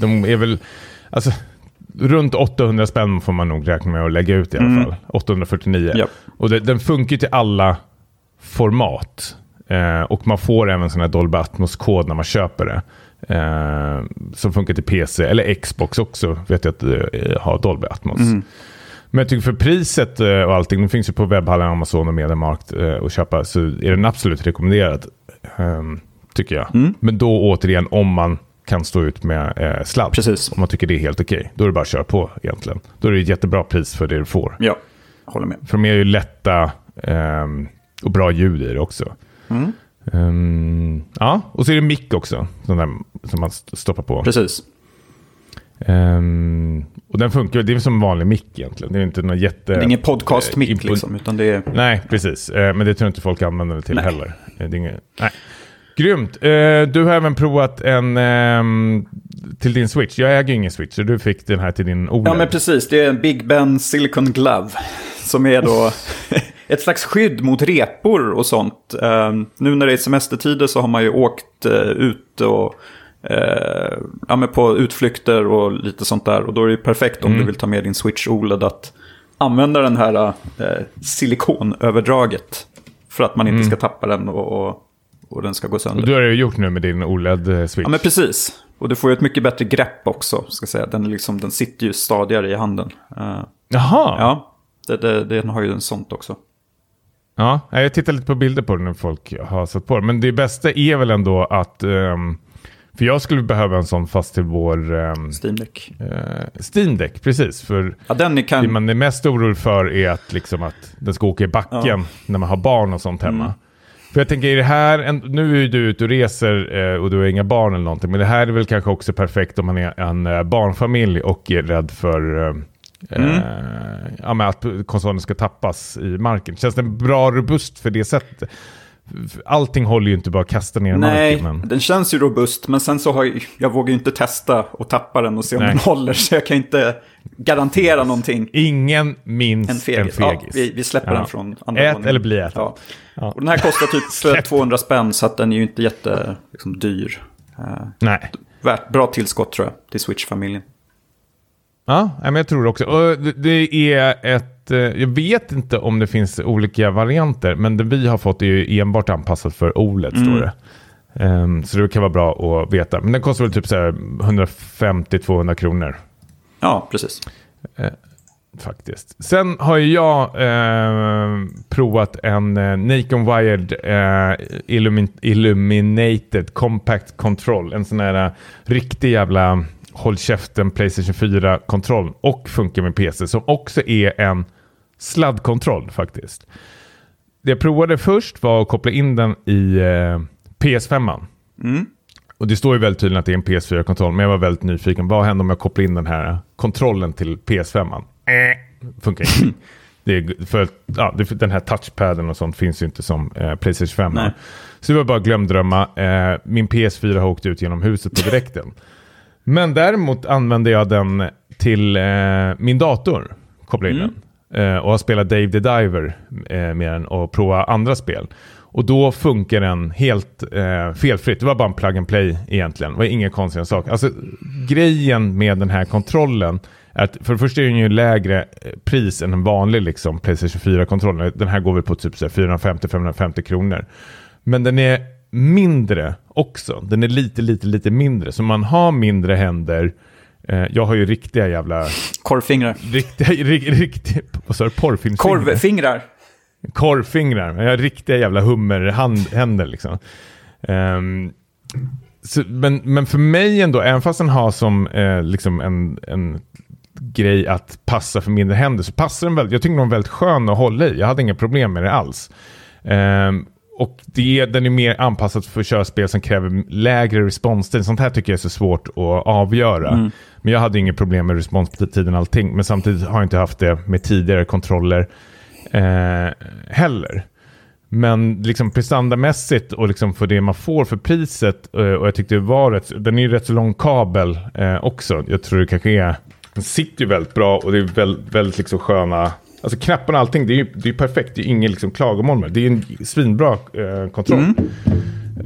de är väl... Alltså, runt 800 spänn får man nog räkna med att lägga ut i alla mm. fall. 849. Yep. Och det, den funkar till alla format. Eh, och man får även sån här Dolby Atmos-kod när man köper det. Eh, som funkar till PC, eller Xbox också, vet jag att det eh, har Dolby Atmos. Mm. Men jag tycker för priset eh, och allting, det finns ju på webbhallen, Amazon och Mediamarkt eh, att köpa, så är den absolut rekommenderad. ehm, tycker jag. Mm. Men då återigen, om man kan stå ut med eh, sladd. Precis. Om man tycker det är helt okej. Då är det bara att köra på egentligen. Då är det ett jättebra pris för det du får. Ja, håller med. För de är ju lätta ehm, och bra ljud i det också. Mm. Ehm, ja, och så är det mick också. Sån där, som man st- stoppar på. Precis. Ehm, och den funkar, det är som en vanlig mick egentligen. Det är inte någon jätte... Det är ingen podcast-mick eh, liksom, utan det är... Nej, precis. Eh, men det tror jag inte folk använder det till Nej. heller. Eh, det inget, nej. Grymt. Eh, du har även provat en ehm, till din Switch. Jag äger ingen Switch, så du fick den här till din OLED. Ja, men precis. Det är en Big Ben Silicon Glove. Som är då ett slags skydd mot repor och sånt. Ehm, nu när det är semestertider så har man ju åkt eh, ut och eh, ja, men på utflykter och lite sånt där. Och då är det ju perfekt om du vill ta med din Switch OLED att använda den här silikonöverdraget. För att man inte ska tappa den och, och, den ska gå sönder. Och du har det gjort nu med din OLED-Switch. Ja, men precis. Och du får ju ett mycket bättre grepp också. Ska säga. Den, är liksom, den sitter ju stadigare i handen. Eh, Jaha! ja, det, det, den har ju en sånt också. Ja, jag tittar lite på bilder på den när folk har satt på den. Men det bästa är väl ändå att... ehm, för jag skulle behöva en sån fast till vår um, Steam Deck. Steam Deck, precis. För Ja, den är det kan... man är mest orolig för är att, liksom, att den ska åka i backen när man har barn och sånt hemma. Mm. För jag tänker, är det här, en, nu är du ute och reser eh, och du har inga barn eller någonting, men det här är väl kanske också perfekt om man är en eh, barnfamilj och är rädd för eh, Mm. eh, ja, att konsolen ska tappas i marken. Känns den bra robust för det sättet? Allting håller ju inte bara att kasta ner Nej, marken. Men... den känns ju robust, men sen så har jag, jag vågar ju inte testa och tappa den och se om Nej. den håller, så jag kan inte garantera någonting. Ingen minns En fegis. Ja, vi, vi släpper Ja. den från andra Ät våningen. eller bli äten. Ja. Ja. Och den här kostar typ Släpp. 200 spänn, så att den är ju inte jätte liksom, dyr. Eh, Nej. värt, bra tillskott tror jag, till Switch-familjen. Ja, nej, men jag tror också. Och det är ett... Jag vet inte om det finns olika varianter, men det vi har fått är ju enbart anpassat för OLED, står det. Ehm, så det kan vara bra att veta. Men den kostar väl typ så här 150-200 kronor. Ja, precis. Faktiskt. Sen har ju jag eh, provat en eh, Nikon Wired eh, Illumin- Illuminated Compact Control. En sån här riktig jävla håll käften Playstation 4-kontroll. Och funkar med PC. Som också är en sladdkontroll faktiskt. Det jag provade först var att koppla in den i eh, PS5. Mm. Och det står ju väldigt tydligt att det är en PS4-kontroll, men jag var väldigt nyfiken. Vad händer om jag kopplar in den här kontrollen till PS5? Äh, funkar inte. det är, för, ja, den här touchpaden och sånt finns ju inte som eh, Playstation 5. Nej. Så det var bara glömdrömma. Eh, min PS4 har åkt ut genom huset på direkten. men däremot använde jag den till eh, min dator. Kopplade in den. Eh, och har spelat Dave the Diver eh, med den och provat andra spel. Och då funkar den helt eh, felfritt. Det var bara en plug and play egentligen. Det var inga konstiga saker. Alltså grejen med den här kontrollen är att för det första är den ju lägre eh, pris än en vanlig liksom, Playstation 4-kontroll. Den här går väl på typ 450-550 kronor. Men den är mindre också. Den är lite, lite, lite mindre. Så man har mindre händer. Eh, jag har ju riktiga jävla... Korvfingrar. Riktiga, rik, riktiga, vad sa du? Porrfilmsfingrar? Korvfingrar. korvfingrar. Jag har riktiga jävla hummerhänder liksom. Ehm, så, men, men för mig ändå, även fast den har som eh, liksom en, en grej att passa för mindre händer, så passar den väldigt, jag tycker den är väldigt skön att hålla i. Jag hade inga problem med det alls. Ehm, och det, den är mer anpassad för körspel som kräver lägre responstid. Sånt här tycker jag är så svårt att avgöra. Men jag hade inget problem med responstiden och allting. Men samtidigt har jag inte haft det med tidigare kontroller eh, heller. Men liksom prestandamässigt och liksom för det man får för priset, eh, och jag tyckte det var rätt, den är ju rätt så lång kabel eh, också. Jag tror det kanske är, den sitter ju väldigt bra och det är väldigt, väldigt liksom sköna, alltså knapparna och allting, det är ju det är perfekt, det är inget liksom klagomål med det. Är en svinbra eh, kontroll.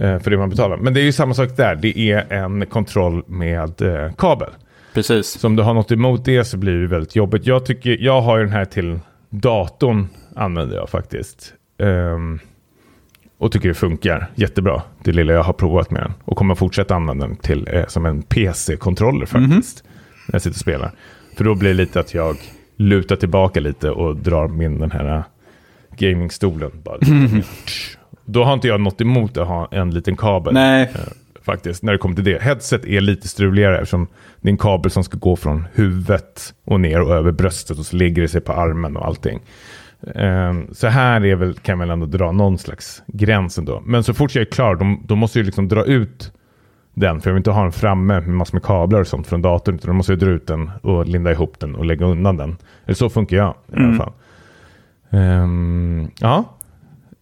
eh, För det man betalar. Men det är ju samma sak där, det är en kontroll med eh, kabel. Precis. Så om du har något emot det så blir det väldigt jobbigt. Jag, tycker, jag har ju den här till datorn, använder jag faktiskt. Ehm, och tycker det funkar jättebra, det lilla jag har provat med den. Och kommer fortsätta använda den till, eh, som en PC-kontroller faktiskt. När jag sitter och spelar. För då blir det lite att jag lutar tillbaka lite och drar min den här gamingstolen. Bara, Då har inte jag något emot att ha en liten kabel. Nej. Faktiskt, när det kommer till det. Headset är lite struligare eftersom det är en kabel som ska gå från huvudet och ner och över bröstet och så ligger det sig på armen och allting. Um, så här är väl, kan man väl ändå dra någon slags gräns ändå. Men så fort jag är klar, då, då måste jag liksom dra ut den. För jag vill inte ha den framme med massor med kablar och sånt från datorn. Utan då måste jag dra ut den och linda ihop den och lägga undan den. Eller så funkar jag i alla fall. Um, ja.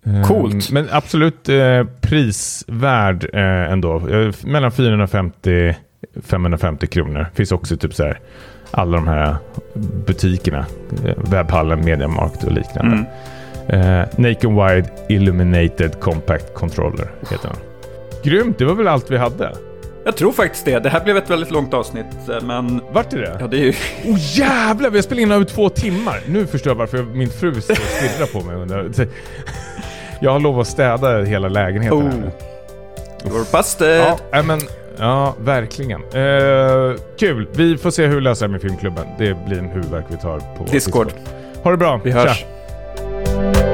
Um, Coolt. Men absolut eh, prisvärd eh, ändå. Eh, mellan 450 550 kronor. Finns också typ så här alla de här butikerna. Eh, Webbhallen, Mediamarkt och liknande. Mm. Eh, Nationwide Illuminated Compact Controller heter den. Grymt, det var väl allt vi hade? Jag tror faktiskt det. Det här blev ett väldigt långt avsnitt, eh, men... Vart är det? Ja, det är ju... Oh jävlar, vi har spelat in över två timmar. Nu förstår jag varför min fru stirrar på mig. Jag har lov att städa hela lägenheten oh. här You're busted! Ja, men, ja verkligen. Uh, kul, vi får se hur vi löser det med filmklubben. Det blir en huvudverk vi tar på Discord. Discord. Ha det bra, Vi hörs. Tja.